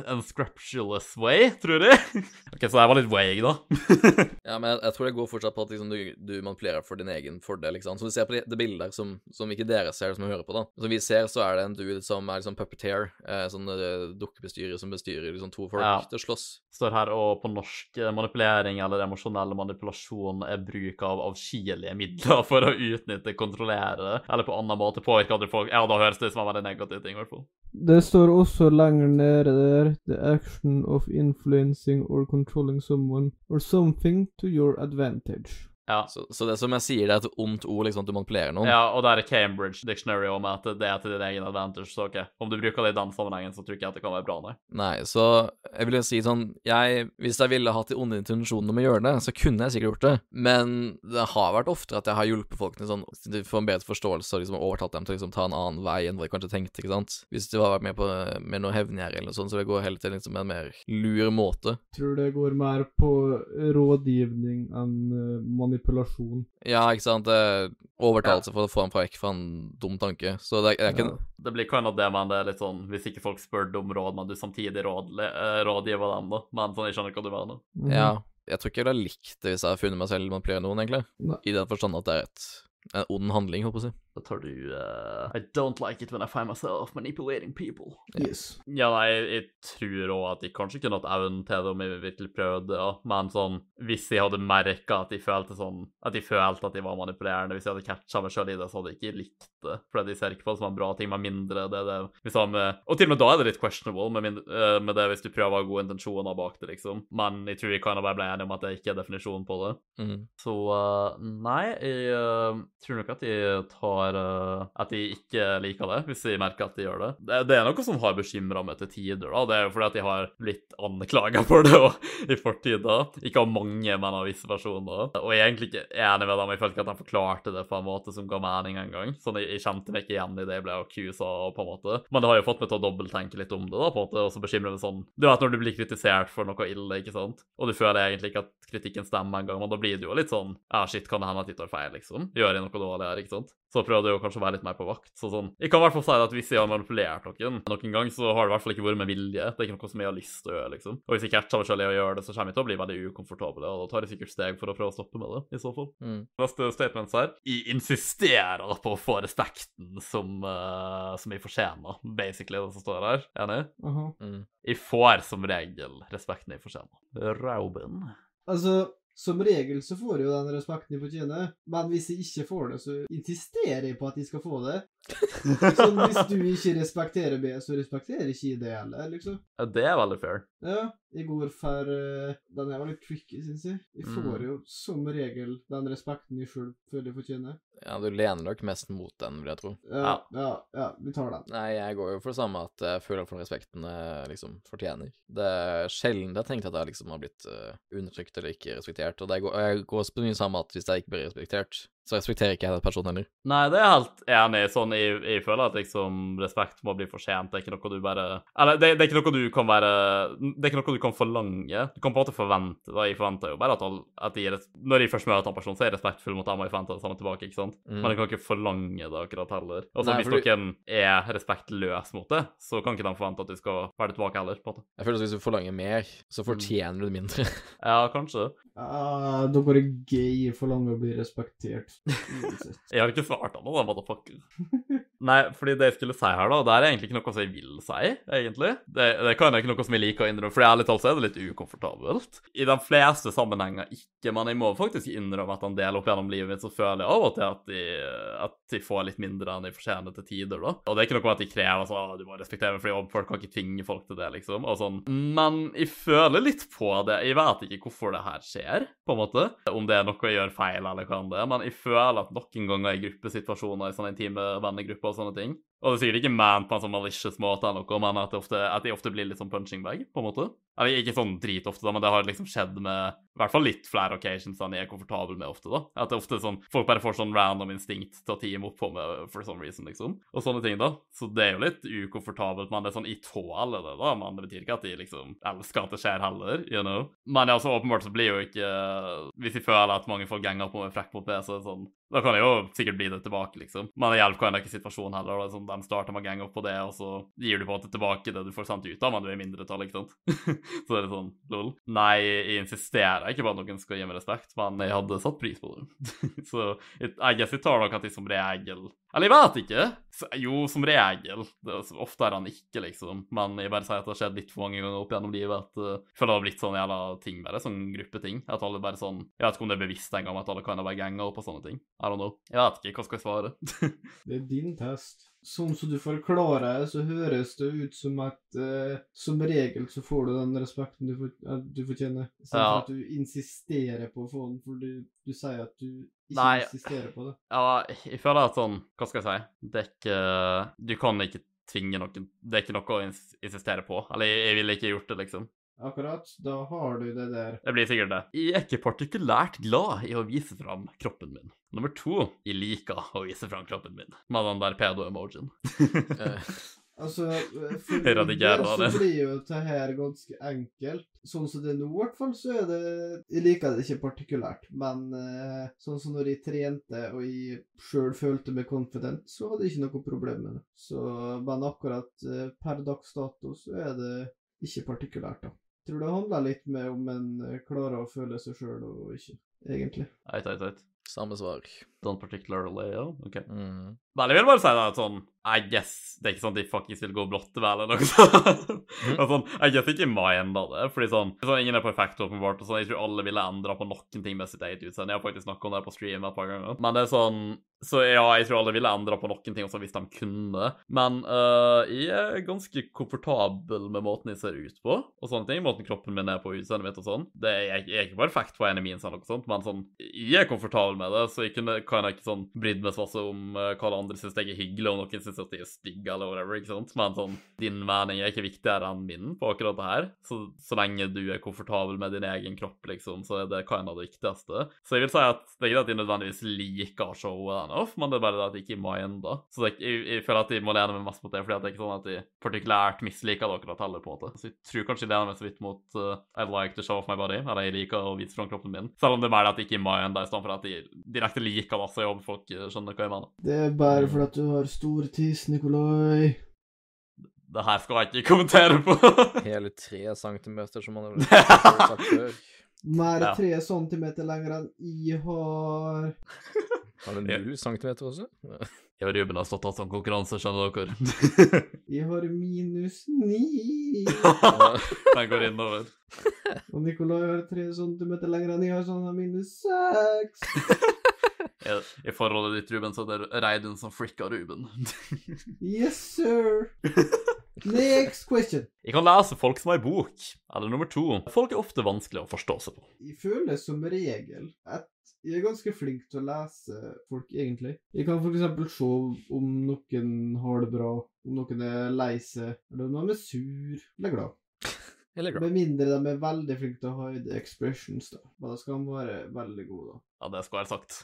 unscraptious way, tror jeg. OK, så jeg var litt vague, da. Ja, men jeg, jeg tror det går fortsatt på at liksom, du, du manipulerer for din egen fordel, ikke sant. Som du ser på det, det bildet der, som, som ikke dere ser, som vi hører på, da. Som vi ser, så er det en dude som er liksom puppeteer, eh, sånn eh, dukkebestyrer som bestyrer liksom to folk Ja. til å slåss. står her, og på norsk eh, manipulering eller emosjonell manipulasjon er bruk av avskyelige midler for å utnytte, kontrollere eller på annen måte påvirke andre folk. Ja, da høres det ut som en veldig negativ ting, i hvert fall. Det står også lenger nede der The action of influencing or controlling someone or something to your advantage. Ja. Så, så det som jeg sier, det er et ondt ord, liksom, at du manipulerer noen. ja, og der er Cambridge Dictionary om at det er til din egen advantage, så OK. Om du bruker det i den sammenhengen, så tror ikke jeg at det kan være bra, nei. Nei, så jeg vil jo si sånn jeg, Hvis jeg ville hatt de onde intensjonene med å gjøre det, så kunne jeg sikkert gjort det, men det har vært oftere at jeg har hjulpet folkene sånn til å få en bedre forståelse og liksom overtalt dem til å liksom ta en annen vei enn hva de kanskje tenkte, ikke sant. Hvis de var med på med noe hevngjerrig eller noe sånt, så det går heller til liksom en mer lur måte. Tror det går mer på rådgivning enn eh, manipulasjon. Ja, ikke sant. Det er overtalelse for å få ham fra vekk fra en dum tanke. Så det er, det er ikke Ja. Det blir kind of det, men det er litt sånn hvis ikke folk spør deg om råd, men du samtidig råd, eh, rådgiver dem, da. Men sånn, jeg skjønner hva du mener. Mm. Ja. Jeg tror ikke jeg ville likt det hvis jeg hadde funnet meg selv manipulere noen, egentlig. Nei. I den forstand at det er et, en ond handling, holdt på å si. Da tar du uh, I don't like it when I find myself manipulating people. Yes. Ja, nei, jeg, tror òg at jeg kanskje kunne hatt evnen til det om jeg virkelig prøvde, ja. men sånn Hvis jeg hadde merka at jeg følte sånn At jeg følte at jeg var manipulerende, hvis jeg hadde catcha meg sjøl i det, så hadde jeg ikke likt det. For de ser ikke på det som en bra ting, med mindre det er det vi sa med, Og til og med da er det litt questionable med, mindre, eh, med det hvis du prøver å ha gode intensjoner bak det, liksom. Men jeg tror vi kan bare bli enige om at det ikke er definisjonen på det. Mm. Så uh, nei, jeg uh, tror nok at jeg tar eh, At de ikke liker det, hvis de merker at de gjør det. Det, er noe som har bekymra meg til tider, da. Det er jo fordi at de har blitt anklaga for det og, i fortida. Ikke av mange, men av visse personer. Og jeg er egentlig ikke enig med dem. Jeg følte ikke at de forklarte det på en måte som ga mening engang. Sånn, jeg, kjente meg ikke igjen i det jeg ble accusa på en måte. Men det har jo fått meg til å dobbelttenke litt om det, da, på en måte. Og så bekymrer det sånn Du vet når du blir kritisert for noe ille, ikke sant, og du føler egentlig ikke at kritikken stemmer engang, men da blir det jo litt sånn Ja, shit, kan det hende at de tar feil, liksom? Gjør jeg noe dårlig her, ikke sant? Så prøvde jeg kanskje å være litt mer på vakt. Så sånn Jeg kan i hvert fall si at hvis jeg har manipulert noen noen gang, så har det i hvert fall ikke vært med vilje. Det er ikke noe som jeg har lyst til å gjøre, liksom. Og hvis jeg catcher meg selv i å gjøre det, så kommer jeg til å bli veldig ukomfortabel, og da tar jeg sikkert steg for å prøve å stoppe med det, i så fall. Mm. Neste statement her. Jeg insisterer på å få respekten som, uh, som jeg fortjener, basically, det som står her. Enig? Aha. Mm. Jeg får som regel respekten jeg fortjener. Robin. Altså, som regel så får jeg jo den respekten jeg fortjener, men hvis jeg ikke får det, så insisterer jeg på at jeg skal få det. Sånn, hvis du ikke respekterer B, så respekterer ikke jeg det heller, liksom. Ja, Det er veldig fair. Ja, jeg går for uh, Den er veldig tricky, syns jeg. Jeg får Mm. jo som regel den respekten jeg sjøl føler jeg fortjener. Ja, du lener nok mest mot den, vil jeg tro. Ja, ja, ja, vi tar den. Nei, jeg går jo for det samme at jeg føler for den respekten jeg liksom fortjener. Det er sjelden jeg har tenkt at jeg liksom har blitt uh, undertrykt eller ikke respektert, og det går, og jeg går også på mye samme at hvis jeg ikke blir respektert, så respekterer ikke jeg den personen heller. Nei, det er jeg helt enig i. Sånn, jeg, jeg føler at liksom respekt må bli fortjent. Det er ikke noe du bare Eller det, det er ikke noe du kan være Det er ikke noe du kan forlange. Du kan på en måte forvente da. Jeg forventer jo bare at, all, at jeg, når jeg først møter en person, så er jeg respektfull mot dem, og jeg forventer det samme tilbake. ikke sant? Mm. Men jeg kan ikke forlange det akkurat heller. Og så hvis for du- noen er respektløs mot det, så kan ikke de forvente at du skal være tilbake heller. på en måte. Jeg føler at hvis du forlanger mer, så fortjener du det mindre. Ja, kanskje. Ah, da går det gay for langt å bli respektert. Jeg har ikke svart han, da, motherfucker. Nei, fordi det jeg skulle si her, da, det er egentlig ikke noe som jeg vil si, egentlig. Det, det kan jeg ikke noe som jeg liker å innrømme, for ærlig talt så er det litt ukomfortabelt. I de fleste sammenhenger ikke, men jeg må faktisk innrømme at en del opp gjennom livet mitt så føler jeg av og til at de, at de får litt mindre enn de fortjener til tider, da. Og det er ikke noe med at de krever sånn, «Å, du må respektere fordi folk kan ikke tvinge folk til det, liksom, og sånn. Men jeg føler litt på det. Jeg vet ikke hvorfor det her skjer, på en måte. Om det er noe jeg gjør feil, eller hva det er, men jeg føler at noen ganger i gruppesituasjoner, i sånne intime vennegrupper og sånne ting, og det er sikkert ikke man på en sånn malicious måte, eller noe, men at, ofte, at de ofte blir litt sånn punching bag, på en måte. Eller ikke sånn dritofte, da, men det har liksom skjedd med i hvert fall litt flere occasions enn jeg er komfortabel med ofte, da. At det er ofte sånn Folk bare får sånn random instinkt til å teame opp på med for some reason, liksom. Og sånne ting, da. Så det er jo litt ukomfortabelt, men det er sånn Jeg tåler det, da, men det betyr ikke at de liksom elsker at det skjer heller, you know. Men ja, så åpenbart så blir jo ikke Hvis jeg føler at mange folk ganger på meg frekk mot meg, så er det sånn da kan jeg jo sikkert bli det tilbake, liksom. Men det hjelper kan ikke situasjonen heller. Det er sånn, De starter med å gange opp på det, og så gir du på en måte tilbake det du får sendt ut av, men du er i mindretall, ikke sant? så er det sånn, lol. Nei, jeg insisterer ikke på at noen skal gi meg respekt, men jeg hadde satt pris på det. så jeg guess jeg tar nok at jeg som regel Eller jeg vet ikke. Så, jo, som regel. Det er han ikke, liksom. Men jeg bare sier at det har skjedd litt for mange ganger opp gjennom livet at uh, jeg føler det har blitt sånn jævla ting, bare. Sånn gruppeting. At alle bare sånn Jeg vet ikke om det er bevisst engang, at alle kan være ganger opp og sånne ting. I don't know. Jeg vet ikke. Hva skal jeg svare? Det er din test. Sånn som du forklarer, så høres det ut som at eh, som regel så får du den respekten du, for, du fortjener. Istedenfor Ja. at du insisterer på å få den, for du, du sier at du ikke Nei. insisterer på det. Ja, jeg føler at sånn Hva skal jeg si? Det er ikke Du kan ikke tvinge noen Det er ikke noe å insistere på. Eller jeg, jeg ville ikke gjort det, liksom. Akkurat. Da har du det der. Det blir sikkert det. Jeg er ikke partikulært glad i å vise fram kroppen min. Nummer to, jeg liker å vise fram kroppen min. Med den der pedo-emojien. Eh, Altså, for Jeg det. så blir jo det her ganske enkelt. Sånn som det er nå, i hvert fall, så er det Jeg liker det ikke partikulært, men eh, sånn som når jeg trente og jeg sjøl følte meg confident, så hadde jeg ikke noe problem med det. Så, men akkurat eh, per dags dato så er det ikke partikulært, da. Tror det handler litt med om en eh, klarer å føle seg sjøl og ikke, egentlig. Eit, eit, eit. Samme svar. Don't particularly, ja. OK. Mm. Vel, jeg vil bare si det at sånn I guess det er ikke sånn at de faktisk vil gå blått vel eller noe sånt. Og sånn, I guess ikke meg ennå, det, fordi sånn, sånn Ingen er perfekt, åpenbart. og sånn, Jeg tror alle ville endra på noen ting med sitt eget utseende. Jeg har faktisk snakka om det på stream et par ganger. Men det er sånn Så ja, jeg tror alle ville endra på noen ting også hvis de kunne. Men uh, jeg er ganske komfortabel med måten jeg ser ut på, og sånne ting. Måten kroppen min er på, utseendet mitt og sånn. Det er, jeg, jeg er ikke perfekt på en min, eller noe sånt, men sånn Jeg er komfortabel med det, så jeg kunne, kan jeg ikke sånn brydd meg så masse om uh, hva det andre syns jeg er hyggelig, og noen syns de er stygge eller whatever, ikke sant. Men sånn Din mening er ikke viktigere enn min på akkurat det her. Så, så lenge du er komfortabel med din egen kropp, liksom, så er det kind av det viktigste. Så jeg vil si at det er ikke at jeg nødvendigvis liker showet enough, men det er bare det at jeg ikke minder. Så det, jeg, jeg føler at jeg må lene meg mest mot det, fordi det er ikke sånn at jeg partikulært misliker det akkurat heller, på en måte. Så jeg tror kanskje jeg lener meg så vidt mot uh, I like to show off my body, eller jeg liker å vise fram kroppen min. Selv om det er mer det at jeg ikke minder, i stedet at jeg direkte liker det, så jeg folk uh, skjønner hva jeg mener. Det er bare fordi at du har stor tiss, Nikolai. Det her skal jeg ikke kommentere på. Hele tre centimeter, som man har sagt før. Mer Ja. tre centimeter lenger enn jeg har. Har du null centimeter også? Jeg og Ruben har stått hatt sånn konkurranse, skjønner dere. Jeg har minus ni. Den går innover. Og Nikolai har tre centimeter lenger enn jeg har, så han har minus seks. I, forholdet ditt, Ruben, så er det Reidun som fricka Ruben. Yes, sir. Next question. Jeg kan lese folk som har bok. Eller nummer to. Folk er ofte vanskelig å forstå seg på. Jeg føler som regel at jeg er ganske flink til å lese folk, egentlig. Jeg kan eksempel se om noen har det bra, om noen er lei seg, eller om de er sur eller glad. Med mindre de er veldig flinke til å hide expressions, da. Men da skal de være veldig gode, da. Ja, det skal være sagt.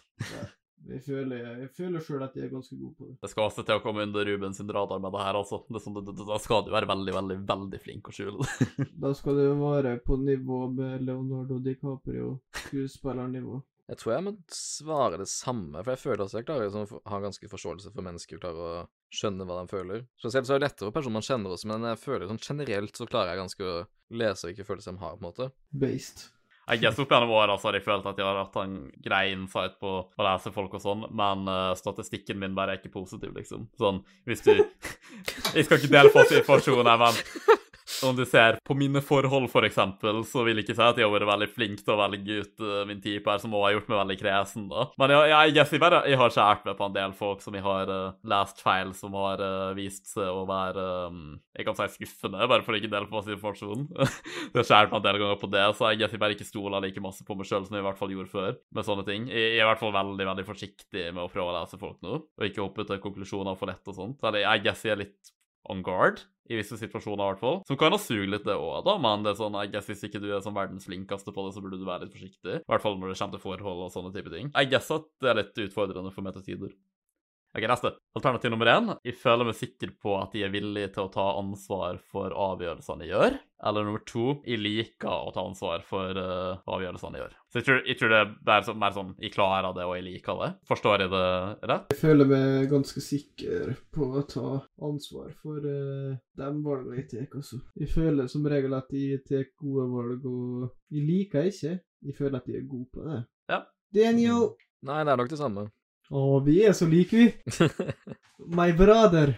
Jeg føler, jeg føler sjøl at jeg er ganske god på det. Det skal også til å komme under Ruben sin radar med det her, altså. Det sånn, det, det, da skal du være veldig, veldig, veldig flink å skjule det. Da skal du være på nivå med Leonardo DiCaprio, skuespillernivå. Jeg tror jeg må svare det samme, for jeg føler også jeg klarer å sånn, ha ganske forståelse for mennesker, klarer å skjønne hva de føler. Spesielt så er det lettere for personer man kjenner også, men jeg føler sånn generelt så klarer jeg ganske å lese hvilke følelser de har, på en måte. Based. Jeg guess opp gjennom åra så har jeg følt at jeg har hatt en grei insight på å lese folk og sånn, men uh, statistikken min bare er ikke positiv, liksom. Sånn, hvis du Jeg skal ikke dele for informasjon her, men om du ser på mine forhold, for eksempel, så vil jeg ikke si at jeg har vært veldig flink til å velge ut uh, min type her, som også har gjort meg veldig kresen, da. Men jeg, jeg, jeg, jeg, bare, jeg har skjært meg på en del folk som jeg har uh, lest feil, som har uh, vist seg å være um, Jeg kan si skuffende, bare for å ikke dele på masse informasjon. det har skjært meg en del ganger på det, så jeg, jeg bare ikke stoler like masse på meg sjøl som jeg i hvert fall gjorde før, med sånne ting. Jeg, jeg er i hvert fall veldig, veldig forsiktig med å prøve å lese folk nå, og ikke hoppe til konklusjoner for lett og sånt. Eller jeg guess jeg er litt on guard i visse situasjoner, i hvert fall. Som kan ha sugd litt, det òg, da, men det er sånn, jeg guess hvis ikke du er sånn verdens flinkeste på det, så burde du være litt forsiktig. I hvert fall når det kommer til forhold og sånne type ting. Jeg guess at det er litt utfordrende for meg til tider. Ok, neste. Alternativ nummer én. Jeg føler meg sikker på at jeg er villig til å ta ansvar for avgjørelsene jeg gjør. Eller nummer to. Jeg liker å ta ansvar for uh, avgjørelsene jeg gjør. Så jeg tror, jeg tror det er mer, så, mer sånn jeg klarer det, og jeg liker det. Forstår jeg det rett? Jeg føler meg ganske sikker på å ta ansvar for uh, de valgene jeg tar, altså. Jeg føler som regel at jeg tar gode valg, og jeg liker ikke. Jeg føler at jeg er god på det. Ja. Daniel! Nei, det er nok det samme. Å, vi er så like, vi. My brother.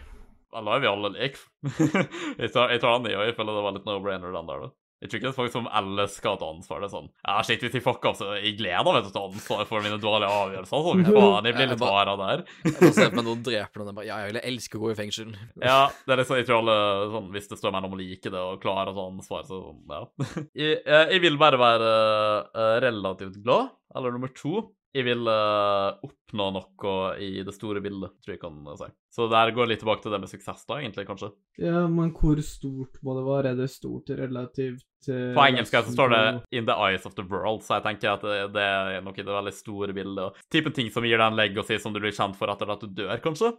Nå er vi alle like? jeg tar, jeg tar han i, og jeg føler det var litt no-brainer, den der, da. Jeg tror ikke det er folk som ellers skal ta ansvar. Det er sånn Ja, shit, hvis jeg fucker opp, så jeg gleder meg til å ta ansvar for mine dårlige avgjørelser. Altså. Faen, jeg blir litt hard av det her. Jeg ser på meg noen dreper noen, og bare Ja, jeg elsker elske å gå i fengsel. Ja, det er liksom, jeg tror alle sånn, Hvis det står mellom å like det og klare å ta ansvar, så ja. Jeg, jeg vil bare være uh, relativt glad. Eller nummer to jeg vil uh, oppnå noe i det store bildet, tror jeg kan si. Så der går litt tilbake til det med suksess, da, egentlig, kanskje. Ja, men hvor stort må det være? Er det stort relativt til På engelsk så står det 'in the eyes of the world', så jeg tenker at det, det er noe i det veldig store bildet. Og typen ting som gir deg en legacy som du blir kjent for etter at du dør, kanskje?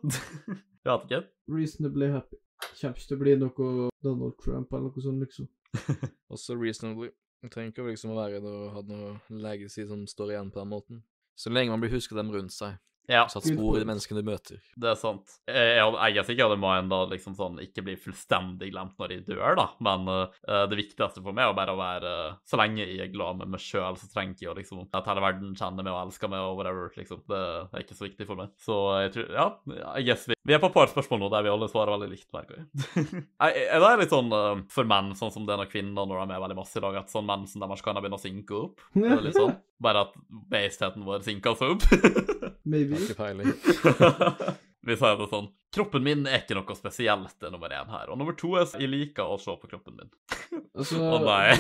jeg vet ikke. Reasonably happy. Kommer ikke til å bli noe Donald Trump eller noe sånt, liksom. Også reasonably. Jeg trenger ikke liksom å være der og ha noe legacy som står igjen på den måten. Så lenge man blir husket dem rundt seg. Ja. Satt spor i de menneskene du møter. Det er sant. Jeg, jeg, jeg er sikker på at mind da liksom sånn ikke bli fullstendig glemt når jeg dør, da. Men uh, det viktigste for meg er bare å være uh, Så lenge jeg er glad med meg sjøl, så trenger jeg å liksom At hele verden kjenner meg og elsker meg og whatever, liksom. Det er ikke så viktig for meg. Så jeg tror Ja, I guess vi, vi er på et par spørsmål nå der vi alle svarer veldig likt, merker jeg. det er litt sånn uh, for menn, sånn som det er når kvinner når de er veldig masse i dag, at sånn menn som deres kan begynne å synke opp. Det er litt sånn. Bare at basetheten vår synker seg opp. Maybe. Har ikke peiling. Vi sier det sånn. Kroppen min er ikke noe spesielt, det er nummer én her. Og nummer to er jeg liker å se på kroppen min. Altså, Å, nei.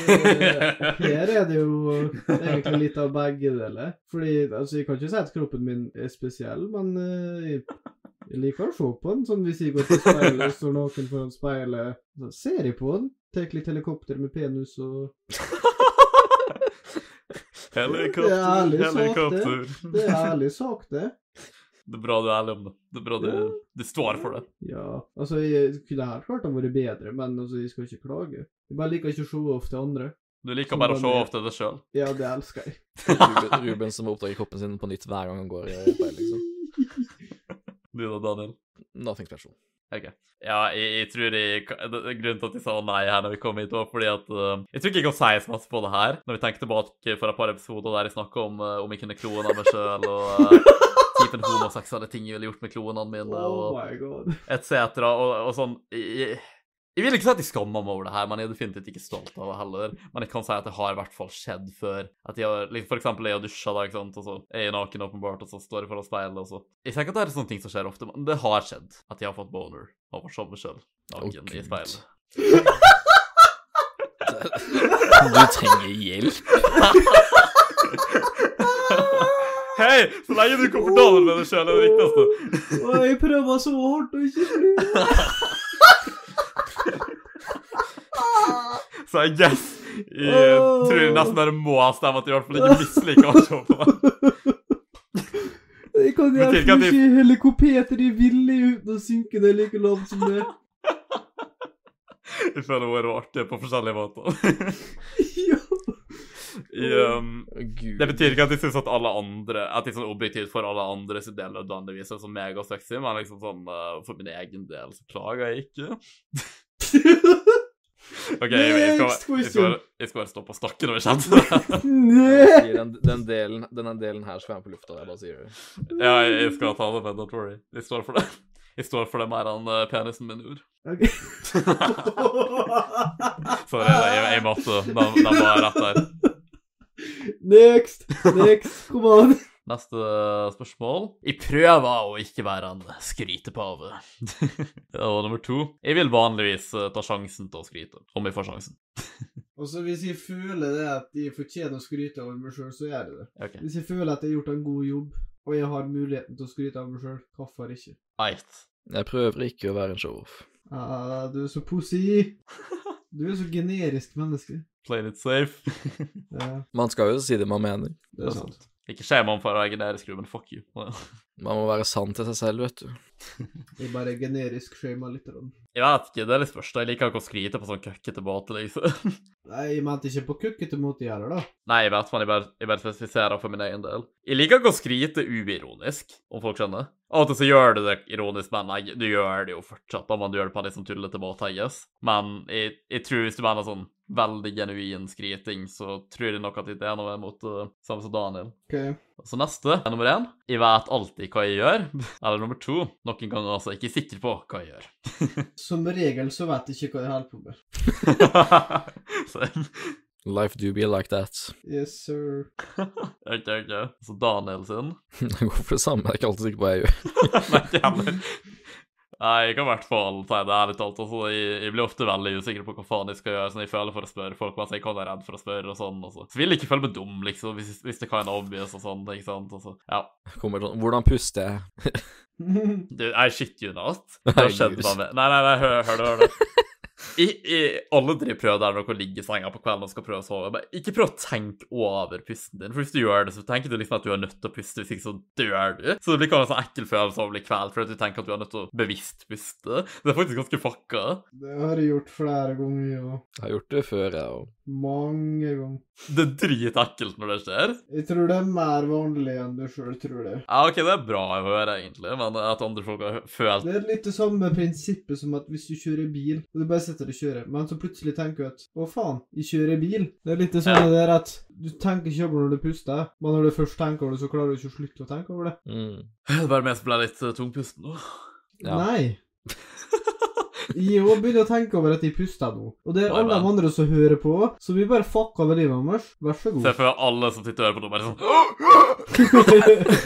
her er det jo egentlig litt av begge deler. Fordi, altså, jeg kan ikke si at kroppen min er spesiell, men uh, jeg, jeg liker å se på den. Sånn hvis jeg går til speilet og står naken foran speilet, så ser jeg på den. Tar litt helikopter med penis og Helikopter, Det er ærlig sagt, det. helikopter. Det er ærlig sagt, det. Det er bra du er ærlig om det. Det er bra du, Ja. du står for det. Ja, altså, jeg kunne helt klart ha vært bedre, men altså, jeg skal ikke klage. Jeg bare liker ikke å se off til andre. Du liker bare å se off til deg sjøl. Ja, det elsker jeg. Ruben, Ruben som oppdager kroppen sin på nytt hver gang han går i feil, liksom. Du da, Daniel? Nothing special. Ok. Ja, jeg, jeg tror jeg, Grunnen til at jeg sa nei her når vi kom hit, var fordi at uh, Jeg tror ikke jeg kan si så masse på det her. Når vi tenker tilbake for et par episoder der jeg snakka om uh, om jeg kunne klone meg sjøl, og uh, typen homoseksuelle ting jeg ville gjort med kloene mine, Oh og god. etc. Og, og sånn jeg, jeg vil ikke si at jeg skammer meg over det her, men jeg er definitivt ikke stolt av det heller. Men jeg kan si at det har i hvert fall skjedd før. At jeg har, liksom, For eksempel jeg har dusja, da, ikke sant, og så er jeg naken åpenbart, og så står jeg foran speilet, og så Jeg tenker at det er sånne ting som skjer ofte, men det har skjedd at jeg har fått boner av å se meg sjøl naken oh, i speilet. Du trenger hjelp. Hei, så lenge du er komfortabel med deg sjøl, er det viktigste. Og jeg prøver så hardt å ikke slutte. Så I guess jeg tror nesten det må stemme at jeg i hvert fall ikke misliker å se på. Jeg kan Men ikke ikke helikopter i villig uten å synke det like lavt som det. Jeg føler hun er artig på forskjellige måter. Ja. I, um, Det betyr ikke at jeg syns at alle andre At jeg sånn objektivt for alle andre sin del nødvendigvis er så megasexy, men liksom sånn uh, for min egen del så klager jeg ikke. OK, jeg, jeg, skal, jeg, skal, jeg skal bare stå på stakken når det. Sier Den, den, delen, denne delen her skal være på lufta, jeg bare sier det. Ja, jeg, jeg skal ta det med, don't worry. Jeg står for det. Jeg står for det mer enn eh, penisen min gjorde. Ok. Sorry, jeg, jeg måtte Den, den var rett der. Next! Next! Kom an! Neste spørsmål. Jeg prøver å ikke være en skrytepave. Og nummer to. Jeg vil vanligvis eh, ta sjansen til å skryte, om jeg får sjansen. Og så hvis jeg føler det at jeg fortjener å skryte over meg sjøl, så gjør jeg det. Okay. Hvis jeg føler at jeg har gjort en god jobb, og jeg har muligheten til å skryte av meg sjøl, hvorfor ikke? Eit. Jeg prøver ikke å være en showoff. Ah, du er så pussy. Du er så generisk menneske. Play it safe. Ja, Man skal jo si det man mener. det er sant. Ikke shame on for være generisk, men fuck you. Man må være sann til seg selv, vet du. Jeg bare generisk shama litt. grann. Jeg vet ikke, det er litt spørs. Jeg liker ikke å skryte på sånn køkkete måte, liksom. Nei, jeg mente ikke på kukkete måte heller, da. Nei, jeg vet, men jeg bare, jeg bare spesifiserer for min egen del. Jeg liker ikke å skryte uironisk, om folk skjønner. Av og til så gjør du det ironisk, men nei, du gjør det jo fortsatt, da, men du gjør det på en litt sånn tullete måte, I guess. Men jeg, jeg tror hvis du mener sånn veldig genuin skryting, så tror jeg nok at det er noe mot uh, samme som Daniel. Ok. Så neste er nummer én. Jeg vet alltid hva jeg gjør. Eller nummer to. Noen ganger altså ikke sikker på hva jeg gjør. Som regel så vet jeg ikke hva jeg holder på med. Life do be like that. Yes, sir. ok, ok. Så Daniel sin. Jeg går for det samme, jeg er ikke alltid sikker på hva jeg gjør. Nei, ikke heller. Nei, jeg kan i hvert fall si det ærlig talt. Altså, jeg, jeg blir ofte veldig usikker på hva faen jeg skal gjøre. Sånn, jeg føler for å spørre folk, mens jeg kan være redd for å spørre og sånn. Altså. Så vil jeg ikke føle meg dum, liksom, hvis, hvis det kan obvious og sånn. ikke sant? Altså, ja. Kommer sånn Hvordan puster jeg? Du, I shit you not. Det har skjedd meg med Nei, nei, nei, hør, hør det, hør det. I, i, alle prøv der når dere ligger i senga på kvelden og skal prøve å sove. Bare ikke prøv å tenke over pusten din, for hvis du gjør det, så tenker du liksom at du er nødt til å puste, hvis ikke så dør du. Så det blir kanskje en sånn ekkel følelse av å bli kveld, fordi du tenker at du er nødt til å bevisst puste. Det er faktisk ganske fucka. Det har jeg gjort flere ganger, ja. Jeg har gjort det før, jeg òg. Mange ganger. Det er dritekkelt når det skjer. Jeg tror det er mer vanlig enn du sjøl tror det. Ja, OK, det er bra å høre, egentlig, men at andre folk har følt Det er litt det samme prinsippet som at hvis du kjører bil, og du bare sitter og kjører, men så plutselig tenker du at å faen, jeg kjører bil. Det er litt det samme der at du tenker ikke over når du puster, men når du først tenker over det, så klarer du ikke å slutte å tenke over det. Mm. Det bare meg som ble litt uh, tungpusten nå. Ja. Nei. Jeg òg begynner å tenke over at jeg puster nå. Og det er Nei, alle de andre som hører på, så vi bare fucker med livet vårt. Vær så god. Se for deg alle som sitter og hører på nå, bare sånn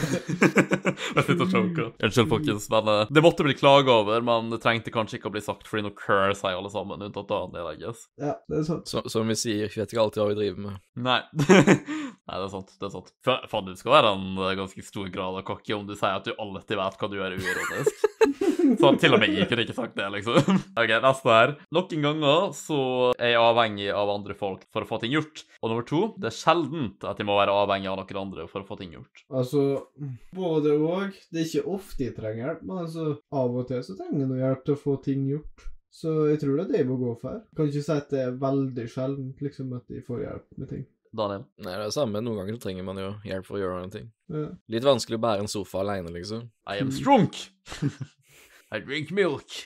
Jeg sitter og choker. Unnskyld, folkens, men eh, det måtte bli klaga over, men det trengte kanskje ikke å bli sagt fordi nå curse sier alle sammen, unntatt Daniel, I guess. ja, det er sant. Så, som vi sier, vi vet ikke alltid hva vi driver med. Nei. Nei, det er sant. det er sant. Fa- Faen, du skal være en eh, ganske stor grad av cocky om du sier at du alltid vet hva du gjør uironisk. Så til og med jeg kunne ikke sagt det, liksom. OK, neste her. Noen ganger så er jeg avhengig av andre folk for å få ting gjort. Og nummer to, det er sjeldent at jeg må være avhengig av noen andre for å få ting gjort. Altså, både og. Det er ikke ofte jeg trenger hjelp, men altså, av og til så trenger jeg noe hjelp til å få ting gjort. Så jeg tror det er det jeg må gå for. Kan ikke si at det er veldig sjeldent liksom at jeg får hjelp med ting. Daniel? Nei, det er det samme. Noen ganger trenger man jo hjelp for å gjøre noen ting. Ja. Litt vanskelig å bære en sofa alene, liksom. I am strong. I drink milk.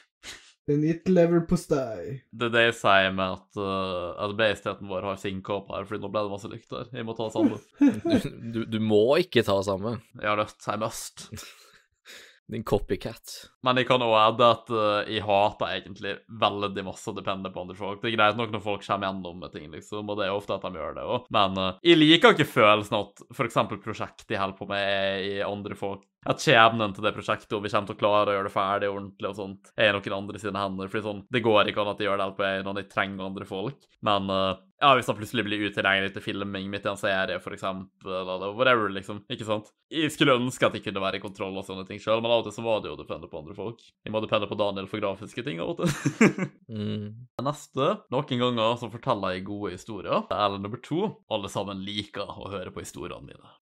En it lever på stei. Det er det jeg sier med at, uh, at bevisstheten vår har sinkop her, fordi nå ble det masse lykter. Jeg må ta samme. Du, du, du må ikke ta det samme. Jeg har nødt. seg must. Din copycat. Men jeg kan også adde at uh, jeg hater egentlig veldig masse å depende på andre folk. Det er greit nok når folk kommer gjennom med ting, liksom, og det er ofte at de gjør det òg. Men uh, jeg liker ikke følelsen at f.eks. prosjektet jeg holder på med, er i andre folk. At skjebnen til det prosjektet, og vi kommer til å klare å gjøre det ferdig ordentlig og sånt, er noen andre sine hender. Fordi sånn, det går ikke an at de gjør det helt på egen hånd, de trenger andre folk. Men uh, ja, hvis han plutselig blir utilgjengelig til filming midt i en serie, for eksempel, eller whatever, liksom, ikke sant? Jeg skulle ønske at jeg kunne være i kontroll og sånne ting sjøl, men av og til så var det jo å depende på andre folk. Jeg må depende på Daniel for grafiske ting av og til. Mm. Neste. Noen ganger så forteller jeg gode historier. Eller nummer to. Alle sammen liker å høre på historiene mine.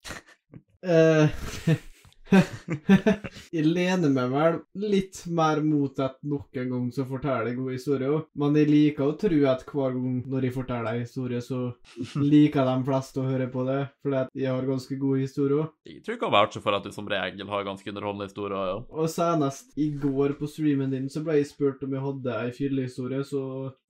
Eh, jeg lener meg vel litt mer mot at nok en gang så forteller jeg gode historier. Men jeg liker å tro at hver gang når jeg forteller en historie, så liker de fleste å høre på det. Fordi at jeg har ganske gode historier. Jeg tror jeg kan vouche for at du som regel har ganske underholdende historier, ja. Og senest i går på streamen din så ble jeg spurt om jeg hadde ei fyllehistorie, så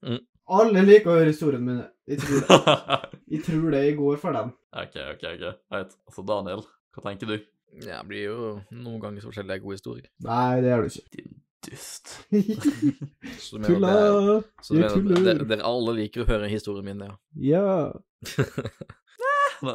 Mm. Alle liker å høre historien mine. Jeg tror det. Jeg tror det jeg går for den. OK, OK. ok. Right. Altså, Daniel, hva tenker du? Ja, det blir jo noen ganger så forskjellig god gode historier. Nei, det gjør du ikke. Din dust. Så du mener Tulla! så du Jeg mener tuller. dere, dere alle liker å høre historien min, ja? Ja.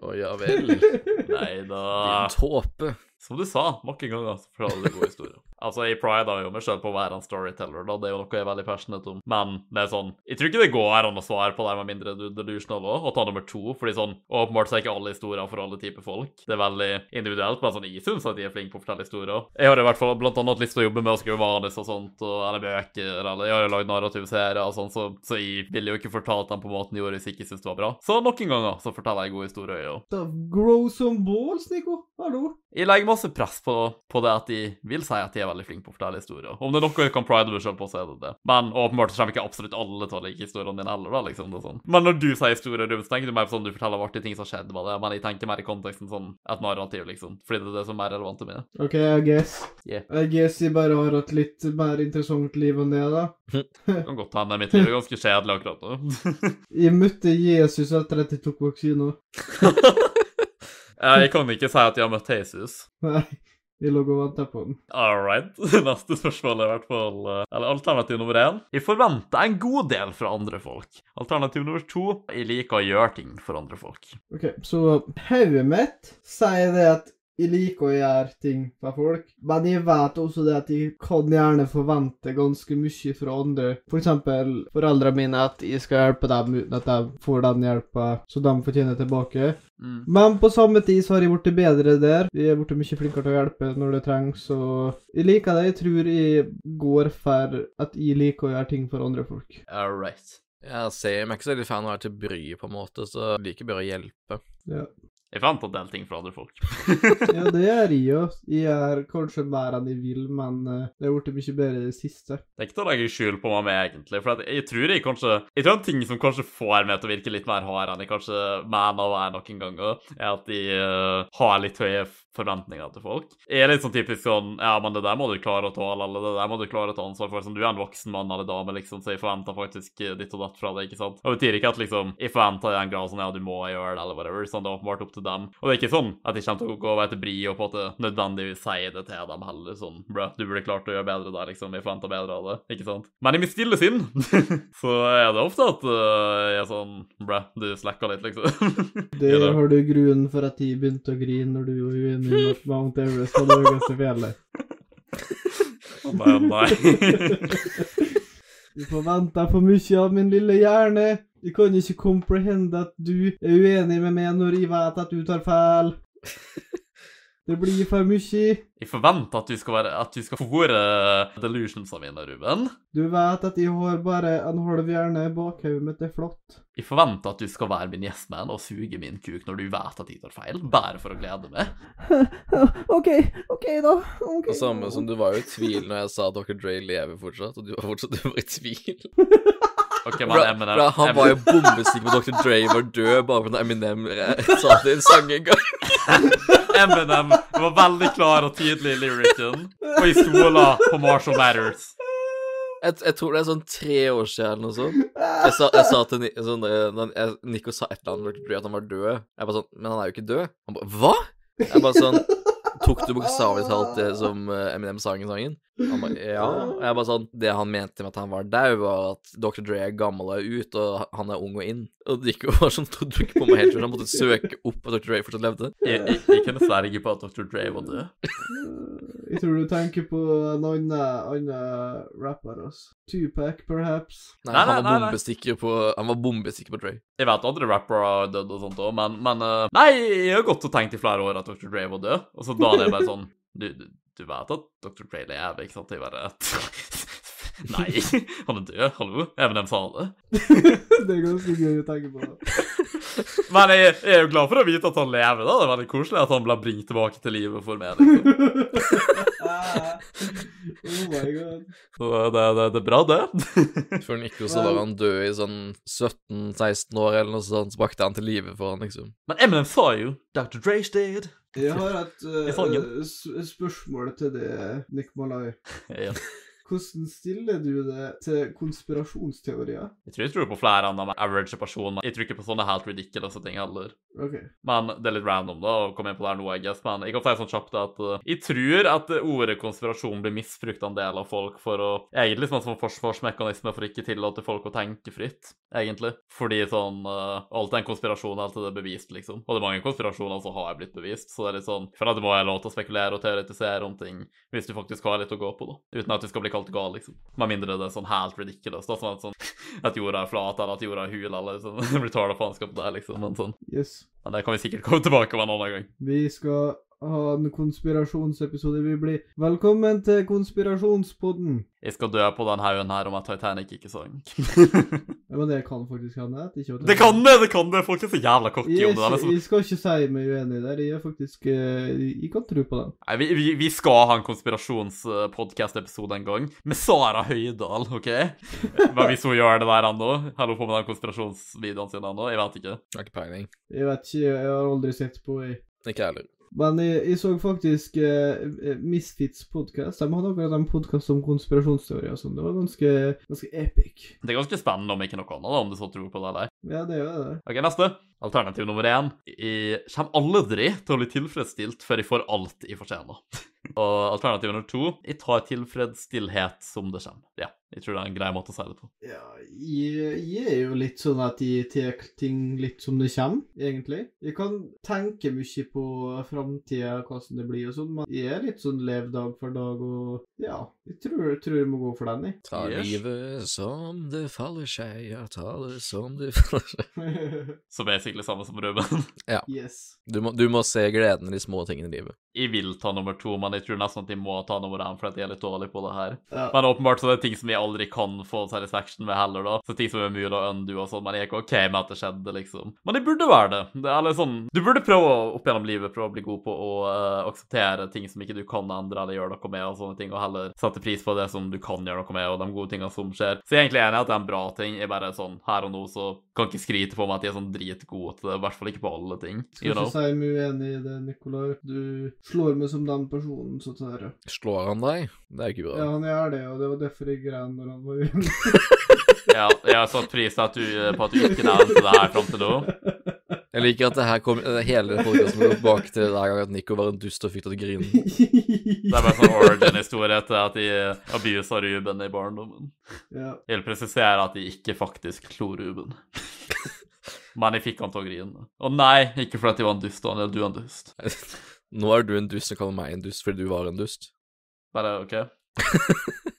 Å ja vel. Nei da. Din tåpe. Som du sa, mange ganger, så forteller du gode historier. Altså, jeg prider jo meg selv på å være en storyteller, da. Det er jo noe jeg er veldig passionate om. Men det er sånn Jeg tror ikke det går an å svare på det med mindre du er delusional òg, og ta nummer to, fordi sånn Åpenbart så er ikke alle historier for alle typer folk. Det er veldig individuelt, men sånn jeg syns at de er flinke på å fortelle historier. Jeg har i hvert fall blant annet lyst til å jobbe med å skrive manus og sånt, og, eller bøker, eller jeg har jo lagd narrativserier og sånn, så, så jeg ville jo ikke fortalt dem på måten jeg gjorde hvis jeg ikke syntes det var bra. Så noen ganger så forteller jeg gode historier, jeg òg. Grow some balls, Nico. Hallo. Jeg legger masse press på, på det at de vil si at de er veldig flinke på å fortelle historier. Om det er noe jeg kan pride meg selv på, så er det det. Men åpenbart så kommer ikke absolutt alle til å like historiene dine heller, da, liksom. Det sånn. Men når du sier historier, så tenker du mer på sånn du forteller artige ting som har skjedd med det, men jeg tenker mer i konteksten sånn et narrativ, liksom. Fordi det er det som er mer relevant til meg. OK, I guess. Yeah. I guess jeg bare har hatt litt mer interessant liv enn det, da. Det kan godt hende mitt liv er ganske kjedelig akkurat nå. Jeg møtte Jesus etter at jeg tok vaksina. jeg kan ikke si at jeg har møtt Jesus. Nei, jeg lå og venta på den. All right. Neste spørsmål er i hvert fall eh, Eller alternativ nummer én. Jeg forventer en god del fra andre folk. Alternativ nummer to. Jeg liker å gjøre ting for andre folk. OK, så hodet mitt sier det at jeg liker å gjøre ting for folk, men jeg vet også det at jeg kan gjerne forvente ganske mye fra andre. For eksempel foreldrene mine, at jeg skal hjelpe dem uten at de får den hjelpa som de fortjener tilbake. Mm. Men på samme tid så har jeg blitt bedre der. Jeg er blitt mye flinkere til å hjelpe når det trengs, og jeg liker det. Jeg tror jeg går for at jeg liker å gjøre ting for andre folk. All right. Jeg ser meg ikke så veldig fan av å være til bry, på en måte, så jeg liker bare å hjelpe. Ja. Jeg fant en del ting fra andre folk. Ja, det gjør jeg jo. Jeg gjør kanskje mer enn jeg vil, men eh, det har blitt mye bedre i det siste. Det er ikke til å legge skjul på meg med, egentlig. For jeg tror jeg kanskje Jeg tror en ting som kanskje får meg til å virke litt mer hard enn jeg kanskje mener å være noen ganger, er at de uh, har litt høye forventninger til folk. Jeg er litt sånn typisk sånn Ja, men det der må du klare å tåle, eller det der må du klare å ta ansvar for. Som du er en voksen mann eller dame, liksom, så jeg forventer faktisk eh, ditt og datt fra deg, ikke sant? Og det betyr ikke at liksom Jeg forventer i en grad sånn ja, du må gjøre det, eller whatever. Sånn, det er åpenbart opp til dem. Og det er ikke sånn at jeg kommer til å gå over til Bri og på en måte nødvendigvis si det til dem heller. Sånn, bro, du burde klart å gjøre bedre der, liksom. Vi forventa bedre av det, ikke sant? Men i mitt stille sinn så er det ofte at uh, jeg er sånn, bro, du slacker litt, liksom. Det har du grunnen for at jeg begynte å grine når du var uenig med Mount Everest var det høyeste fjellet. Å, Nei, nei. Du forventer for mye av min lille hjerne. Jeg kan ikke comprehende at du er uenig med meg når jeg vet at du tar feil. Det blir for mye. Jeg forventer at du skal være At du skal fòre delusionsa mine, Ruben. Du vet at jeg har bare en halv hjerne. Bakhodet mitt er flott. Jeg forventer at du skal være min gjestmann og suge min kuk når du vet at jeg tar feil, bare for å glede meg. OK, OK, da. Okay. Det samme som du var jo i tvil når jeg sa at Dr. Dre lever fortsatt, og du var fortsatt du var i tvil. Ok, Bra, Eminem bra, han var jo bombesikker på Dr. Dre var død bare fordi Eminem eh, sa det i en sang en gang. Eminem var veldig klar og tydelig i lyricen, og jeg stoler på Marshall Matters. Jeg, jeg tror det er sånn tre år siden eller noe sånt. Jeg sa, jeg sa til sånn, Nico sa et eller annet om Dr. Dre, at han var død. Jeg bare sånn Men han er jo ikke død. Han bare Hva? Jeg bare sånn Tok du bokstavelig talt det som eh, Eminem sang i sangen? Han bare Ja. Og jeg bare sånn Det han mente med at han var daud, var at Dr. Dre er gammel og er ut, og han er ung og inn. Og det gikk jo bare sånn trodde ikke på meg helt, for han måtte søke opp at Dr. Dre fortsatt levde. Jeg, jeg, jeg kunne ikke på at Dr. Dre var død. Jeg tror du tenker på en annen, rapper, altså. Tupac, perhaps. Nei, Nei, nei, han var bombesikker på Han var bombesikker på Dre. Jeg vet andre rappere har dødd og sånt òg, men, men eh, Nei, jeg har gått og tenkt i flere år at Dr. Dre var død, og så da er det bare sånn Du, du, du vet at Dr. Dre lever, ikke sant? Jeg bare Nei, han er død. Hallo? Eminem sa det. det er ganske gøy å tenke på. Men jeg, jeg er jo glad for å vite at han lever, da. Det er veldig koselig at han ble bringt tilbake til livet for meg. liksom. oh my god. Så det, det, det er bra, det. Før Nico så var han død i sånn 17-16 år eller noe sånt, så bakte han til live for han, liksom. Men Eminem sa jo Dr. Dre's dead. Jeg har et uh, spørsmål til det, Nick Malay. Ja. Hvordan stiller du det til konspirasjonsteorier? Jeg tror jeg tror på flere av de average personer. Jeg tror ikke på sånne helt ridiculous ting heller. OK. Men det er litt random da, å komme inn på det her nå, jeg guess. Men jeg kan si sånn kjapt at uh, jeg tror at ordet konspirasjon blir misbrukt av en del av folk for å Egentlig som en sånn forsvarsmekanisme for ikke tillate folk å tenke fritt, egentlig. Fordi sånn uh, Alt er en konspirasjon, alt er det bevist, liksom. Og det er mange konspirasjoner som har blitt bevist, så det er litt sånn For at det må jeg lov til å spekulere og teoretisere om ting hvis du faktisk har litt å gå på, da. Uten at du skal bli kalt gal, liksom. Med mindre det er sånn helt ridiculous, da. Sånn at, sånn, at jorda er flat, eller at jorda er hul, eller sånn retarda faenskap der, liksom. Men sånn. Yes. Men det kan vi sikkert komme tilbake med en annen gang. Vi skal ha en konspirasjonsepisode. Vi blir velkommen til konspirasjonspodden. Jeg skal dø på den haugen her om at Titanic ikke sank. Ja, men det kan faktisk hende. det, ikke det kan det! Det kan det! Folk er så jævla cocky om det. der, liksom. jeg skal ikke si meg uenig der. Jeg er faktisk eh, Jeg kan tro på den. Nei, vi, vi, vi skal ha en konspirasjonspodkast-episode en gang, med Sara Høydahl, OK? Men hvis hun gjør det der ennå Holder hun på med de konspirasjonsvideoen sine ennå? Jeg vet ikke. Har ikke peiling. Jeg vet ikke, jeg har aldri sett på jeg. Ikke jeg heller. Men jeg, jeg så faktisk eh, Misfits podcast. De hadde akkurat en podkast om konspirasjonsteorier og sånn. Det var ganske, ganske epic. Det er ganske spennende om ikke noe annet, om du så tror på det der. Ja, det gjør det. OK, neste. Alternativ nummer én. Jeg kommer aldri til å bli tilfredsstilt før jeg får alt jeg fortjener. Og alternativ nummer to. Jeg tar tilfredsstillhet som det kommer. Ja, jeg tror det er en grei måte å si det på. Ja, jeg, jeg er jo litt sånn at jeg tar ting litt som det kommer, egentlig. Jeg kan tenke mye på framtida, hvordan det blir og sånn, men jeg er litt sånn lev dag for dag, og ja, jeg tror, tror jeg må gå for den, jeg. Ta Yes. livet som det faller seg, ja, ta det som det faller seg. jeg. Så basically samme som Ruben. yes. Du må, du må se gleden i de små tingene i livet. Jeg vil ta nummer to, men jeg tror nesten at jeg må ta nummer én, for jeg er litt dårlig på det her. Ja. Men åpenbart så er det ting som jeg aldri kan få satisfaction med heller, da. Så ting som er mulig å undo og sånn, men jeg er ikke OK med at det skjedde, liksom. Men det burde være det. Det er litt sånn Du burde prøve å opp gjennom livet prøve å bli god på å uh, akseptere ting som ikke du kan endre eller gjøre noe med, og sånne ting, og heller sette pris på det som du kan gjøre noe med, og de gode tingene som skjer. Så jeg er egentlig enig i at det er en bra ting. Jeg bare sånn her og nå så kan ikke skryte på meg at jeg er sånn dritgod til det, i hvert fall ikke på alle ting. Skal ikke si meg uenig i det, Nikolai. Du slår meg som den personen som tar det. Slår han deg? Det er ikke bra. Ja, han gjør det, og det var derfor jeg grein når han var uenig. Ja, jeg har satt pris på at du, på at du ikke nevnte det her fram til nå. Jeg liker at det her kom, det hele podkasten går tilbake til hver gang at Nico var en dust og fikk deg til å grine. Det er bare sånn origin-historie til at de abusa Ruben i barndommen. ja. Jeg vil presisere at de ikke faktisk slo Ruben. Men jeg fikk han til å grine. Og nei, ikke fordi jeg var en dust, Daniel. Du er en dust. Nå er du en dust som kaller meg en dust fordi du var en dust. Bare OK?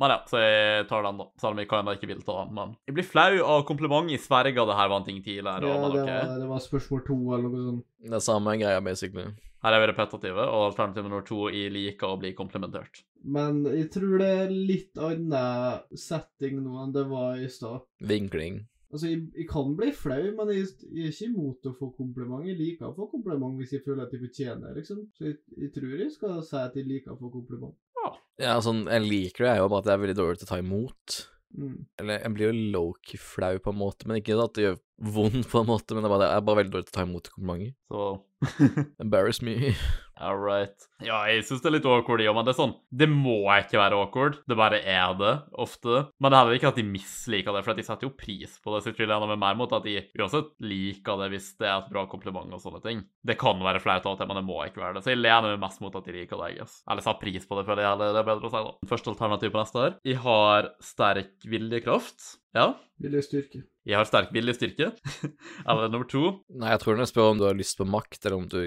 Men ja, så jeg tar den, da. Selv om jeg kan ikke vil ta den. Men jeg blir flau av kompliment. i sverger det her var en ting tidligere. ja, det men ok. var, det var spørsmål to eller noe sånt. Det er samme greia, basically. Her er vi repetitive, og alternativ nummer to jeg liker å bli komplimentert. Men jeg tror det er litt annen setting nå enn det var i stad. Vinkling. Altså, jeg, jeg kan bli flau, men jeg, jeg er ikke imot å få kompliment. Jeg liker å få kompliment hvis jeg føler at jeg fortjener det, liksom. Så jeg, jeg tror jeg skal si at jeg liker å få kompliment. Ja, sånn, jeg liker det, jeg jo, bare at jeg er veldig dårlig til å ta imot. Mm. Eller jeg blir jo low-key flau på en måte, men ikke at det gjør vondt på en måte, men det er bare, jeg er bare veldig dårlig til å ta imot komplimenter. Så Embarrass me. All right. Ja, jeg syns det er litt awkward, men det er sånn Det må ikke være awkward. Det bare er det, ofte. Men det er heller ikke at de misliker det, for de setter jo pris på det. Så jeg er mer mot at de uansett liker det hvis det er et bra kompliment og sånne ting. Det kan være flaut men det må ikke være det. Så jeg lener meg mest mot at de liker det, jeg guess. Eller setter pris på det, føler jeg. Det er bedre å si, da. Første alternativ på neste her. Jeg har sterk viljekraft. Ja. Viljestyrke. Jeg har sterk viljestyrke. Eller nummer to. Nei, jeg tror hun spør om du har lyst på makt, eller om du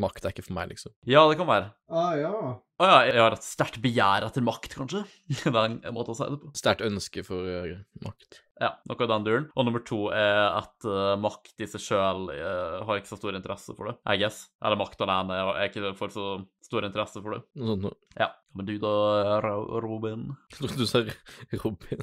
Makt er ikke for meg, liksom. Ja, det kan være. Ah, ja. Å ja, jeg har et sterkt begjær etter makt, kanskje. Det er en måte å si det på. Sterkt ønske for uh, makt. Ja, noe av den duren. Og nummer to er at uh, makt i seg sjøl har ikke så stor interesse for det, I guess. Eller makt alene er ikke for så stor interesse for det. Noe sånt noe. Ja. Men du da, Ro- Robin? Du sa Robin.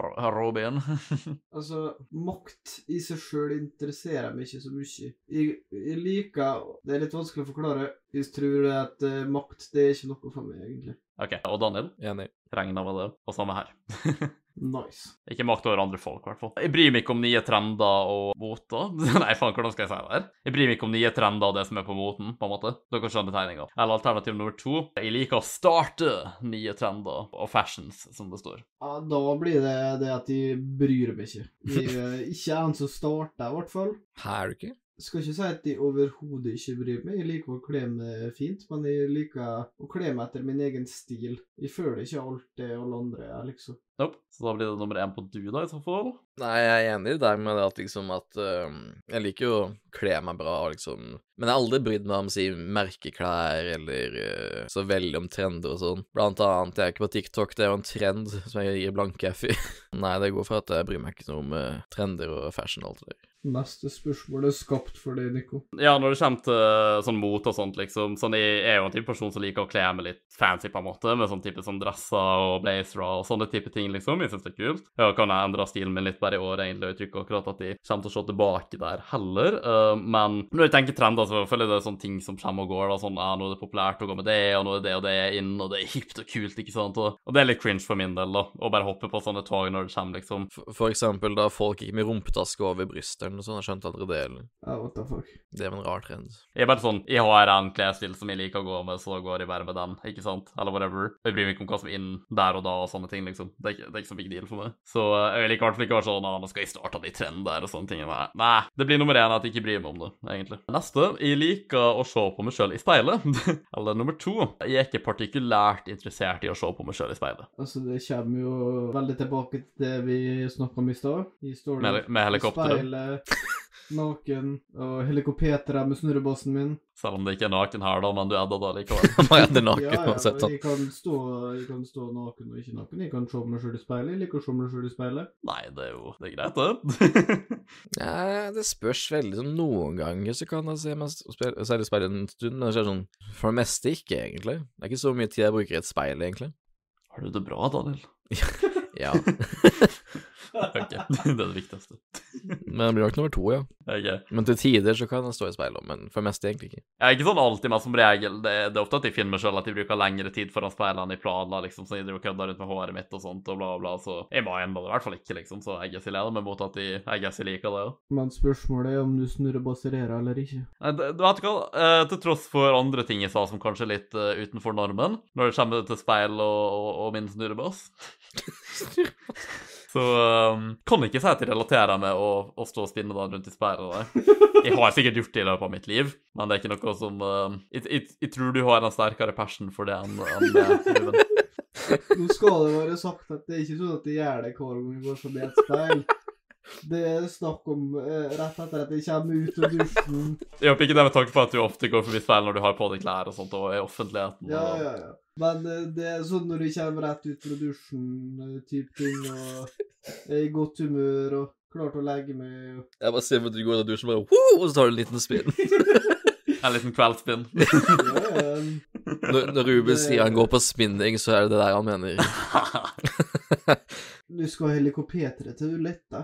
Ro- Robin? Altså, makt i seg sjøl interesserer meg ikke så mye. Jeg, jeg liker Det er litt vanskelig å forklare. Jeg tror at eh, makt det er ikke noe for meg, egentlig. OK. Og Daniel? Enig. Regna med det. Og samme her. Nice. Ikke makt over andre folk, i hvert fall. Jeg bryr meg ikke om nye trender og moter. Nei, faen, hvordan skal jeg si det her? Jeg bryr meg ikke om nye trender og det som er på moten, på en måte. Dere skjønner tegninga. Eller alternativ nummer to. Jeg liker å starte nye trender og fashions, som det står. Ja, da blir det det at de bryr meg ikke. De, eh, ikke en som starter, i hvert fall. Her er ikke? Skal ikke si at de overhodet ikke bryr meg. Jeg liker å kle meg fint, men jeg liker å kle meg etter min egen stil. Jeg føler ikke alt det alle andre er, liksom. Nope. Så da blir det nummer én på du, da, i så fall. Nei, jeg er enig der med det at liksom at øhm, Jeg liker jo å kle meg bra, liksom. Men jeg har aldri brydd meg om si merkeklær eller øh, så veldig om trender og sånn. Blant annet, jeg er ikke på TikTok, det er jo en trend som jeg gir blanke F i. Nei, det går for at jeg bryr meg ikke noe om øh, trender og fashion og alt det der. Neste spørsmål er skapt for deg, Nico. Ja, når det kommer til sånn mot og sånt, liksom Sånn, Jeg er jo en type person som liker å kle meg litt fancy, på en måte, med sånn type sånn dresser og blazere og sånne type ting, liksom. Jeg syns det er kult. Ja, kan jeg endre stilen min litt bare i år, egentlig, og jeg tror ikke akkurat at de kommer til å se tilbake der heller. Uh, men når jeg tenker trender, så føler jeg det er sånne ting som kommer og går, da. Sånn ja, nå er det populært å gå med det, og nå er det og det inn, og det er hipt og kult, ikke sant. Og, og det er litt cringe for min del, da, å bare hoppe på sånne tog når det kommer, liksom. For, for eksempel da folk gikk med rumpetaske over brystet eller noe sånt, jeg skjønte aldri det. eller? Ja, what the fuck. Det er en rar trend. Jeg er bare sånn, jeg har en klesstil som jeg liker å gå med, så går jeg bare med den, ikke sant? Eller whatever. Jeg bryr meg ikke om hva som er inn der og da og sånne ting, liksom. Det er ikke, det er ikke så big deal for meg. Så eh, jeg liker i hvert fall ikke å være sånn, nå skal jeg starte de trender og sånne ting. Nei, Nei, det blir nummer én at jeg ikke bryr meg om det, egentlig. Neste, jeg liker å se på meg sjøl i speilet. Eller nummer to, jeg er ikke partikulært interessert i å se på meg sjøl i speilet. Altså, det kommer jo veldig tilbake til det vi snakka om i stad. I Med, med helikopteret. Naken, og helikopteret med snurrebassen min. Selv om det ikke er naken her, da, men du er da likevel. Det er naken Ja, ja, uansett. sånn. jeg kan, stå, jeg kan stå naken og ikke naken. Jeg kan se meg sjøl i speilet. Jeg liker å se meg sjøl i speilet. Nei, det er jo det er greit, det. Ja, det spørs veldig. Sånn, noen ganger så kan jeg se meg selv i speilet en stund, men det skjer sånn For det meste ikke, egentlig. Det er ikke så mye tid jeg bruker i et speil, egentlig. Har du det bra, Daniel? Ja. Ok, det er det viktigste. Men det blir nok nummer to, ja. Ok. Men til tider så kan den stå i speilet, men for det meste egentlig ikke. Jeg er ikke sånn alltid, men som regel. Det, det er ofte at jeg finner meg sjøl at jeg bruker lengre tid foran speilene enn jeg planla, liksom, så jeg driver og kødder rundt med håret mitt og sånt, og bla, bla, så jeg må ennå det i hvert fall ikke, liksom, så jeg guess jeg leder meg mot at jeg, jeg guess jeg liker det òg. Men spørsmålet er om du snurrebasserer eller ikke. Nei, Du vet hva, eh, til tross for andre ting jeg sa som kanskje er litt uh, utenfor normen, når det kommer til speil og, og, og min snurrebass Så um, kan ikke si at jeg relaterer med å, å stå og spinne den rundt i speilet. Jeg har sikkert gjort det i løpet av mitt liv, men det er ikke noe som um, jeg, jeg tror du har en sterkere passion for det enn en, meg, Ruben. Nå skal det være sagt at det er ikke sånn at jeg gjør det hver gang jeg går forbi et speil. Det er snakk om eh, rett etter at jeg kommer ut av dusjen. Jeg håper ikke det med tanke på at du ofte går forbi speil når du har på deg klær og sånt, og i offentligheten. Ja, og- ja, ja. Men eh, det er sånn når du kommer rett ut fra dusjen, eh, type ting, og er i godt humør og klar til å legge meg. og- Jeg bare ser at du går ut av dusjen bare Woo! Og så tar du en liten spinn. En liten ja. Når, når Ruben sier han går på spinning, så er det det der han mener. Du skal ha helikopteret til Uletta.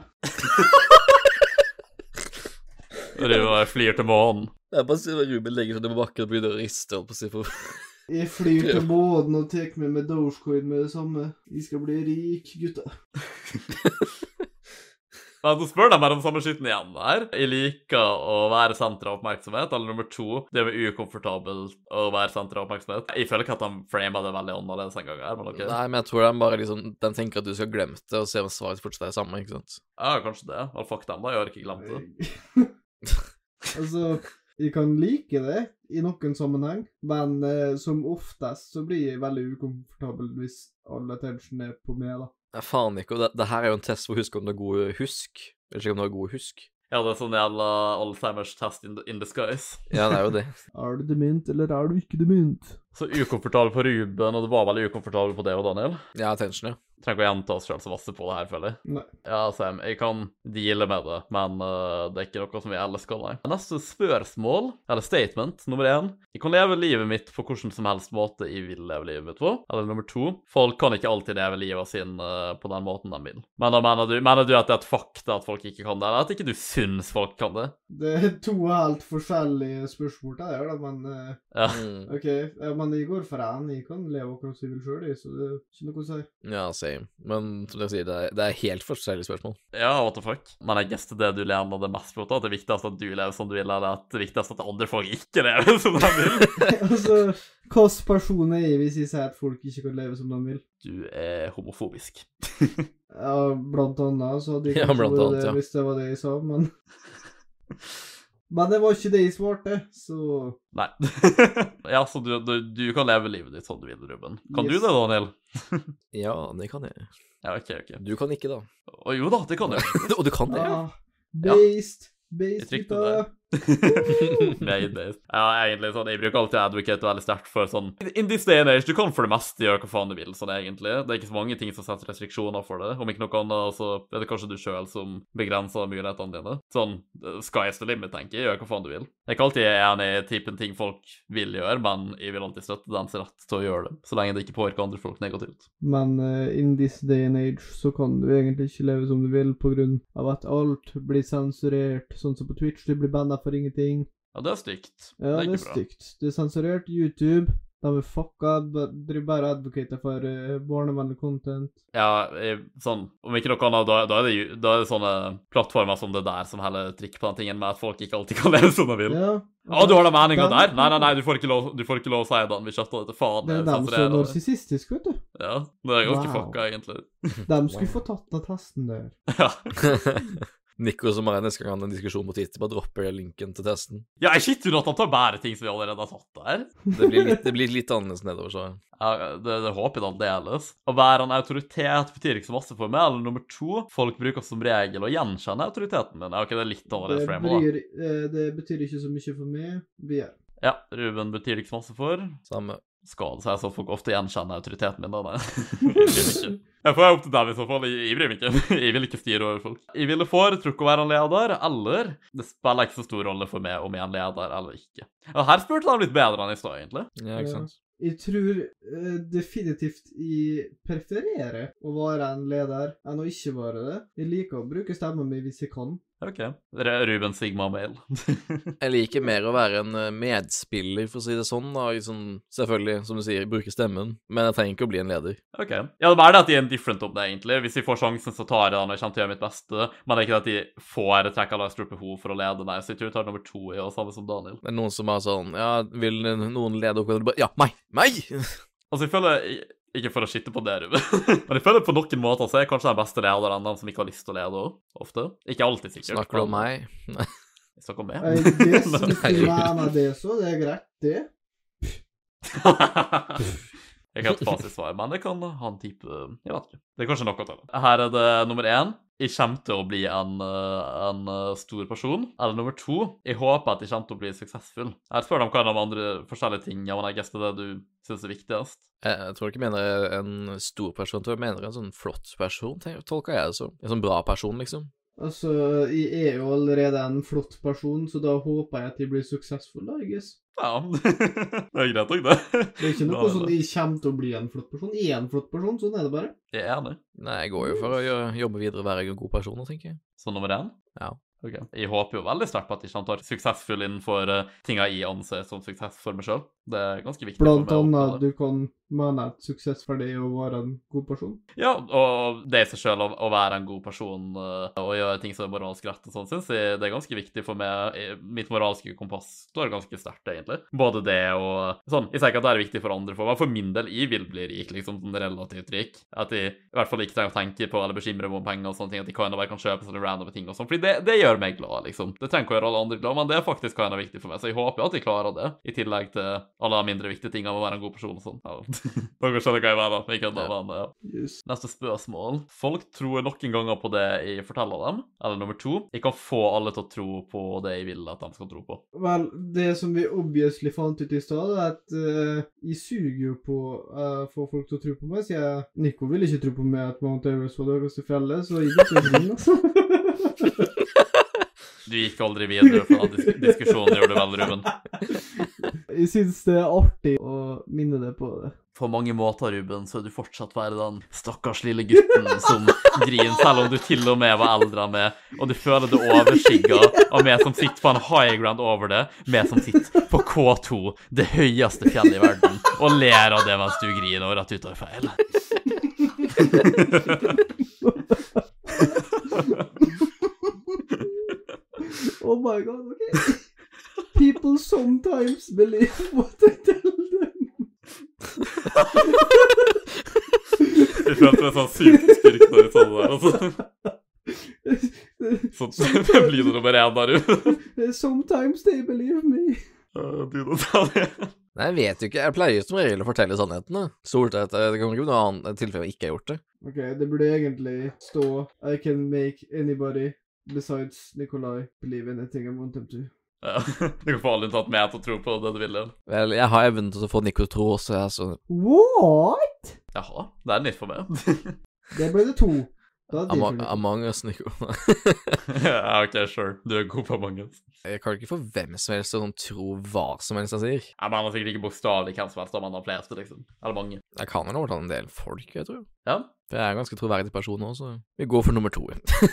Når Og du flyr til månen. Jeg bare ser at Ruben legger seg på bakken og begynner å riste. opp. på si, for... Jeg flyr til månen og tar med meg Dogecoin med det samme. Jeg skal bli rik, gutta. Men så spør de bare om samme skitten igjen der. Jeg liker å være senter av oppmerksomhet. Eller nummer to, det med ukomfortabelt å være senter av oppmerksomhet. Jeg føler ikke at de frama det veldig annerledes en gang her, men ok. Nei, men jeg tror de bare liksom De tenker at du skal ha glemt det, og se om svaret fortsatt er det samme, ikke sant? Ja, kanskje det. Vel, fuck dem, da. Jeg har ikke glemt det. altså, jeg kan like det i noen sammenheng, men eh, som oftest så blir jeg veldig ukomfortabel hvis all attention er på meg, da. Nei, faen ikke. Og det, det her er jo en test for å huske om du har god husk. Eller ikke om du har god husk. Ja, det er sånn jævla Alzheimers test in, in disguise. Ja, det er jo det. Er du dement, eller er du ikke dement? Så ukomfortabel på Ruben, og det var veldig ukomfortabel på det og Daniel. Ja, attention, ja. trenger ikke å gjenta oss sjøl så masse på det her, føler jeg. Nei. Ja, Sam, jeg kan deale med det, men uh, det er ikke noe som vi elsker, nei. Neste spørsmål, eller statement, nummer én. Jeg kan leve livet mitt på hvordan som helst måte jeg vil leve livet mitt på. Eller nummer to. Folk kan ikke alltid leve livet sin uh, på den måten de vil. Men da mener du, mener du at det er et fakta at folk ikke kan det, eller at ikke du syns folk kan det? Det er to helt forskjellige spørsmål der, da, men uh, Ja. Mm. OK. Ja, men jeg går for han. Jeg kan leve akkurat som jeg vil sjøl, så det er ikke noe å si. Ja, same. Men som jeg sier, det er, det er helt forskjellige spørsmål. Ja, what the fuck. Men jeg gjetter det du lener det mest på, at det viktigste at du lever som du vil, eller at det viktigste at andre folk ikke lever som de vil. altså, hvilken person er jeg hvis jeg sier at folk ikke kan leve som de vil? Du er homofobisk. Ja, blant annet, så hadde jeg Ja, kanskje blant vært annet, det ja. hvis det var det jeg sa, men Men det var ikke det jeg svarte, så Nei. ja, så du, du, du kan leve livet ditt sånn du vil, Ruben. Kan du Yes. det, Daniel? Ja, det kan jeg. Ja, OK, OK. Du kan ikke, da. Å jo da, det kan du. Og du kan det, ja. Based. Based, gutta. Made this. Ja, egentlig sånn, Jeg bruker alltid advocate veldig sterkt for sånn In this day and age, du kan for det meste gjøre hva faen du vil, sånn egentlig. Det er ikke så mange ting som setter restriksjoner for det. Om ikke noe annet, så er det kanskje du sjøl som begrenser mulighetene dine. Sånn sky is the limit, tenker jeg. Gjør hva faen du vil. Jeg er ikke alltid enig i typen ting folk vil gjøre, men jeg vil alltid støtte dens rett til å gjøre det, så lenge det ikke påvirker andre folk negativt. Men uh, in this day and age så kan du egentlig ikke leve som du vil på grunn av at alt blir sensurert, sånn som på Twitch. Du blir banna for ingenting. Ja, det er stygt. Ja, det er, det er stygt. Det er sensurert. YouTube. De er fucka. Driver bare og advocater for uh, barnevennlig content. Ja, jeg, sånn, om ikke noe annet, da, da, er det, da er det sånne plattformer som det der som heller trikk på den tingen med at folk ikke alltid kan leve som de vil. Ja. ja, du har da meninga der? Nei, nei, nei, du får ikke lov, du får ikke lov å si det. Vi skjøtter det faen. Det er dem som er narsissistiske, vet du. Ja, det er ganske Wow. fucka, egentlig. De skulle få tatt av testen der. Ja. Nico som har neste gang han har en diskusjon på Twitter, bare dropper linken til testen. ja, jeg skitter at han tar bare ting som vi allerede har tatt der. Det blir litt, det blir litt annerledes nedover, så Ja, det, det håper jeg aldeles. Å være en autoritet betyr ikke så masse for meg. Eller nummer to, folk bruker som regel å gjenkjenne autoriteten min. Ja, ok, det er litt Det, annerledes frame, da. bryr, eh, det betyr ikke så mye for meg. Vi er. Ja, Ruben betyr det ikke så masse for. samme. Skal det jeg så folk ofte gjenkjenner autoriteten min, da? Nei. Jeg vil ikke. Jeg får opp til dem i så fall. Jeg, jeg bryr meg ikke. Jeg vil ikke styre over folk. Jeg ville foretrukket å være en leder, eller Det spiller ikke så stor rolle for meg om jeg er en leder eller ikke. Og her spurte de litt bedre enn i stad, egentlig. Ja, ikke sant? Jeg tror uh, definitivt jeg prefererer å være en leder enn å ikke være det. Jeg liker å bruke stemmen min hvis jeg kan. OK. Ruben Sigma Mail. Jeg liker mer å være en eh, medspiller, for å si det sånn. da. Liksom, selvfølgelig, som du sier, bruke stemmen, men jeg trenger ikke å bli en leder. OK. Ja, det er bare det at de er indifferent om det, egentlig. Hvis de får sjansen, så tar jeg den, og jeg kommer til å gjøre mitt beste. Men det er ikke det at de foretrekker eller har stort behov for å lede, nei. Så jeg tror jeg tar nummer to, i år, samme som Daniel. Det er noen som er sånn Ja, vil noen lede opp? Ja, meg! Meg! Altså, jeg føler Ikke for å skitte på det, Ruben, men jeg føler på noen måter så er jeg kanskje den beste lederen den som ikke har lyst til å lede. Ofte. Ikke alltid, sikkert. Snakker du om meg? Jeg snakker om meg. Nei, Det, det, så det er greit, det. jeg kan ikke fasitsvar, men det kan ha en type Jeg vet ikke. Det er kanskje noe til. Her er det nummer én. Jeg kommer til å bli en, eh, en eh, stor person. Eller nummer to. Jeg håper at jeg kommer til å bli suksessfull. Jeg spør de hva de andre forskjellige ting ja, men jeg er det du syns er viktigst. Jeg, jeg tror ikke jeg mener en stor person, jeg tror jeg mener en sånn flott person, tolker jeg det som. En sånn bra person, liksom. Altså, jeg er jo allerede en flott person, så da håper jeg at jeg blir suksessfull, da, I guess. Ja, det er greit nok, det. Det er ikke noe nei. sånn jeg kommer til å bli en flott person. Jeg er en flott person, sånn er det bare. Jeg er det. Nei, jeg går jo for å jobbe videre og være en god person, tenker jeg. Så nummer én? Ja. Ok. Jeg håper jo veldig sterkt på at jeg kommer til å være suksessfull innenfor uh, tinga jeg anser som suksess for meg sjøl. Det er ganske viktig Blant for meg. å annet det. du kan mene at suksess for deg er å være en god person. Ja, og det i seg sjøl, å, være en god person uh, og gjøre ting som er moralsk rett og sånn, syns jeg det er ganske viktig for meg. Mitt moralske kompass står ganske sterkt, egentlig. Både det og sånn. Jeg sier ikke at det er viktig for andre, for, meg. for min del, jeg vil bli rik, liksom sånn relativt rik. At jeg i hvert fall ikke trenger å tenke på eller bekymre meg om penger og sånne ting, at jeg kan bare kan kjøpe sånne random ting og sånn, fordi det, det gjør meg glad, liksom. Det trenger ikke å gjøre alle andre glad, men det er faktisk hva er viktig for meg, så jeg håper at jeg klarer det, i tillegg til alle de mindre viktige tingene med å være en god person og sånn. Dere skjønner hva jeg mener? Vi kødder, men ja. Yes. Neste spørsmål. Folk tror noen ganger på det jeg forteller dem. Eller nummer to. Jeg kan få alle til å tro på det jeg vil at de skal tro på. Vel, det som vi obviously fant ut i stad, er at uh, jeg suger jo på å få folk til å tro på meg, jeg. Nico vil ikke tro på meg at Mount Everest var det høyeste fjellet, så jeg gikk ikke inn, altså. Du gikk aldri videre fra disk diskusjonen, gjør du vel, Ruben? Jeg syns det er artig å minne deg på det. På mange måter, Ruben, så vil du fortsatt være den stakkars lille gutten som griner, selv om du til og med var eldre enn meg, og du føler det overskygga av meg som sitter på en high ground over det, meg som sitter på K2, det høyeste fjellet i verden, og ler av det mens du griner over at du tar feil. Oh my god, okay. People sometimes believe what I tell. Jeg følte meg sånn sykt når jeg sa det der, altså. Sånn, det blir det nummer én der, ute. Sometimes they believe me. Du, da. Nei, jeg vet jo ikke. Jeg pleier som regel å fortelle sannheten. Stort sett. Det kommer ikke noe annet tilfelle jeg ikke har gjort det. Ok, det burde egentlig stå I can make anybody besides Nikolai believe anything I want them to. Ja, du kan få alle unntatt meg til å tro på det du vil. Vel, jeg har evnen til å få Nico til å tro også, jeg, så What? Jaha, det er nytt for meg. Det ble det to. Among, among us, Nico. ja, OK, sure. Du er god på mange. Jeg kan ikke få hvem som helst til å tro hva som helst jeg sier. Jeg mener sikkert ikke bokstavelig hvem som helst, om han har fleste, liksom. Eller mange. Jeg kan vel overtale en del folk, jeg tror. Ja. For jeg er en ganske troverdig person òg, så vi går for nummer to.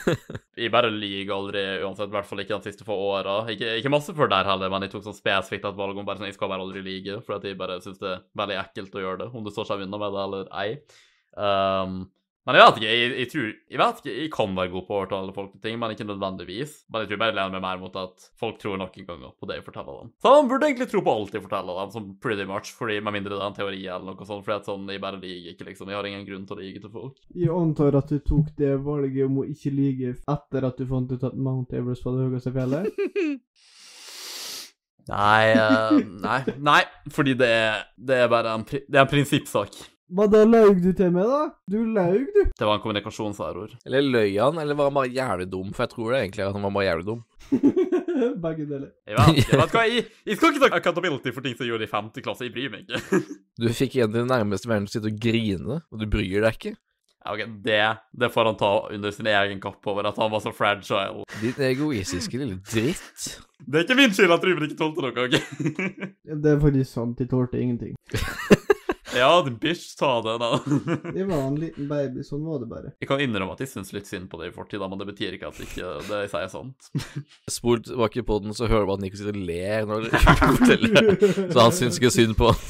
Jeg bare lyver aldri uansett, i hvert fall ikke de siste få åra. Ikke, ikke masse før der heller, men jeg tok sånn spesifikt et valg om bare sånn, jeg skal bare aldri lyve, for at jeg bare syns det er veldig ekkelt å gjøre det, om du står seg unna med det eller ei. Um, men jeg vet ikke, jeg, jeg tror Jeg vet ikke, jeg kan være god på å overtale folk til ting, men ikke nødvendigvis. Men jeg tror bare jeg lener meg mer mot at folk tror noen ganger på det jeg forteller dem. Så man burde egentlig tro på alt jeg forteller dem, sånn pretty much, fordi med mindre det er en teori eller noe sånt, fordi at sånn, jeg bare lyver ikke, liksom. Jeg har ingen grunn til å lyve til folk. Jeg antar at du tok det valget om å ikke lyve etter at du fant ut at Mount Everest var det høyeste fjellet? Nei, uh, nei, nei, fordi det er, det er bare en, det er en prinsippsak. Hva da laug du til meg, da? Du laug, du. Det var en kommunikasjonserror. Eller løy han, eller var han bare jævlig dum? For jeg tror det egentlig at han var bare jævlig dum. Begge deler. Jeg vet, jeg vet hva, jeg, jeg skal ikke ta accountability for ting som jeg gjorde i femte klasse. Jeg bryr meg ikke. Du fikk en av dine nærmeste venner til å sitte og grine, og du bryr deg ikke. Ja, ok, det, det får han ta under sin egen kapp over at han var så fragile. Din egoistiske lille dritt. Det er ikke min skyld at Ruben ikke tålte noe, OK? Det er faktisk sant, de tålte ingenting. Ja, bitch, ta det, da. Jeg var en liten baby, sånn var det bare. Jeg kan innrømme at jeg syns litt synd på det i fortida, men det betyr ikke at ikke det ikke sier er sant. Spol tilbake på den, så hører du bare at Nico sitter og ler når du forteller. Så han syns ikke synd på han.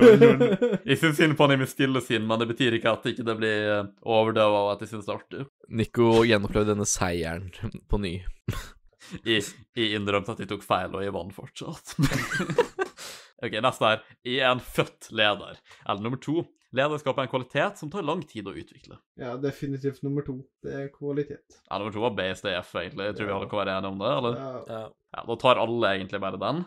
Jeg syns synd på han i mitt stille sinn, men det betyr ikke at ikke det blir overdøva av at jeg syns det er artig. Nico gjenopplevde denne seieren på ny. Jeg, jeg innrømte at jeg tok feil, og jeg vant fortsatt. ok, neste her. Er en født leder. Eller nummer to. Lederskap er en kvalitet som tar lang tid å utvikle. Ja, definitivt nummer to. Det er kvalitet. Ja, nummer to var BSDF, egentlig. Jeg tror vi alle kan være enige om det, eller? Ja. Ja, Da tar alle egentlig bare den.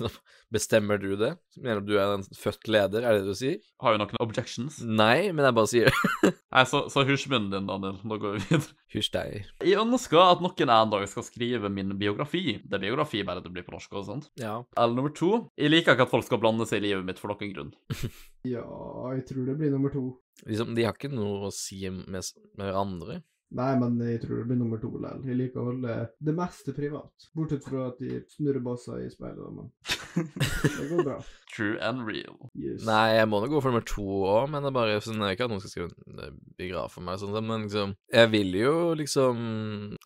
Bestemmer du det? Mener du du er en født leder, er det det du sier? Har jo noen objections? Nei, men jeg bare sier det. Nei, så, så hysj munnen din, Daniel. Nå går vi videre. Hysj deg. Jeg ønsker at noen en dag skal skrive min biografi. Det er biografi, bare det blir på norsk og sånt. Ja. Eller nummer to. Jeg liker ikke at folk skal blande seg i livet mitt for noen grunn. ja, jeg tror det blir nummer to. Liksom, de har ikke noe å si med, med hverandre. Nei, men jeg tror det blir nummer to likevel. Jeg liker å holde det meste privat. Bortsett fra at de snurrer basser i speilet, men det går bra. True and real. Yes. Nei, jeg må nok gå for nummer to òg, men det er bare sånn, ikke at noen skal skrive eh, biograf for meg, sånn, men liksom Jeg vil jo liksom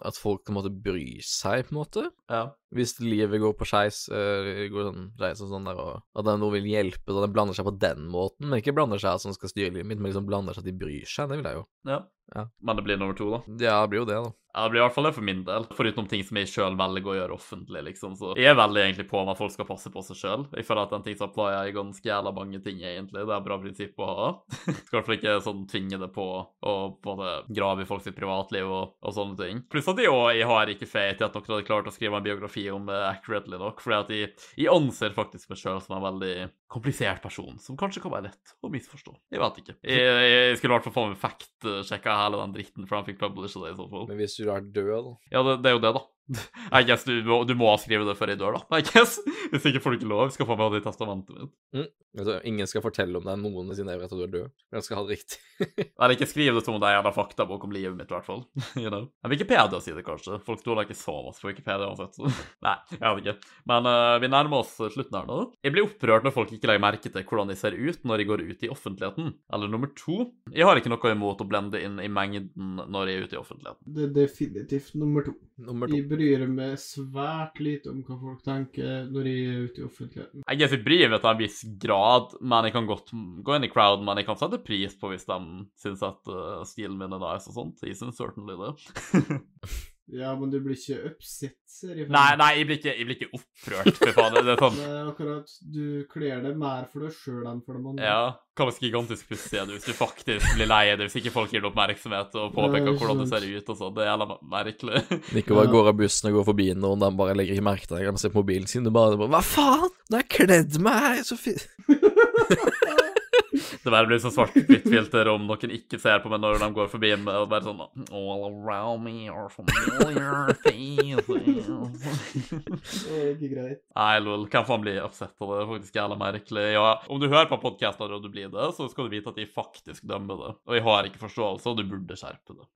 at folk på en måte bryr seg, på en måte. Ja. Hvis livet går på skeis, går sånn skeis og sånn der, og at noen vil hjelpe, og den blander seg på den måten, men ikke blander seg som skal styre livet mitt, men liksom blander seg at de bryr seg, det vil jeg jo. ja. Ja. Men det blir nummer to, da. Ja, det blir jo det, da. Ja, det blir i hvert fall det for min del. Foruten ting som jeg sjøl velger å gjøre offentlig, liksom. Så jeg er veldig egentlig på om at folk skal passe på seg sjøl. Jeg føler at den ting som applyer i ganske jævla mange ting, egentlig. Det er et bra prinsipp å ha. skal i hvert fall ikke sånn tvinge det på å på grave i folks privatliv og, og, sånne ting. Pluss at jeg, også, jeg har ikke feit i at noen hadde klart å skrive en biografi om det accurately nok, fordi at jeg, jeg anser faktisk meg sjøl som en veldig komplisert person, som kanskje kan være lett å misforstå. Jeg vet ikke. Jeg, jeg skulle i hvert fall få meg fact-sjekka hele den dritten før han fikk publishe det, i så fall. Men hvis du er død, da? Ja, det, det er jo det, da. I guess du, du, må skrive det før jeg dør, da. I guess. Hvis ikke får du ikke lov. Skal få meg det i testamentet mitt. Mm. Altså, ingen skal fortelle om deg noen jeg vet at du er død. Men skal ha det riktig. Eller ikke skriv det som om det er en faktabok om livet mitt, i hvert fall. you know. Wikipedia sier det kanskje. Folk stoler ikke så masse på Wikipedia uansett. Nei, jeg vet ikke. Men uh, vi nærmer oss slutten her nå. Jeg blir opprørt når folk ikke legger merke til hvordan de ser ut når de går ut i offentligheten. Eller nummer to, jeg har ikke noe imot å blende inn i mengden når jeg er ute i offentligheten. Det er definitivt nummer to. Nummer to. Jeg bryr meg svært lite om hva folk tenker når de er ute i offentligheten. Jeg er jeg bryr meg til en viss grad, men jeg kan godt gå inn i crowden, men jeg kan sette pris på hvis de syns at uh, stilen min er nice og sånt. Jeg syns certainly det. Ja, men du blir ikke upset, ser jeg. Nei, nei, jeg blir ikke, jeg blir ikke opprørt, for faen. Det er sånn Det er akkurat Du kler deg mer for deg sjøl enn for dem andre. Ja, hva slags gigantisk pussig er du hvis du faktisk blir lei deg, hvis ikke folk gir deg oppmerksomhet og påpeker hvordan du ser ut og sånn. Det er jævla merkelig. Nico bare går av bussen og går forbi noen, de bare legger ikke merke til deg. De ser på mobilen sin, du bare, bare Hva faen? Du har kledd meg så fint. Det bare blir sånn svart-hvitt-filter om noen ikke ser på meg når de går forbi meg, og bare sånn All around me are familiar faces. Det er ikke greit. Nei, lol, hvem faen blir upset av det? Faktisk jævla merkelig. Ja, om du hører på podkaster og du blir det, så skal du vite at de faktisk dømmer det. Og jeg har ikke forståelse, og du burde skjerpe det.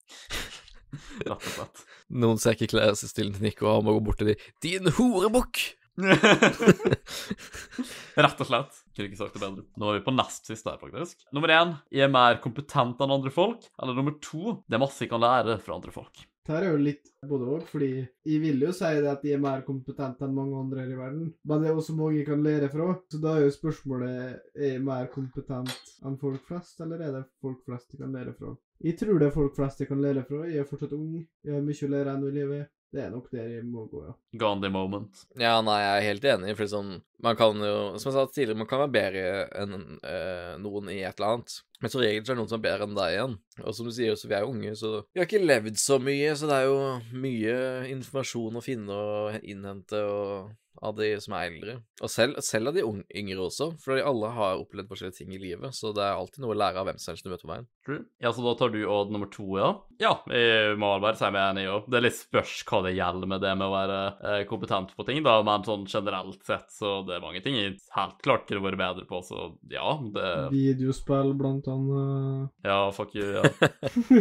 Rett og slett. Noen ser ikke klesstilen til Nico, og han må gå bort til dem. Din horebukk! Rett og slett. Kunne ikke sagt det bedre. Nå er vi på nest siste her, faktisk. Nummer én jeg er mer kompetent enn andre folk. Eller nummer to det er masse jeg kan lære fra andre folk. Det her er jo litt både òg, fordi jeg vil jo si det at jeg er mer kompetent enn mange andre her i verden, men det er også mange jeg kan lære fra. Så da er jo spørsmålet er jeg mer kompetent enn folk flest, eller er det folk flest jeg kan lære fra? Jeg tror det er folk flest jeg kan lære fra. Jeg er fortsatt ung, jeg har mye å lære ennå i livet. Det er nok der jeg må gå, ja. Gandhi moment. Ja, nei, jeg er helt enig, for liksom Man kan jo, som jeg sa tidligere, man kan være bedre enn øh, noen i et eller annet. Men som regel så er det noen som er bedre enn deg igjen. Og som du sier, så vi er jo unge, så vi har ikke levd så mye, så det er jo mye informasjon å finne og innhente og av de som er eldre. Og selv, selv av de unge, yngre også, for alle har opplevd forskjellige ting i livet, så det er alltid noe å lære av hvem som helst du møter på veien. True. Ja, så da tar du odd nummer to, ja? Ja, jeg må bare si meg enig òg. Det er litt spørs hva det gjelder med det med å være eh, kompetent på ting, da, men sånn generelt sett så det er mange ting jeg helt klart kunne vært bedre på, så ja, det Videospill, blant annet. Ja, fuck you, ja.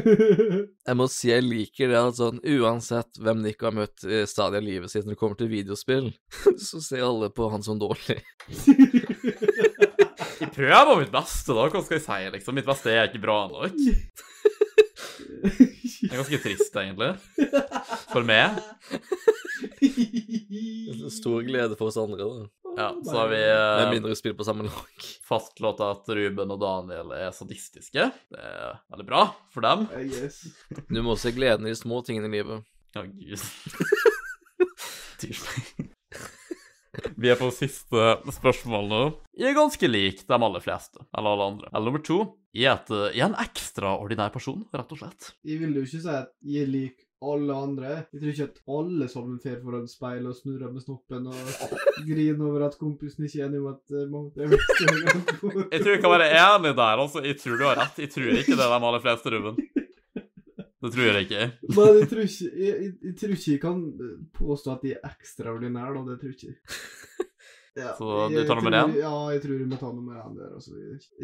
Jeg må si jeg liker det at sånn, uansett hvem Nico har møtt i stadiet av livet sitt når det kommer til videospill, så ser alle på han som dårlig. Jeg prøver på mitt beste, da. Hva skal jeg si, liksom? Mitt beste er ikke bra nok. Det er ganske trist, egentlig. For meg. Stor glede for oss andre, da. Ja, så har vi Med eh, mindre vi spiller på samme lag. fastslått at Ruben og Daniel er sadistiske. Det er veldig bra for dem. I guess. Du må se gleden i de små tingene i livet. Ja, gud. Tirsdag. Vi er på siste spørsmål nå. Jeg er ganske lik de aller fleste, eller alle andre. Eller nummer to, jeg er, et, jeg er en ekstraordinær person, rett og slett. Jeg vil jo ikke si at jeg er lik alle andre. Jeg tror ikke at alle sammen fer foran speil og snurrer med snoppen og griner over at kompisen ikke er enig om at uh, Mount Everest er Jeg tror jeg kan være enig der, altså. Jeg tror du har rett. Jeg tror ikke det er de aller fleste, Ruben. Det tror jeg ikke. Men jeg tror ikke jeg, jeg, jeg tror ikke jeg kan påstå at de er ekstraordinære, da. Det tror jeg ikke. Ja, Så du tar nummer én? Ja, jeg tror vi må ta nummer én der. Altså,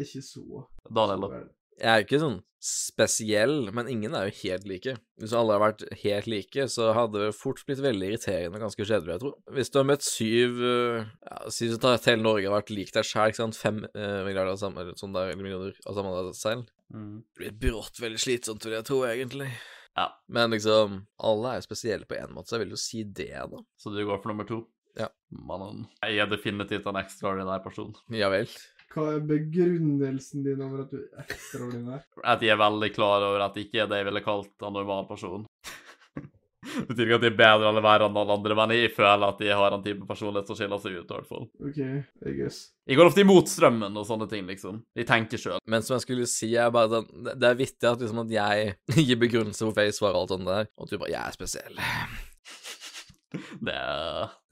ikke så Daniel, da. Jeg er jo ikke sånn spesiell, men ingen er jo helt like. Hvis alle hadde vært helt like, så hadde det fort blitt veldig irriterende og ganske kjedelig, jeg tror. Hvis du har møtt syv ja, Si du tar hele Norge har vært lik deg sjæl, ikke sant, fem eh, milliarder av samme, eller sånn der, eller millioner av samme selv, Mm. det blir brått veldig slitsomt, vil jeg tro, egentlig. Ja. Men liksom, alle er jo spesielle på én måte, så jeg vil jo si det, da. Så du går for nummer to? Ja. Mannen. Jeg er definitivt en ekstraordinær person. Ja vel. Hva er begrunnelsen din over at du er ekstraordinær? At jeg er veldig klar over at jeg ikke er det jeg ville kalt en normal person. Det betyr ikke at de er bedre eller verre enn alle andre, men jeg føler at de har en type personlighet som skiller seg ut, i hvert fall. OK, I guess. Jeg går ofte imot strømmen og sånne ting, liksom. De tenker sjøl. Men som jeg skulle si, er bare sånn Det det er vittig at liksom at jeg gir begrunnelse hvorfor jeg svarer alt sånt der, og at du bare 'Jeg er spesiell'. Det,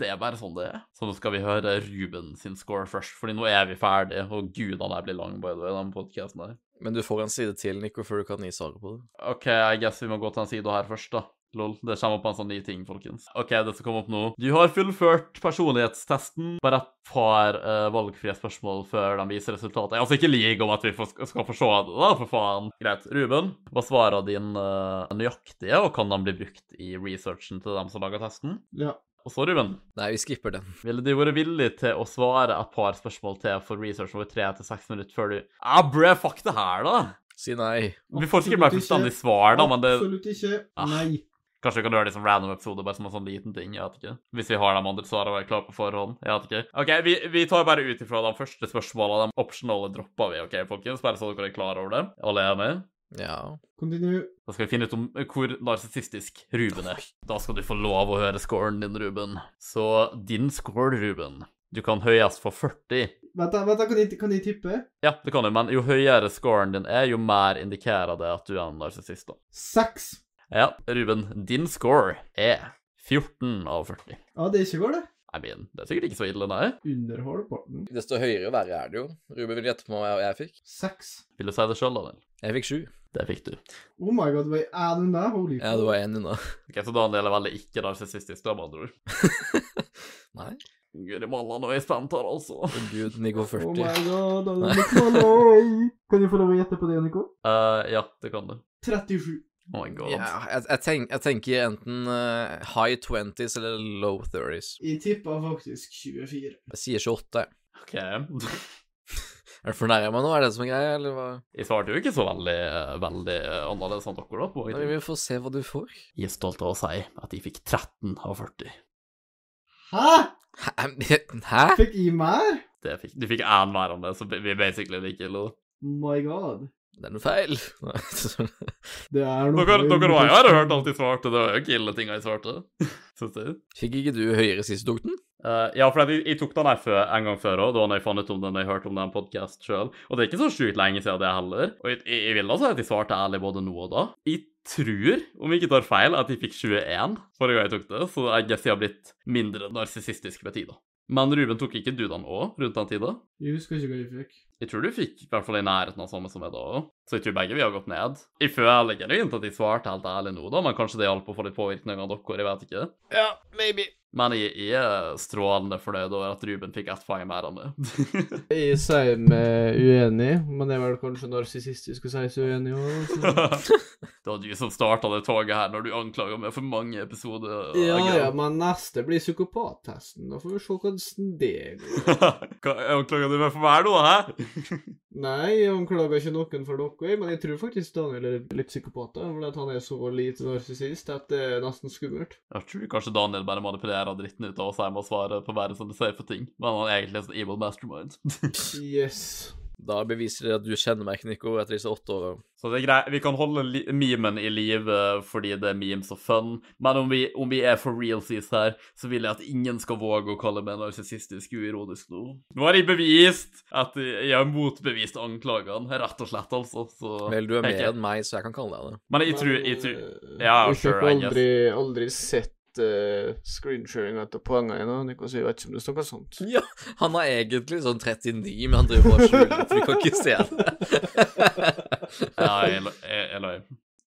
det er bare sånn det er. Så nå skal vi høre Ruben sin score først, fordi nå er vi ferdige, og gud, han der blir lang, by the way, den podkasten der. Men du får en side til, Nico, før du kan gi svaret på det. OK, I guess vi må gå til den sida her først, da. Lol. Det kommer opp en sånn ny ting, folkens. OK, det skal komme opp nå. Du har fullført personlighetstesten. Bare et par uh, valgfrie spørsmål før de viser resultatet. Altså, ikke lig om at vi får, skal få se det, da, for faen. Greit. Ruben, hva svarer dine uh, nøyaktige, og kan de bli brukt i researchen til dem som lager testen? Ja. Og så, Ruben, Nei, vi skipper den. ville du vært villig til å svare et par spørsmål til for research over tre til seks minutter før du Ah, bre, fuck det her, da! Si nei. Vi får sikkert bare fullstendig svar, da, men det Absolutt ikke. Ah. Nei. Kanskje vi kan gjøre det som random episode, bare som en sånn liten ting. jeg vet ikke. Hvis vi har de andre svarene er klare på forhånd. jeg vet ikke. Ok, Vi, vi tar bare ut ifra de første spørsmålene. De optionale dropper vi, OK, folkens? Bare så dere er klar over det. Alle er med? Ja. Continue. Da skal vi finne ut om hvor narsissistisk Ruben er. Da skal du få lov å høre scoren din, Ruben. Så din score, Ruben Du kan høyest få 40. Vent, da, vent da, kan jeg, kan jeg tippe? Ja, det kan du, men jo høyere scoren din er, jo mer indikerer det at du er en narsissist. da. Seks. Ja, Ruben, din score er 14 av 40. Ja, det er ikke går, det. I mean, det er sikkert ikke så ille, nei. Under halvparten. Desto høyere og verre er det jo. Ruben vil gjette på hva jeg fikk. Seks. Vil du si det sjøl, Daniel? Jeg fikk sju. Det fikk du. Oh my god, var jeg én unna? Holy Ja, du var én unna. Ok, Så Daniel er veldig ikke narsissistisk, da, med andre ord. Nei. Guri malla, nå er jeg spent her, altså. Oh, gud, Nico Oh 40. my god, Daniel. Kan jeg få lov å gjette på det, Nico? Uh, ja, det kan du. 37. Oh my god. Ja, jeg, jeg, tenk, jeg tenker enten uh, high 20s eller low 30s. Jeg tippa faktisk 24. Jeg sier 28. Ok. Er du fornærma meg nå? Er det det som er greia, eller hva? Jeg svarte jo ikke så veldig, eh, veldig eh, annerledes enn dere, da. på Nei. Vi får se hva du får. Jeg er stolt av å si at jeg fikk 13 av 40. Hæ? Hæ? Hæ? Fikk jeg mer? Det fikk, du fikk én mer enn det, så vi er basically like ille. My god. Det er noe feil. Det er noe Dere, dere var jo her og hørte alt de svarte, det var jo ikke ille ting jeg svarte. Fikk ikke du høyere sist du tok den? Eh, ja, for jeg, jeg tok den her før, en gang før òg, da jeg fant ut om den jeg hørte om den podkast sjøl. Og det er ikke så sjukt lenge siden det heller. Og jeg, jeg, jeg vil da si at jeg svarte ærlig både nå og da. Jeg tror, om jeg ikke tar feil, at jeg fikk 21 forrige gang jeg tok det, så jeg guess jeg har blitt mindre narsissistisk med tida. Men Ruben tok ikke du den òg, rundt den tida? Jeg husker ikke hva jeg fikk. Jeg tror du fikk i hvert fall i nærheten av samme som meg da òg. Så jeg tror begge vi har gått ned. Jeg føler ikke at jeg svarte helt ærlig nå, da, men kanskje det hjalp å få litt påvirkning av dere, jeg vet ikke. Ja, maybe. Men jeg, er strålende fornøyd over at Ruben fikk ett poeng mer enn det. Jeg sier meg uenig, men det er vel kanskje narsissistisk å si seg uenig òg. det var du som starta det toget her når du anklaga meg for mange episoder. Ja, ja, men neste blir psykopattesten. Da får vi se hvordan det går. Anklaga du meg for hver nå, hæ? Nei, jeg anklager ikke noen for noe, men jeg tror faktisk Daniel er litt psykopat. Fordi han er så lite narsissist at det er nesten skummelt. Jeg tror kanskje Daniel bare manipulerer dritten ut av oss her med å svare på bare sånne safe ting, men han er egentlig en sånn evil mastermind. Yes. Da beviser det at du kjenner meg, Nico, etter disse åtte åra. Så det er greit, vi kan holde memen i live fordi det er memes og fun, men om vi, om vi er for realsies her, så vil jeg at ingen skal våge å kalle meg narsissistisk uironisk nå. Nå har jeg bevist at jeg har motbevist anklagene, rett og slett, altså. Så Vel, du er mer enn meg, så jeg kan kalle deg det. Men jeg tror, jeg tror eh, Ja, sure, fikk I guess. aldri, aldri sett uh, screensharing til poengene dine, Nico, jeg vet ikke om det står noe sånt. Ja, han har egentlig sånn 39, men han driver og skjuler, for vi kan ikke se det. Ja, jeg, jeg, jeg løy.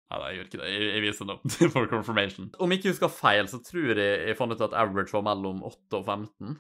Nei, jeg gjør ikke det. Jeg, jeg viser det opp for confirmation. Om jeg ikke husker feil, så tror jeg jeg fant ut at average var mellom 8 og 15.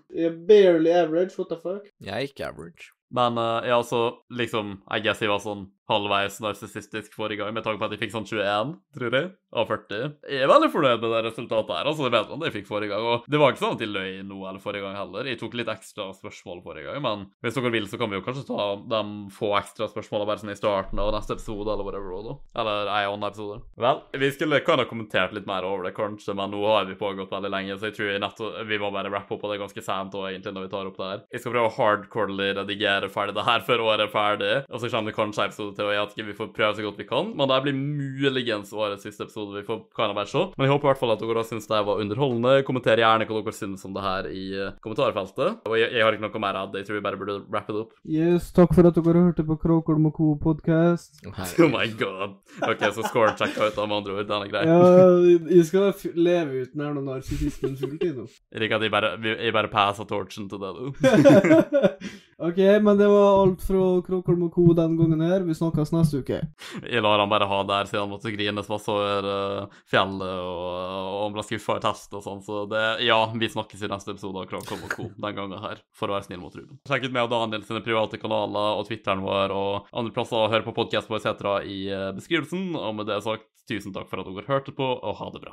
Barely average, what the fuck? Jeg er ikke average. Men uh, ja, altså, liksom I guess jeg var sånn halvveis narsissistisk forrige gang, med tanke på at jeg fikk sånn 21, tror jeg, av 40. Jeg er veldig fornøyd med det resultatet her, altså. Jeg vet at jeg fikk forrige gang. Og det var ikke sånn at jeg løy nå eller forrige gang heller. Jeg tok litt ekstra spørsmål forrige gang, men hvis dere vil, så kan vi jo kanskje ta de få ekstra spørsmålene bare sånn i starten av neste episode, eller whatever, da. Eller ei annen episode. Vel, vi skulle kan ha kommentert litt mer over det, kanskje, men nå har vi pågått veldig lenge, så jeg tror nettopp vi må bare rappe opp på det ganske sent òg, egentlig når vi tar opp det her. Jeg skal prøve hardcorely redigere ferdig det her før året er ferdig, og så kommer det kanskje episode teori at vi får prøve så godt vi kan. Men det blir muligens årets siste episode. Vi får kan bare se. Men jeg håper i hvert fall at dere syns det var underholdende. Kommenter gjerne hva dere syns om det her i eh, kommentarfeltet. Og jeg, jeg har ikke noe mer av det. Jeg tror vi bare burde wrap it up. Yes, takk for at dere hørte på Kråkolm og Co. podkast. Oh my god. OK, så scoren sjekka ut, av med andre ord. Den er grei. Ja, jeg skal f- leve uten her narsissismen fulltid nå. Jeg liker at jeg bare, jeg bare passer torchen til det, du. OK, men det var alt fra Kråkolm og Co. den gangen her. Vi snakkes neste uke. Jeg lar han bare ha der siden han måtte grines masse over uh, fjellet og, og han ble skuffa i test og sånn. Så det, ja, vi snakkes i neste episode av Kråkom og Co. den gangen her, for å være snill mot Ruben. Sjekk ut meg og Daniel sine private kanaler og Twitteren vår og andre plasser å høre på podkast på etc. i eh, beskrivelsen. Og med det sagt, tusen takk for at dere hørte på, og ha det bra.